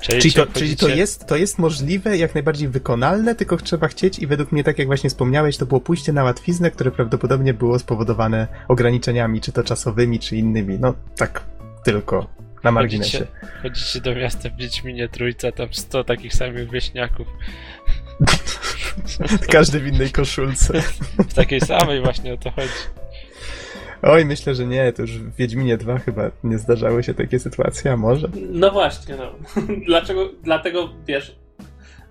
Czyli, Czyli to, czyli to, jest, to jest możliwe, jak najbardziej wykonalne, tylko trzeba chcieć i według mnie, tak jak właśnie wspomniałeś, to było pójście na łatwiznę, które prawdopodobnie było spowodowane ograniczeniami, czy to czasowymi, czy innymi. No tak tylko na marginesie. Chodzicie, chodzicie do miasta w Wiedźminie Trójca, tam 100 takich samych wieśniaków. Każdy w innej koszulce. W takiej samej właśnie o to chodzi. Oj, myślę, że nie, to już w Wiedźminie 2 chyba nie zdarzały się takie sytuacje, a może? No właśnie, no. Dlaczego, dlatego, wiesz,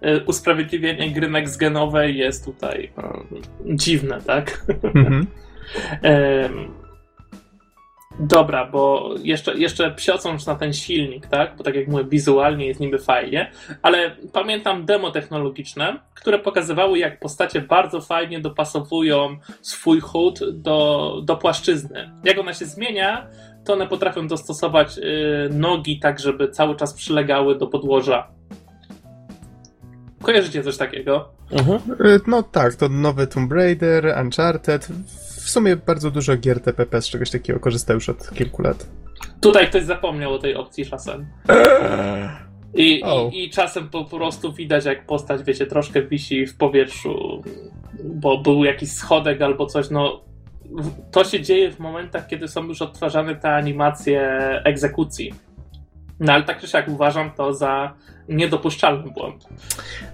y, usprawiedliwienie gry next genowej jest tutaj dziwne, tak? Mhm. Dobra, bo jeszcze, jeszcze psiocąc na ten silnik, tak? Bo tak jak mówię, wizualnie jest niby fajnie, ale pamiętam demo technologiczne, które pokazywały, jak postacie bardzo fajnie dopasowują swój HUD do, do płaszczyzny. Jak ona się zmienia, to one potrafią dostosować y, nogi tak, żeby cały czas przylegały do podłoża. Kojarzycie coś takiego? Mhm. Y, No tak, to nowy Tomb Raider, Uncharted. W sumie bardzo dużo gier TPP z czegoś takiego korzysta już od kilku lat. Tutaj ktoś zapomniał o tej opcji czasem. I, O. i, I czasem po prostu widać, jak postać, wiecie, troszkę wisi w powietrzu, bo był jakiś schodek albo coś. No, to się dzieje w momentach, kiedy są już odtwarzane te animacje egzekucji. No ale tak czy siak uważam to za niedopuszczalny błąd.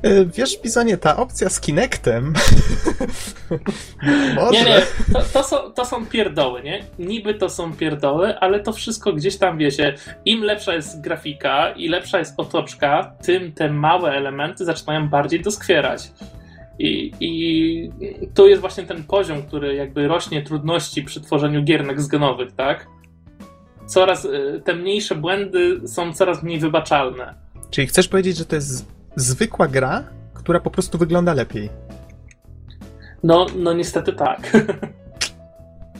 Y, Wiesz, Bizonie, ta opcja z Kinectem. Może. Nie, nie, to, to, są, to są pierdoły, nie? Niby to są pierdoły, ale to wszystko gdzieś tam, wiecie, im lepsza jest grafika i lepsza jest otoczka, tym te małe elementy zaczynają bardziej doskwierać. I, I tu jest właśnie ten poziom, który jakby rośnie trudności przy tworzeniu gier next-genowych, tak? Coraz, y, te mniejsze błędy są coraz mniej wybaczalne. Czyli chcesz powiedzieć, że to jest zwykła gra, która po prostu wygląda lepiej. No, no niestety tak.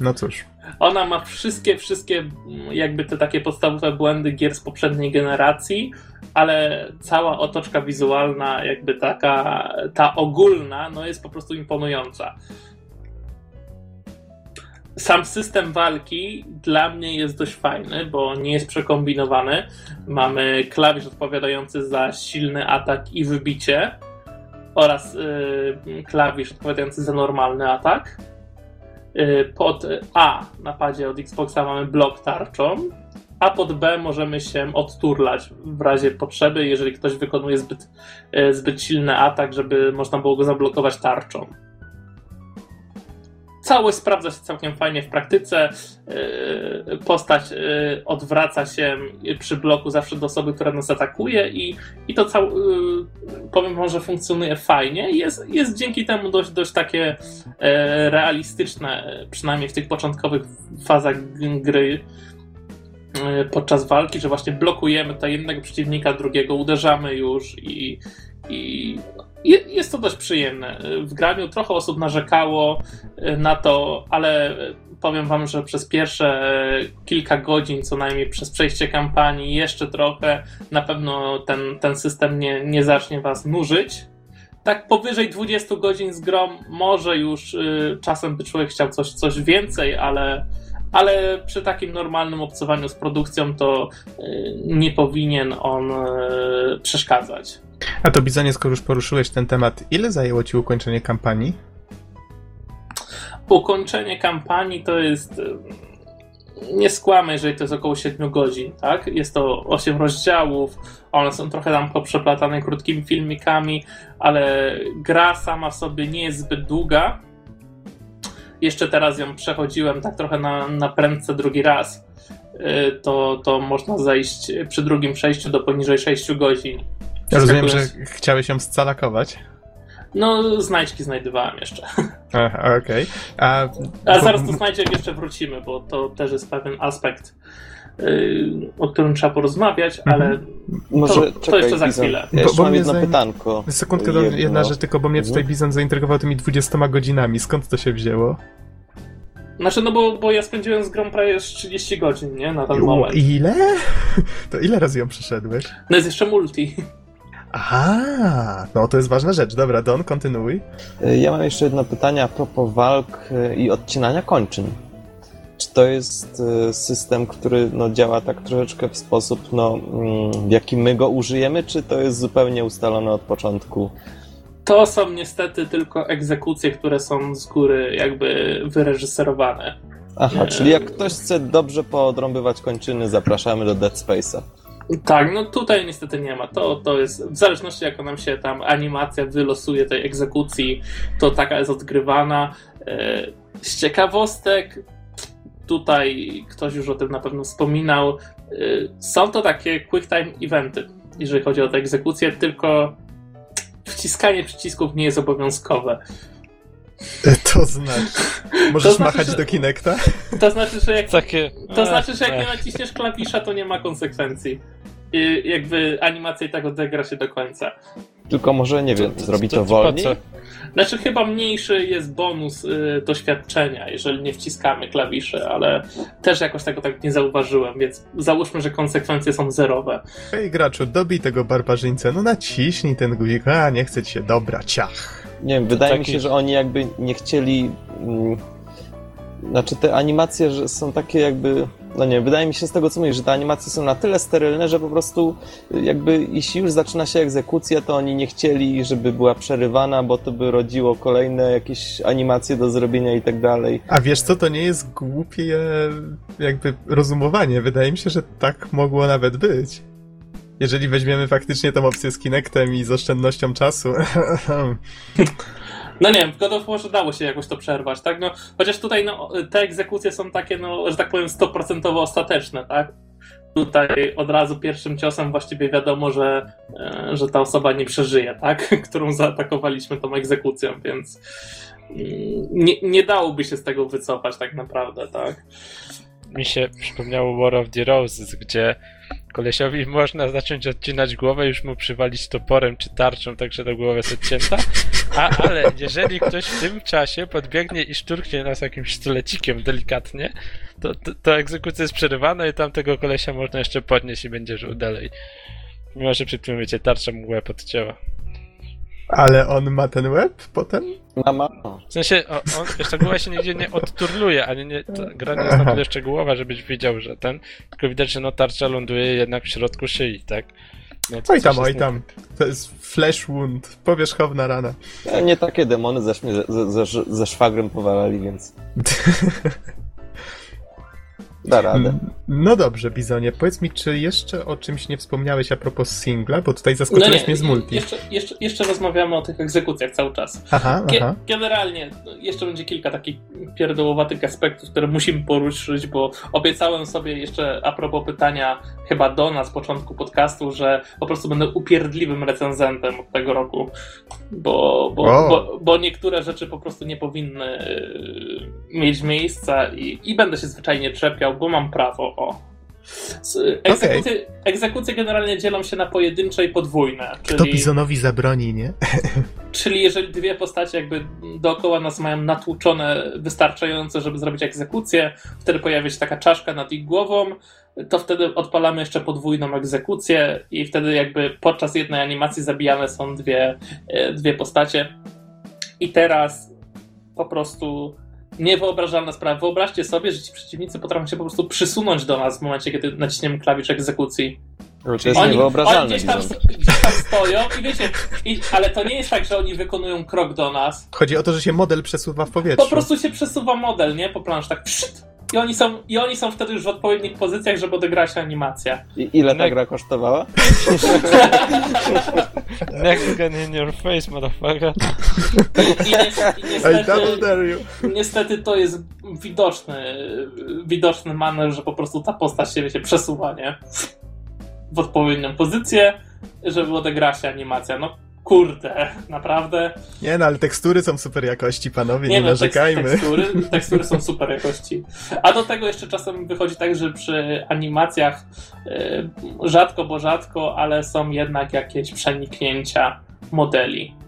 No cóż. Ona ma wszystkie, wszystkie mm, jakby te takie podstawowe błędy gier z poprzedniej generacji, ale cała otoczka wizualna, jakby taka, ta ogólna, no jest po prostu imponująca. Sam system walki dla mnie jest dość fajny, bo nie jest przekombinowany. Mamy klawisz odpowiadający za silny atak i wybicie oraz yy, klawisz odpowiadający za normalny atak. Yy, pod A na padzie od Xboxa mamy blok tarczą, a pod B możemy się odturlać w razie potrzeby, jeżeli ktoś wykonuje zbyt, yy, zbyt silny atak, żeby można było go zablokować tarczą. Całość sprawdza się całkiem fajnie w praktyce. Yy, Postać yy, odwraca się przy bloku zawsze do osoby, która nas atakuje i, i to cał, yy, powiem wam, że funkcjonuje fajnie. Jest, jest dzięki temu dość, dość takie realistyczne, przynajmniej w tych początkowych fazach gry podczas walki, że właśnie blokujemy tutaj jednego przeciwnika, drugiego uderzamy już i, i jest to dość przyjemne. W graniu trochę osób narzekało y, na to, ale powiem wam, że przez pierwsze kilka godzin, co najmniej przez przejście kampanii, jeszcze trochę, na pewno ten, ten system nie, nie zacznie was nużyć. Tak powyżej 20 godzin z grą może już czasem by człowiek chciał coś, coś więcej, ale, ale przy takim normalnym obcowaniu z produkcją to y, nie powinien on y, przeszkadzać. A to Bizonie, skoro już poruszyłeś ten temat, ile zajęło ci ukończenie kampanii? ukończenie kampanii to jest. y, Nie skłamę, jeżeli to jest około 7 godzin, tak? Jest to 8 rozdziałów, one są trochę tam poprzeplatane krótkimi filmikami, ale gra sama w sobie nie jest zbyt długa. Jeszcze teraz ją przechodziłem tak trochę na, na prędce drugi raz. Y, To, to można zejść przy drugim przejściu do poniżej 6 godzin. Ja rozumiem, że chciałeś ją scalakować. No, znajdźki znajdowałem jeszcze. Okej. A, A bo- zaraz do znajdziek jeszcze wrócimy, bo to też jest pewien aspekt, o którym trzeba porozmawiać, Mhm. ale Może To- to czekaj, jeszcze za Bizon. chwilę. Ja Bo- jeszcze bo mnie jedno pytanko. Sekundkę, do, Jedno. jedna rzecz tylko, bo mnie tutaj Mhm. Bizon zaintrygował tymi 20 godzinami. Skąd to się wzięło? znaczy, no bo, bo ja spędziłem z grą prawie z 30 godzin, nie, na ten moment. Ile? To ile razy ją przeszedłeś? No jest jeszcze multi. Aha, no to jest ważna rzecz. Dobra, Don, kontynuuj. Y, Ja mam jeszcze jedno pytanie a propos walk y, i odcinania kończyn. Czy to jest y, system, który no, działa tak troszeczkę w sposób, no, mm, w jaki my go użyjemy, czy to jest zupełnie ustalone od początku? To są niestety tylko egzekucje, które są z góry jakby wyreżyserowane. Aha, Nie. czyli jak ktoś chce dobrze poodrąbywać kończyny, zapraszamy do Dead Space'a. Tak, no tutaj niestety nie ma. To, to jest, w zależności jaka nam się tam animacja wylosuje tej egzekucji, to taka jest odgrywana. E, Z ciekawostek, tutaj ktoś już o tym na pewno wspominał, e, są to takie quick time eventy, jeżeli chodzi o te egzekucje, tylko wciskanie przycisków nie jest obowiązkowe. To znaczy... Możesz To znaczy, machać że- do Kinecta? To znaczy, że jak Takie. To znaczy, że jak nie naciśniesz klawisza, to nie ma konsekwencji. I jakby animacja i tak odegra się do końca. Tylko może, nie wiem, zrobi to wolniej? po co? Znaczy, chyba mniejszy jest bonus y, doświadczenia, jeżeli nie wciskamy klawiszy, ale też jakoś tego tak nie zauważyłem, więc załóżmy, że konsekwencje są zerowe. Ej, graczu, dobij tego barbarzyńcę. No naciśnij ten guzik. A, nie chce ci się. Dobra, ciach. Nie wiem, wydaje mi taki- się, że oni jakby nie chcieli. Mm, znaczy, te animacje że są takie jakby. No nie, wydaje mi się z tego, co mówisz, że te animacje są na tyle sterylne, że po prostu y, jakby jeśli już zaczyna się egzekucja, to oni nie chcieli, żeby była przerywana, bo to by rodziło kolejne jakieś animacje do zrobienia i tak dalej. A wiesz co, to nie jest głupie jakby rozumowanie. Wydaje mi się, że tak mogło nawet być. Jeżeli weźmiemy faktycznie tą opcję z Kinectem i z oszczędnością czasu. No nie wiem, w God of dało się jakoś to przerwać, tak? No, chociaż tutaj no, te egzekucje są takie, no, że tak powiem, 100% ostateczne, tak? Tutaj od razu pierwszym ciosem właściwie wiadomo, że, e, że ta osoba nie przeżyje, tak? Którą zaatakowaliśmy tą egzekucją, więc mm, nie, nie dałoby się z tego wycofać tak naprawdę, tak? Mi się przypomniało War of the Roses, gdzie kolesiowi można zacząć odcinać głowę, już mu przywalić toporem czy tarczą, tak że ta głowa jest odcięta. A, ale jeżeli ktoś w tym czasie podbiegnie i szturchnie nas jakimś stulecikiem delikatnie, to, to, to egzekucja jest przerywana i tamtego kolesia można jeszcze podnieść i będzie żył dalej. Mimo, że przed tym wiecie, tarcza mu łeb odcięła. Ale on ma ten łeb potem? Mama. W sensie, o, on, wiesz, ta głowa się nigdzie nie odturluje, ani nie, ta gra nie jest na tyle szczegółowa, żebyś wiedział, że ten, tylko widać, że no tarcza ląduje jednak w środku szyi, tak? No, Oj tam, oj tam. To jest flesh wound, powierzchowna rana. Nie takie demony ze, ze, ze, ze szwagrem powalali, więc da radę. No dobrze, Bizonie, powiedz mi, czy jeszcze o czymś nie wspomniałeś a propos singla, bo tutaj zaskoczyłeś mnie z multi. Jeszcze, jeszcze, jeszcze rozmawiamy o tych egzekucjach cały czas. Aha, Ge- aha. Generalnie no, jeszcze będzie kilka takich pierdołowatych aspektów, które musimy poruszyć, bo obiecałem sobie jeszcze a propos pytania chyba do nas z początku podcastu, że po prostu będę upierdliwym recenzentem od tego roku, bo, bo, O. bo, bo niektóre rzeczy po prostu nie powinny y, mieć miejsca i, i będę się zwyczajnie czepiał, bo mam prawo, o. Egzekucje, egzekucje generalnie dzielą się na pojedyncze i podwójne. Kto czyli... Bizonowi zabroni, nie? Czyli jeżeli dwie postacie jakby dookoła nas mają natłuczone wystarczająco, żeby zrobić egzekucję, wtedy pojawia się taka czaszka nad ich głową, to wtedy odpalamy jeszcze podwójną egzekucję i wtedy jakby podczas jednej animacji zabijane są dwie, e, dwie postacie. I teraz po prostu niewyobrażalna sprawa. Wyobraźcie sobie, że ci przeciwnicy potrafią się po prostu przysunąć do nas w momencie, kiedy naciśniemy klawisz egzekucji. To jest Oni, niewyobrażalne. oni gdzieś, tam, gdzieś tam stoją i wiecie, i, ale to nie jest tak, że oni wykonują krok do nas. Chodzi o to, że się model przesuwa w powietrzu. Po prostu się przesuwa model, nie? Po plansz tak pszt, i oni, są, I oni są wtedy już w odpowiednich pozycjach, żeby odegrała się animacja. I ile ta gra kosztowała? Next gun in your face, motherfucker. I, niestety, dare you. niestety to jest widoczny, widoczny manewr, że po prostu ta postać się wiecie, przesuwa, nie? W odpowiednią pozycję, żeby odegrała się animacja. No kurde, naprawdę. Nie no, ale tekstury są super jakości, panowie, nie, no, tekst- narzekajmy. Tekstury, tekstury są super jakości. A do tego jeszcze czasem wychodzi tak, że przy animacjach e, rzadko, bo rzadko, ale są jednak jakieś przeniknięcia modeli.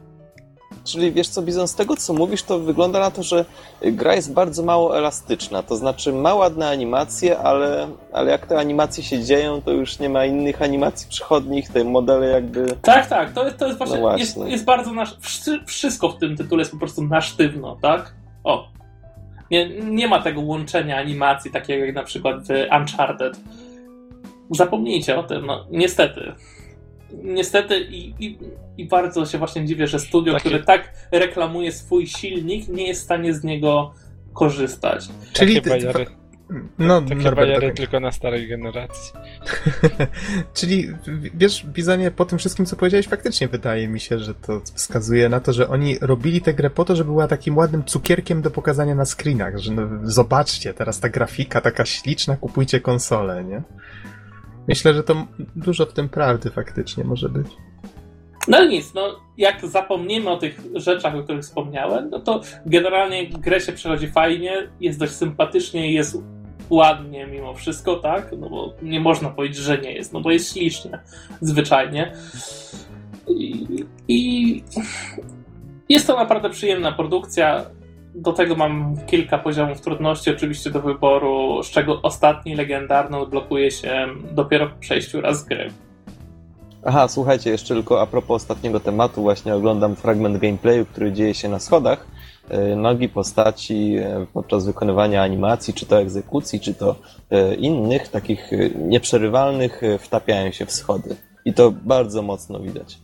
Czyli wiesz co, Bizon, z tego co mówisz, to wygląda na to, że gra jest bardzo mało elastyczna. To znaczy ma ładne animacje, ale, ale jak te animacje się dzieją, to już nie ma innych animacji przychodnich, te modele jakby... Tak, tak, to jest, to jest właśnie, No właśnie. jest, jest bardzo nasz, wszy- wszystko w tym tytule jest po prostu na sztywno, tak? O. Nie, nie ma tego łączenia animacji, takiego jak na przykład w Uncharted. Zapomnijcie o tym, no niestety. Niestety i, i, i bardzo się właśnie dziwię, że studio, Takie- które tak reklamuje swój silnik, nie jest w stanie z niego korzystać. Czyli Takie bajery, No, takie Norbert, bajery tak. tylko na starej generacji. Czyli wiesz, Bizonie, po tym wszystkim, co powiedziałeś, faktycznie wydaje mi się, że to wskazuje na to, że oni robili tę grę po to, żeby była takim ładnym cukierkiem do pokazania na screenach, że no, zobaczcie, teraz ta grafika taka śliczna, kupujcie konsolę, nie? Myślę, że to dużo w tym prawdy faktycznie może być. No nic, no jak zapomnimy o tych rzeczach, o których wspomniałem, no to generalnie grę się przechodzi fajnie, jest dość sympatycznie, jest ładnie mimo wszystko, tak? No bo nie można powiedzieć, że nie jest, no bo jest ślicznie, zwyczajnie. I, i jest to naprawdę przyjemna produkcja. Do tego mam kilka poziomów trudności oczywiście do wyboru, z czego ostatni legendarny odblokuje się dopiero po przejściu raz gry. Aha, słuchajcie, jeszcze tylko a propos ostatniego tematu, właśnie oglądam fragment gameplayu, który dzieje się na schodach. E, Nogi postaci e, podczas wykonywania animacji, czy to egzekucji, czy to e, innych, takich nieprzerywalnych, wtapiają się w schody. I to bardzo mocno widać.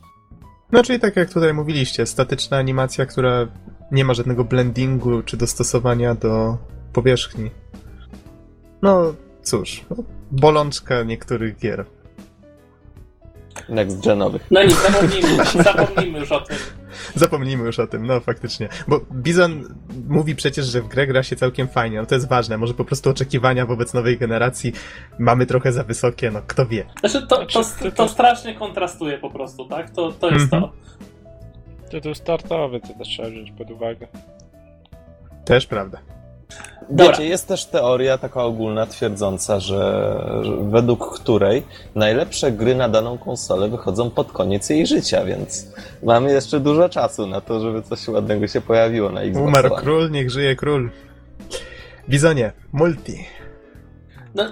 No, czyli tak jak tutaj mówiliście, statyczna animacja, która nie ma żadnego blendingu czy dostosowania do powierzchni. No, cóż, no, bolączka niektórych gier. Next genowych. No nic, zapomnijmy, zapomnijmy już o tym. Zapomnijmy już o tym, no faktycznie. Bo Bizon mówi przecież, że w grę gra się całkiem fajnie, no to jest ważne. Może po prostu oczekiwania wobec nowej generacji mamy trochę za wysokie, no kto wie. Znaczy, to, to, Znaczy, to strasznie kontrastuje po prostu, tak? To, to jest Mhm. to. Tytuł startowy, to też trzeba wziąć pod uwagę. Też prawda. Dobra. Wiecie, jest też teoria taka ogólna twierdząca, że, według której najlepsze gry na daną konsolę wychodzą pod koniec jej życia, więc mamy jeszcze dużo czasu na to, żeby coś ładnego się pojawiło na Xbox Umarł One. król, niech żyje król. Bizonie, multi. No,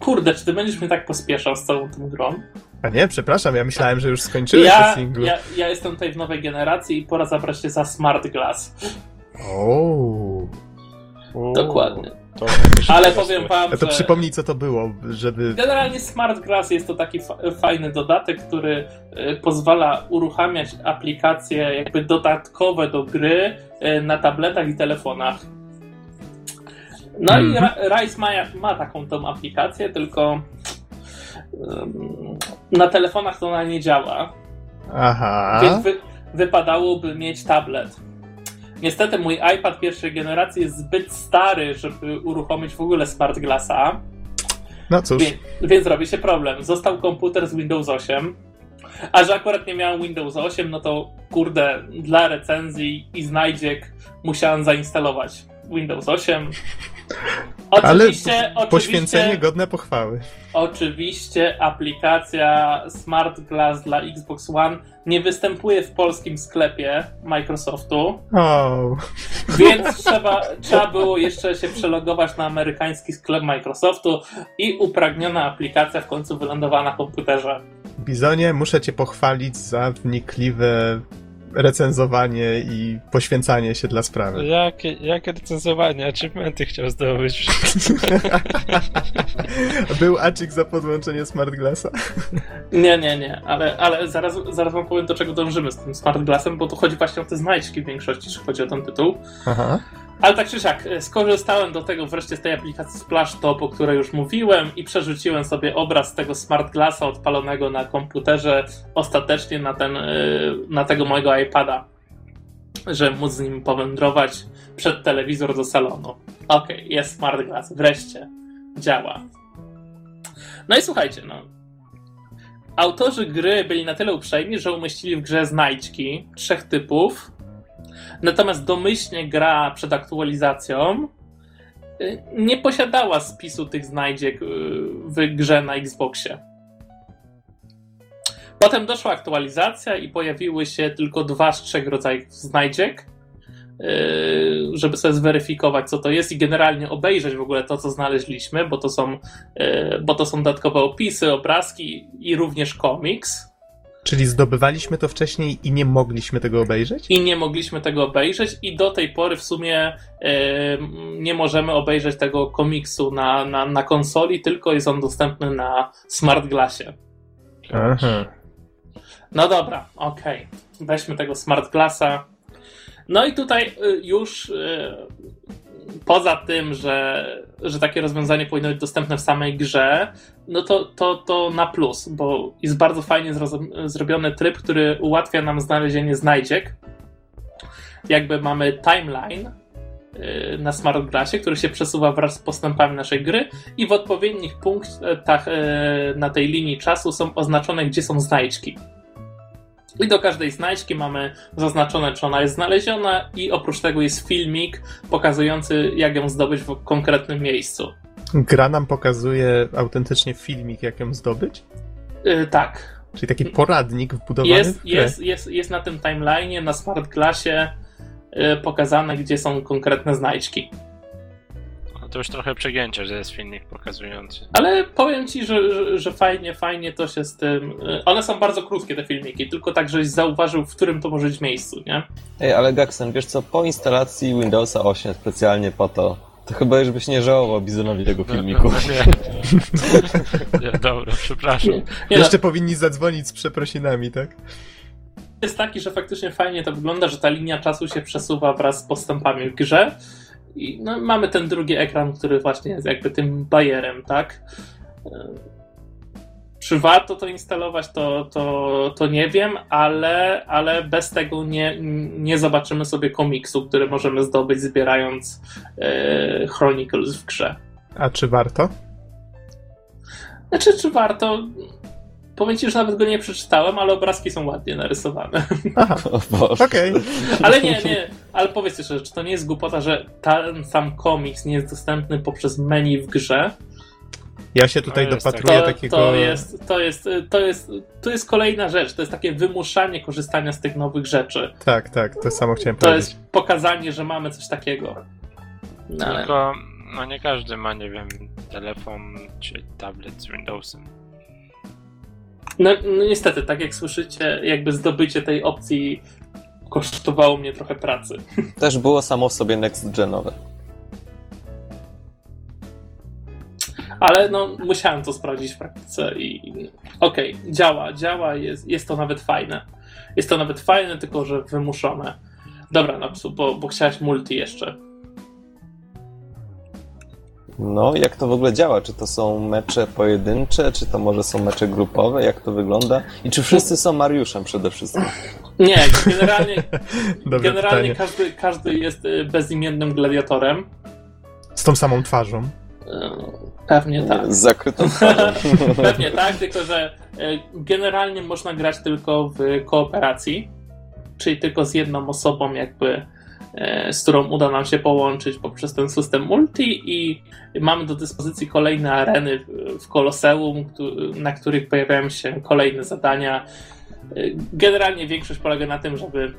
kurde, czy ty będziesz mnie tak pospieszał z całą tą grą? A nie, przepraszam, ja myślałem, że już skończyłeś Ja, te single. ja, ja jestem tutaj w nowej generacji i pora zabrać się za Smart Glass. O. Dokładnie. To Ale powiem wam, A to że przypomnij, co to było, żeby... generalnie Smart Glass jest to taki fa- fajny dodatek, który y, pozwala uruchamiać aplikacje jakby dodatkowe do gry y, na tabletach i telefonach. No i Mhm. Rise ma, ma taką tą aplikację, tylko na telefonach to ona nie działa. Aha. Więc wy, wypadałoby mieć tablet. Niestety mój iPad pierwszej generacji jest zbyt stary, żeby uruchomić w ogóle Smart Glassa, No cóż, więc, więc robi się problem. Został komputer z Windows 8, a że akurat nie miałem Windows 8, no to kurde, dla recenzji i znajdziek musiałem zainstalować Windows 8. Ale Oczywiście, oczywiście, poświęcenie godne pochwały. Oczywiście aplikacja Smart Glass dla Xbox One nie występuje w polskim sklepie Microsoftu, O. więc trzeba, trzeba było jeszcze się przelogować na amerykański sklep Microsoftu i upragniona aplikacja w końcu wylądowała na komputerze. Bizonie, muszę cię pochwalić za wnikliwe recenzowanie i poświęcanie się dla sprawy. Jakie, jakie recenzowanie? Achievementy chciał zdobyć. Był acik za podłączenie Smart Glassa? Nie, nie, nie, ale, ale zaraz, zaraz wam powiem do czego dążymy z tym Smart Glassem, bo tu chodzi właśnie o te znajdźki w większości, jeśli chodzi o ten tytuł. Aha. Ale tak czy siak, skorzystałem do tego wreszcie z tej aplikacji Splash Top, o której już mówiłem i przerzuciłem sobie obraz tego Smart Glassa odpalonego na komputerze ostatecznie na, ten, y, na tego mojego iPada, żeby móc z nim powędrować przed telewizor do salonu. Okej, jest Smart Glass, wreszcie działa. No i słuchajcie, no. Autorzy gry byli na tyle uprzejmi, że umieścili w grze znajdźki trzech typów, Natomiast domyślnie gra przed aktualizacją y, nie posiadała spisu tych znajdziek y, w grze na Xboxie. Potem doszła aktualizacja i pojawiły się tylko dwa z trzech rodzajów znajdziek, y, żeby sobie zweryfikować, co to jest i generalnie obejrzeć w ogóle to, co znaleźliśmy, bo to są, bo to są dodatkowe opisy, obrazki i również komiks. Czyli zdobywaliśmy to wcześniej i nie mogliśmy tego obejrzeć? i nie mogliśmy tego obejrzeć i do tej pory w sumie e, nie możemy obejrzeć tego komiksu na, na, na konsoli, tylko jest on dostępny na Smart Glassie. Aha. No dobra, okej. Weźmy tego Smart Glassa. No i tutaj y, już y, poza tym, że, że takie rozwiązanie powinno być dostępne w samej grze, no to, to, to na plus, bo jest bardzo fajnie zrobiony tryb, który ułatwia nam znalezienie znajdziek. Jakby mamy timeline y, na Smart który się przesuwa wraz z postępami naszej gry i w odpowiednich punktach y, na tej linii czasu są oznaczone, gdzie są znajdźki. I do każdej znajdźki mamy zaznaczone, czy ona jest znaleziona, i oprócz tego jest filmik pokazujący, jak ją zdobyć w konkretnym miejscu. Gra nam pokazuje autentycznie filmik, jak ją zdobyć? Yy, tak. Czyli taki poradnik wbudowany Jest, w grę. jest, jest, jest na tym timeline'ie, na Smart Glassie yy, pokazane, gdzie są konkretne znajdźki. No to już trochę przegięcie, że jest filmik pokazujący. Ale powiem ci, że, że, że fajnie, fajnie to się z tym. yy, One są bardzo krótkie, te filmiki, tylko tak, żeś zauważył, w którym to może być miejscu, nie? Ej, ale Gaxen, wiesz co, po instalacji Windowsa 8 specjalnie po to, to chyba już byś nie żałował Bizonowi tego filmiku. No, nie. nie, dobra, przepraszam. Nie no, Jeszcze powinni zadzwonić z przeprosinami, tak? jest taki, że faktycznie fajnie to wygląda, że ta linia czasu się przesuwa wraz z postępami w grze. I no, mamy ten drugi ekran, który właśnie jest jakby tym bajerem, tak? E, Czy warto to instalować, to, to, to nie wiem, ale, ale bez tego nie, nie zobaczymy sobie komiksu, który możemy zdobyć zbierając e, Chronicles w grze. A czy warto? Znaczy, czy warto? Powiem ci, że nawet go nie przeczytałem, ale obrazki są ładnie narysowane. Aha, okej. Ale nie, nie, ale powiedz jeszcze, czy to nie jest głupota, że ten sam komiks nie jest dostępny poprzez menu w grze? Ja się tutaj To jest dopatruję To, takiego... to, jest, to, jest, to, jest, to jest kolejna rzecz, to jest takie wymuszanie korzystania z tych nowych rzeczy. Tak, tak, to samo chciałem To powiedzieć. jest pokazanie, że mamy coś takiego. No, ale... Tylko, no nie każdy ma, nie wiem, telefon czy tablet z Windowsem. No, no niestety, tak jak słyszycie, jakby zdobycie tej opcji kosztowało mnie trochę pracy. Też było samo w sobie next genowe. Ale no, musiałem to sprawdzić w praktyce i okej, działa, działa, jest, jest to nawet fajne. Jest to nawet fajne, tylko że wymuszone. Dobra, Napsu, bo, bo chciałeś multi jeszcze. No, jak to w ogóle działa? Czy to są mecze pojedyncze, czy to może są mecze grupowe? Jak to wygląda? I czy wszyscy są Mariuszem przede wszystkim? Nie, generalnie, generalnie każdy, każdy jest y, bezimiennym gladiatorem. Z tą samą twarzą. Y, Pewnie tak. Z zakrytą twarzą. Pewnie tak, tylko że e, generalnie można grać tylko w kooperacji, czyli tylko z jedną osobą, jakby z którą uda nam się połączyć poprzez ten system multi i mamy do dyspozycji kolejne areny w- Koloseum, na których pojawiają się kolejne zadania. E, Generalnie większość polega na tym, żeby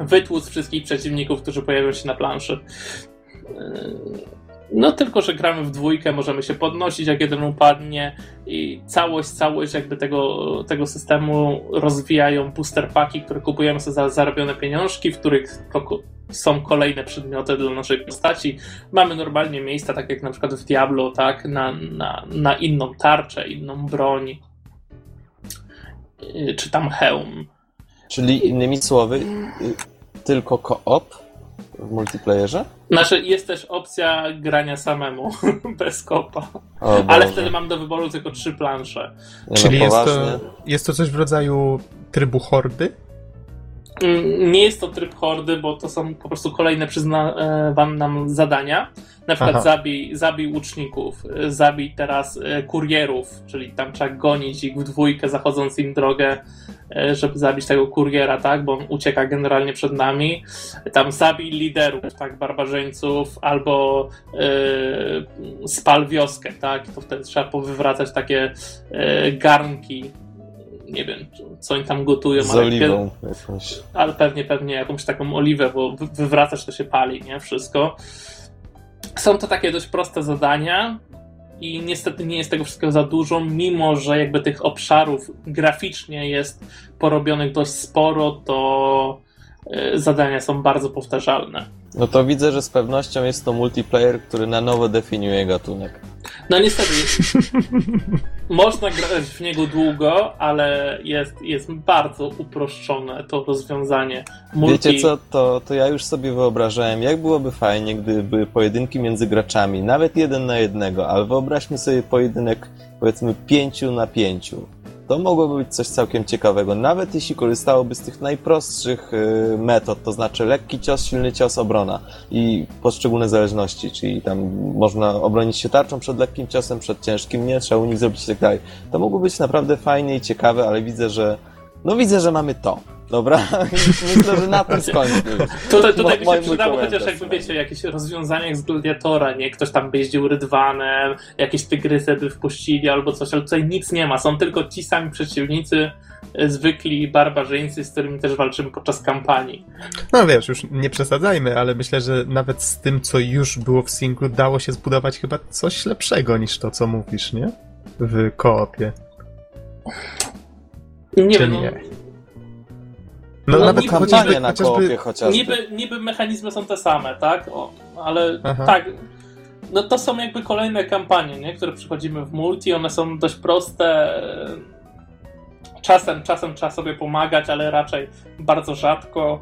wytłuc wszystkich przeciwników, którzy pojawią się na planszy. E, No tylko, że gramy w dwójkę, możemy się podnosić, jak jeden upadnie i całość, całość jakby tego, tego systemu rozwijają booster paki, które kupujemy za zarobione pieniążki, w których są kolejne przedmioty dla naszej postaci. Mamy normalnie miejsca, tak jak na przykład w Diablo, tak, na, na, na inną tarczę, inną broń, Yy, czy tam hełm. Czyli innymi słowy, y, tylko koop w multiplayerze? Znaczy, jest też opcja grania samemu, bez kopa. O Ale wtedy mam do wyboru tylko trzy plansze. Nie Czyli no, jest to, jest to coś w rodzaju trybu hordy? Mm, Nie jest to tryb hordy, bo to są po prostu kolejne przyznawane nam zadania. Na przykład Aha. zabij, zabij łuczników, y, zabij teraz y, kurierów, czyli tam trzeba gonić ich w dwójkę, zachodząc im drogę, y, żeby zabić tego kuriera, tak, bo on ucieka generalnie przed nami. Tam zabij liderów, tak, barbarzyńców, albo y, spal wioskę, tak, to wtedy trzeba powywracać takie y, garnki, nie wiem, co oni tam gotują, Z ale oliwą jakąś. ale pewnie, pewnie jakąś taką oliwę, bo wy- wywracasz to się pali, nie? Wszystko. Są to takie dość proste zadania i niestety nie jest tego wszystkiego za dużo, mimo że jakby tych obszarów graficznie jest porobionych dość sporo, to y, zadania są bardzo powtarzalne. No to widzę, że z pewnością jest to multiplayer, który na nowo definiuje gatunek. No niestety, można grać w niego długo, ale jest, jest bardzo uproszczone to rozwiązanie. Multi... Wiecie co, to, to ja już sobie wyobrażałem, jak byłoby fajnie, gdyby pojedynki między graczami, nawet jeden na jednego, ale wyobraźmy sobie pojedynek powiedzmy pięciu na pięciu. To mogłoby być coś całkiem ciekawego, nawet jeśli korzystałoby z tych najprostszych y, metod, to znaczy lekki cios, silny cios, obrona i poszczególne zależności, czyli tam można obronić się tarczą przed lekkim ciosem, przed ciężkim, nie, trzeba unik zrobić i tak dalej. To mogło być naprawdę fajnie i ciekawe, ale widzę, że no widzę, że mamy to. Dobra? Myślę, że na tym skończmy. Tutaj, tutaj Mo- by się przydało chociaż jakby no. wiecie, jakieś rozwiązania jak z Gladiatora, nie? Ktoś tam by jeździł rydwanem, jakieś tygrysy by wpuścili albo coś, ale tutaj nic nie ma. Są tylko ci sami przeciwnicy, e, zwykli barbarzyńcy, z którymi też walczymy podczas kampanii. No wiesz, już nie przesadzajmy, ale myślę, że nawet z tym, co już było w singlu, dało się zbudować chyba coś lepszego niż to, co mówisz, nie? W koopie. Nie Czy wiem, nie? No, No, nawet niby- Kampanie na koopie chociażby chociażby. niby, niby mechanizmy są te same, tak? O, ale Aha. tak, no to są jakby kolejne kampanie, nie? które przychodzimy w multi, one są dość proste. Czasem, czasem trzeba sobie pomagać, ale raczej bardzo rzadko.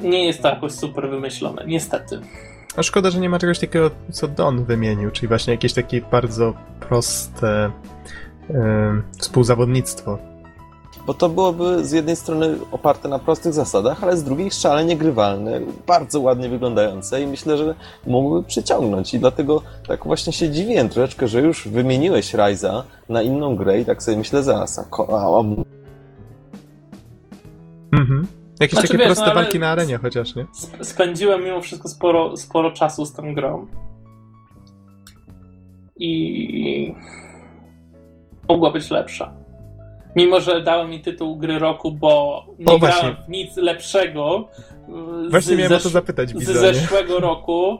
Nie jest to jakoś super wymyślone, niestety. No szkoda, że nie ma czegoś takiego, co Don wymienił, czyli właśnie jakieś takie bardzo proste em, współzawodnictwo. Bo to byłoby z jednej strony oparte na prostych zasadach, ale z drugiej szalenie grywalne, bardzo ładnie wyglądające i myślę, że mógłby przyciągnąć i dlatego tak właśnie się dziwiłem troszeczkę, że już wymieniłeś Ryza na inną grę i tak sobie myślę zaraz, a, a, Mhm. Jakieś Znaczy, takie wiesz, proste no, walki na arenie chociaż, nie? Sp- spędziłem mimo wszystko sporo, sporo czasu z tą grą. I mogła być lepsza. Mimo, że dałem mi tytuł gry roku, bo nie O, grałem właśnie. w nic lepszego y, Właśnie miałem o to zesz- zapytać, z zeszłego roku,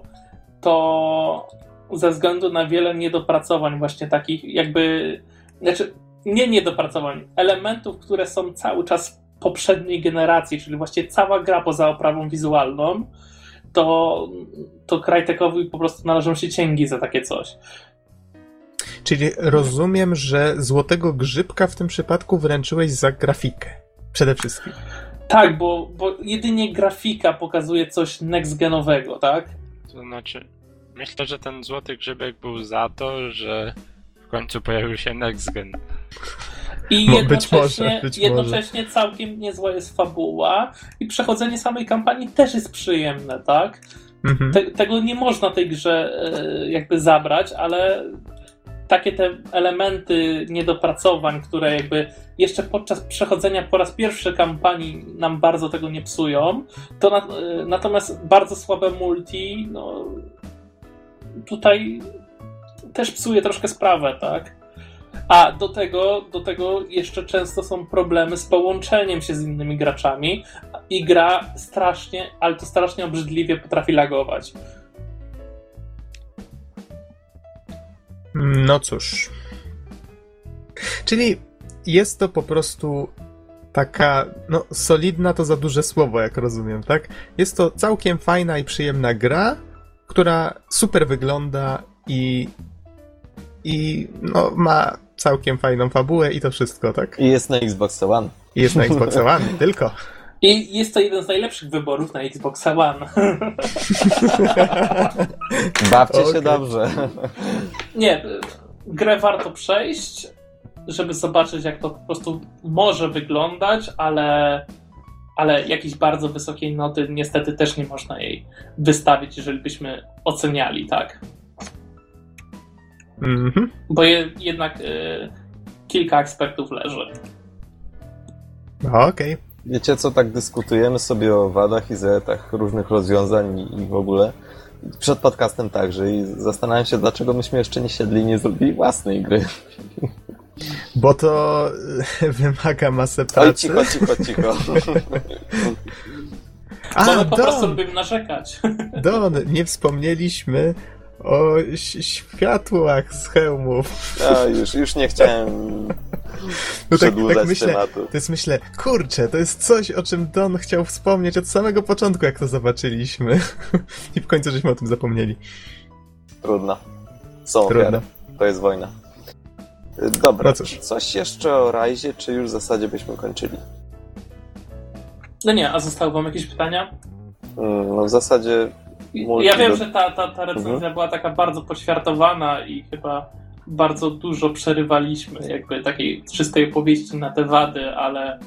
to ze względu na wiele niedopracowań właśnie takich jakby, znaczy nie niedopracowań, elementów, które są cały czas poprzedniej generacji, czyli właściwie cała gra poza oprawą wizualną, to, to Crytekowi po prostu należą się cięgi za takie coś. Czyli rozumiem, że złotego grzybka w tym przypadku wręczyłeś za grafikę. Przede wszystkim. Tak, bo, bo jedynie grafika pokazuje coś next-genowego, tak? To znaczy, myślę, że ten złoty grzybek był za to, że w końcu pojawił się Next Gen. I Mo- być jednocześnie, może, być jednocześnie całkiem niezła jest fabuła i przechodzenie samej kampanii też jest przyjemne, tak? Mhm. Te, tego nie można tej grze e, jakby zabrać, ale takie te elementy niedopracowań, które jakby jeszcze podczas przechodzenia po raz pierwszy kampanii nam bardzo tego nie psują, to na, e, natomiast bardzo słabe multi, no tutaj też psuje troszkę sprawę, tak? A do tego, do tego jeszcze często są problemy z połączeniem się z innymi graczami i gra strasznie, ale to strasznie obrzydliwie potrafi lagować. No cóż. Czyli jest to po prostu taka, no solidna to za duże słowo, jak rozumiem, tak? Jest to całkiem fajna i przyjemna gra, która super wygląda i i no ma całkiem fajną fabułę i to wszystko, tak? i jest na Xbox One. I jest na Xbox One, tylko. I jest to jeden z najlepszych wyborów na Xbox One. Bawcie się Okej. dobrze. Nie, grę warto przejść, żeby zobaczyć, jak to po prostu może wyglądać, ale, ale jakiejś bardzo wysokiej noty niestety też nie można jej wystawić, jeżeli byśmy oceniali, tak? Mhm. Bo je, jednak y, kilka aspektów leży. Okej. Wiecie co, tak dyskutujemy sobie o wadach i zaletach różnych rozwiązań i- i w ogóle. Przed podcastem także i zastanawiam się, dlaczego myśmy jeszcze nie siedli i nie zrobili własnej gry. Bo to e, wymaga masę Oj, pracy. cicho, cicho, cicho. Bo A, my po prostu Don, lubimy narzekać. Don, nie wspomnieliśmy o światłach z hełmów. Ja już, już nie chciałem No tak, przedłużać tak myślę, tematu. to jest myślę, kurczę, to jest coś, o czym Don chciał wspomnieć od samego początku, jak to zobaczyliśmy. I w końcu żeśmy o tym zapomnieli. Trudno. Są Trudno. ofiary. To jest wojna. Dobra, No cóż. coś jeszcze o Rajzie, czy już w zasadzie byśmy kończyli? No nie, a zostały wam jakieś pytania? Mm, No w zasadzie Ja wiem, że ta, ta, ta recenzja Mhm. była taka bardzo poświartowana i chyba bardzo dużo przerywaliśmy jakby takiej czystej opowieści na te wady, ale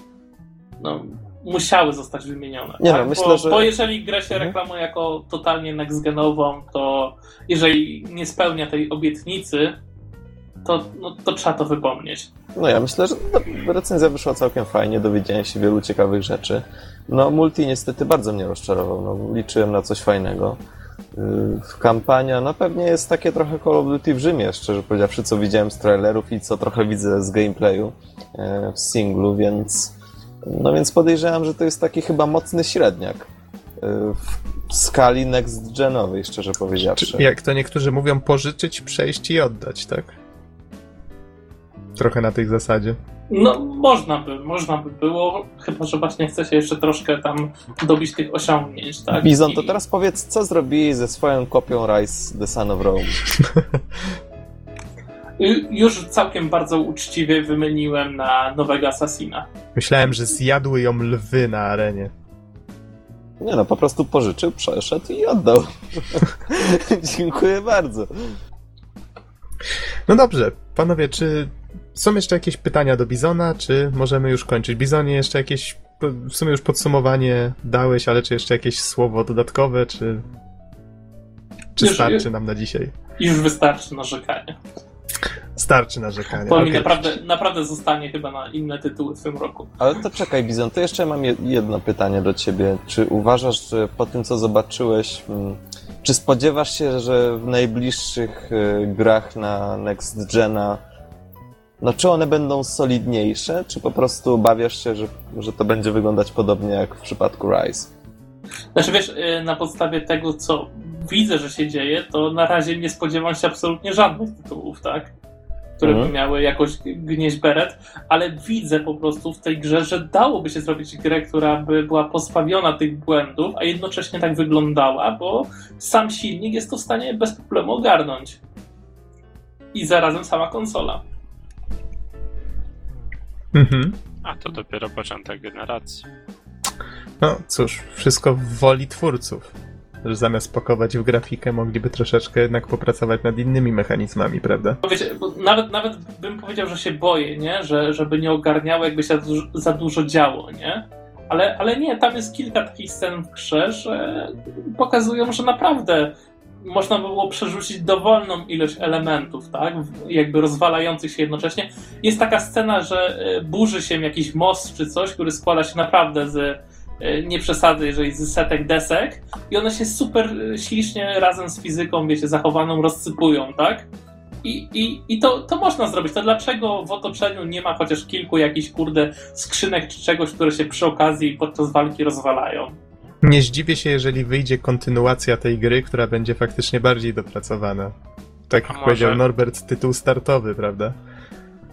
no, musiały zostać wymienione. Nie tak? no, myślę, bo, że- bo jeżeli gra się Mhm. reklamuje jako totalnie next-genową, to jeżeli nie spełnia tej obietnicy, to, no, to trzeba to wypomnieć. No ja myślę, że no, recenzja wyszła całkiem fajnie, dowiedziałem się wielu ciekawych rzeczy. No multi niestety bardzo mnie rozczarował, no, liczyłem na coś fajnego. Yy, Kampania, no pewnie jest takie trochę Call of Duty w Rzymie, szczerze powiedziawszy, co widziałem z trailerów i co trochę widzę z gameplayu e, w singlu, więc no więc podejrzewam, że to jest taki chyba mocny średniak e, w skali next-genowej, szczerze powiedziawszy. Jak to niektórzy mówią, pożyczyć, przejść i oddać, tak? Trochę na tej zasadzie. No, można by, można by było, chyba że właśnie chce się jeszcze troszkę tam dobić tych osiągnięć, tak? Bizon, to I- teraz powiedz, co zrobili ze swoją kopią Rise The Son of Rome? Ju- Już całkiem bardzo uczciwie wymieniłem na nowego Assassina. Myślałem, że zjadły ją lwy na arenie. Nie no, po prostu pożyczył, przeszedł i oddał. Dziękuję bardzo. No dobrze, panowie, czy Są jeszcze jakieś pytania do Bizona, czy możemy już kończyć? Bizonie, jeszcze jakieś, w sumie już podsumowanie dałeś, ale czy jeszcze jakieś słowo dodatkowe, czy, czy Już- starczy nam na dzisiaj? Już wystarczy narzekanie. Starczy narzekania. Mi okej. naprawdę, naprawdę zostanie chyba na inne tytuły w tym roku. Ale to czekaj, Bizon, to jeszcze mam je- jedno pytanie do ciebie. Czy uważasz, że po tym, co zobaczyłeś, mm, czy spodziewasz się, że w najbliższych y, grach na Next Gena, no czy one będą solidniejsze, czy po prostu obawiasz się, że, że to będzie wyglądać podobnie jak w przypadku Rise? Znaczy wiesz, y, na podstawie tego, co widzę, że się dzieje, to na razie nie spodziewam się absolutnie żadnych tytułów, tak? Które Mhm. by miały jakoś gnieść beret, ale widzę po prostu w tej grze, że dałoby się zrobić grę, która by była pozbawiona tych błędów, a jednocześnie tak wyglądała, bo sam silnik jest to w stanie bez problemu ogarnąć. I zarazem sama konsola. Mhm. A to dopiero początek generacji. No cóż, wszystko w woli twórców. Że zamiast pakować w grafikę, mogliby troszeczkę jednak popracować nad innymi mechanizmami, prawda? Wiecie, nawet, nawet bym powiedział, że się boję, nie? Że, żeby nie ogarniało, jakby się za dużo, za dużo działo, nie? Ale, ale nie, tam jest kilka takich scen w grze, że pokazują, że naprawdę można by było przerzucić dowolną ilość elementów, tak? Jakby rozwalających się jednocześnie. Jest taka scena, że e, burzy się jakiś most czy coś, który składa się naprawdę z, e, nie przesadzę, jeżeli z setek desek i one się super e, ślicznie razem z fizyką, wiecie, zachowaną rozsypują, tak? I, i, i to, to można zrobić. To dlaczego w otoczeniu nie ma chociaż kilku jakichś, kurde, skrzynek czy czegoś, które się przy okazji podczas walki rozwalają? Nie zdziwię się, jeżeli wyjdzie kontynuacja tej gry, która będzie faktycznie bardziej dopracowana. Tak jak może- powiedział Norbert, tytuł startowy, prawda?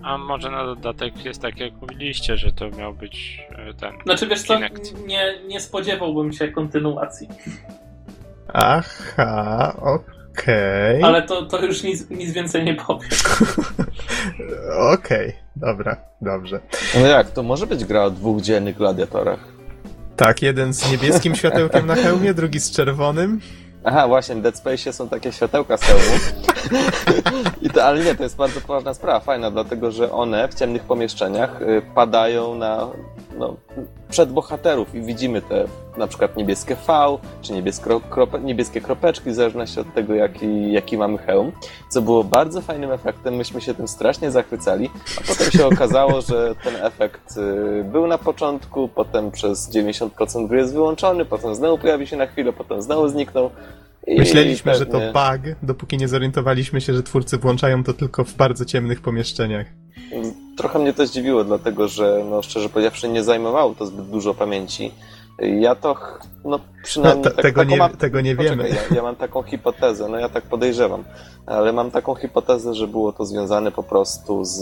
A może na dodatek jest tak jak mówiliście, że to miał być e, ten. Znaczy, wiesz co, nie, nie spodziewałbym się kontynuacji. Aha, okej. Ale to, to już nic, nic więcej nie powiem. Okej, dobra, dobrze. No jak, to może być gra o dwóch dzielnych gladiatorach. Tak, jeden z niebieskim światełkiem na hełmie, drugi z czerwonym. Aha, właśnie, w Dead Space są takie światełka z hełmu. I to, ale nie, to jest bardzo poważna sprawa, fajna, dlatego że one w ciemnych pomieszczeniach y, padają na no, przed bohaterów i widzimy te na przykład niebieskie V, czy niebieskie, krope, niebieskie kropeczki, w zależności od tego, jaki, jaki mamy hełm, co było bardzo fajnym efektem, myśmy się tym strasznie zachwycali, a potem się okazało, że ten efekt y, był na początku, potem przez 90% gry jest wyłączony, potem znowu pojawi się na chwilę, potem znowu zniknął. I Myśleliśmy, że to pewnie- bug, dopóki nie zorientowaliśmy się, że twórcy włączają to tylko w bardzo ciemnych pomieszczeniach. Trochę mnie to zdziwiło, dlatego że, no szczerze powiedziawszy, nie zajmowało to zbyt dużo pamięci. Ja to, no No, przynajmniej te, tak, tego, nie, mam... tego nie wiemy. Poczekaj, ja, ja mam taką hipotezę, no ja tak podejrzewam, ale mam taką hipotezę, że było to związane po prostu z,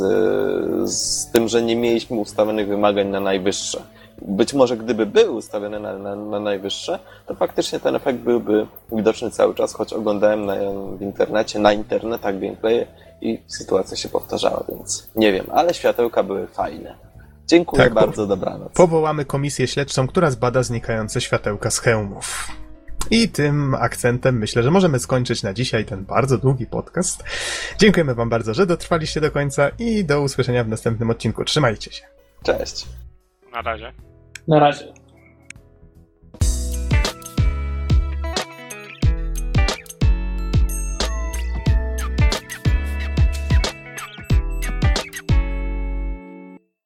z tym, że nie mieliśmy ustawionych wymagań na najwyższe. Być może gdyby były ustawione na, na, na najwyższe, to faktycznie ten efekt byłby widoczny cały czas, choć oglądałem na, w internecie, na internetach gameplaye i sytuacja się powtarzała, więc nie wiem, ale światełka były fajne. Dziękuję Tak, bardzo, dobranoc. Powołamy komisję śledczą, która zbada znikające światełka z hełmów. I tym akcentem myślę, że możemy skończyć na dzisiaj ten bardzo długi podcast. Dziękujemy Wam bardzo, że dotrwaliście do końca i do usłyszenia w następnym odcinku. Trzymajcie się. Cześć. Na razie. Na razie.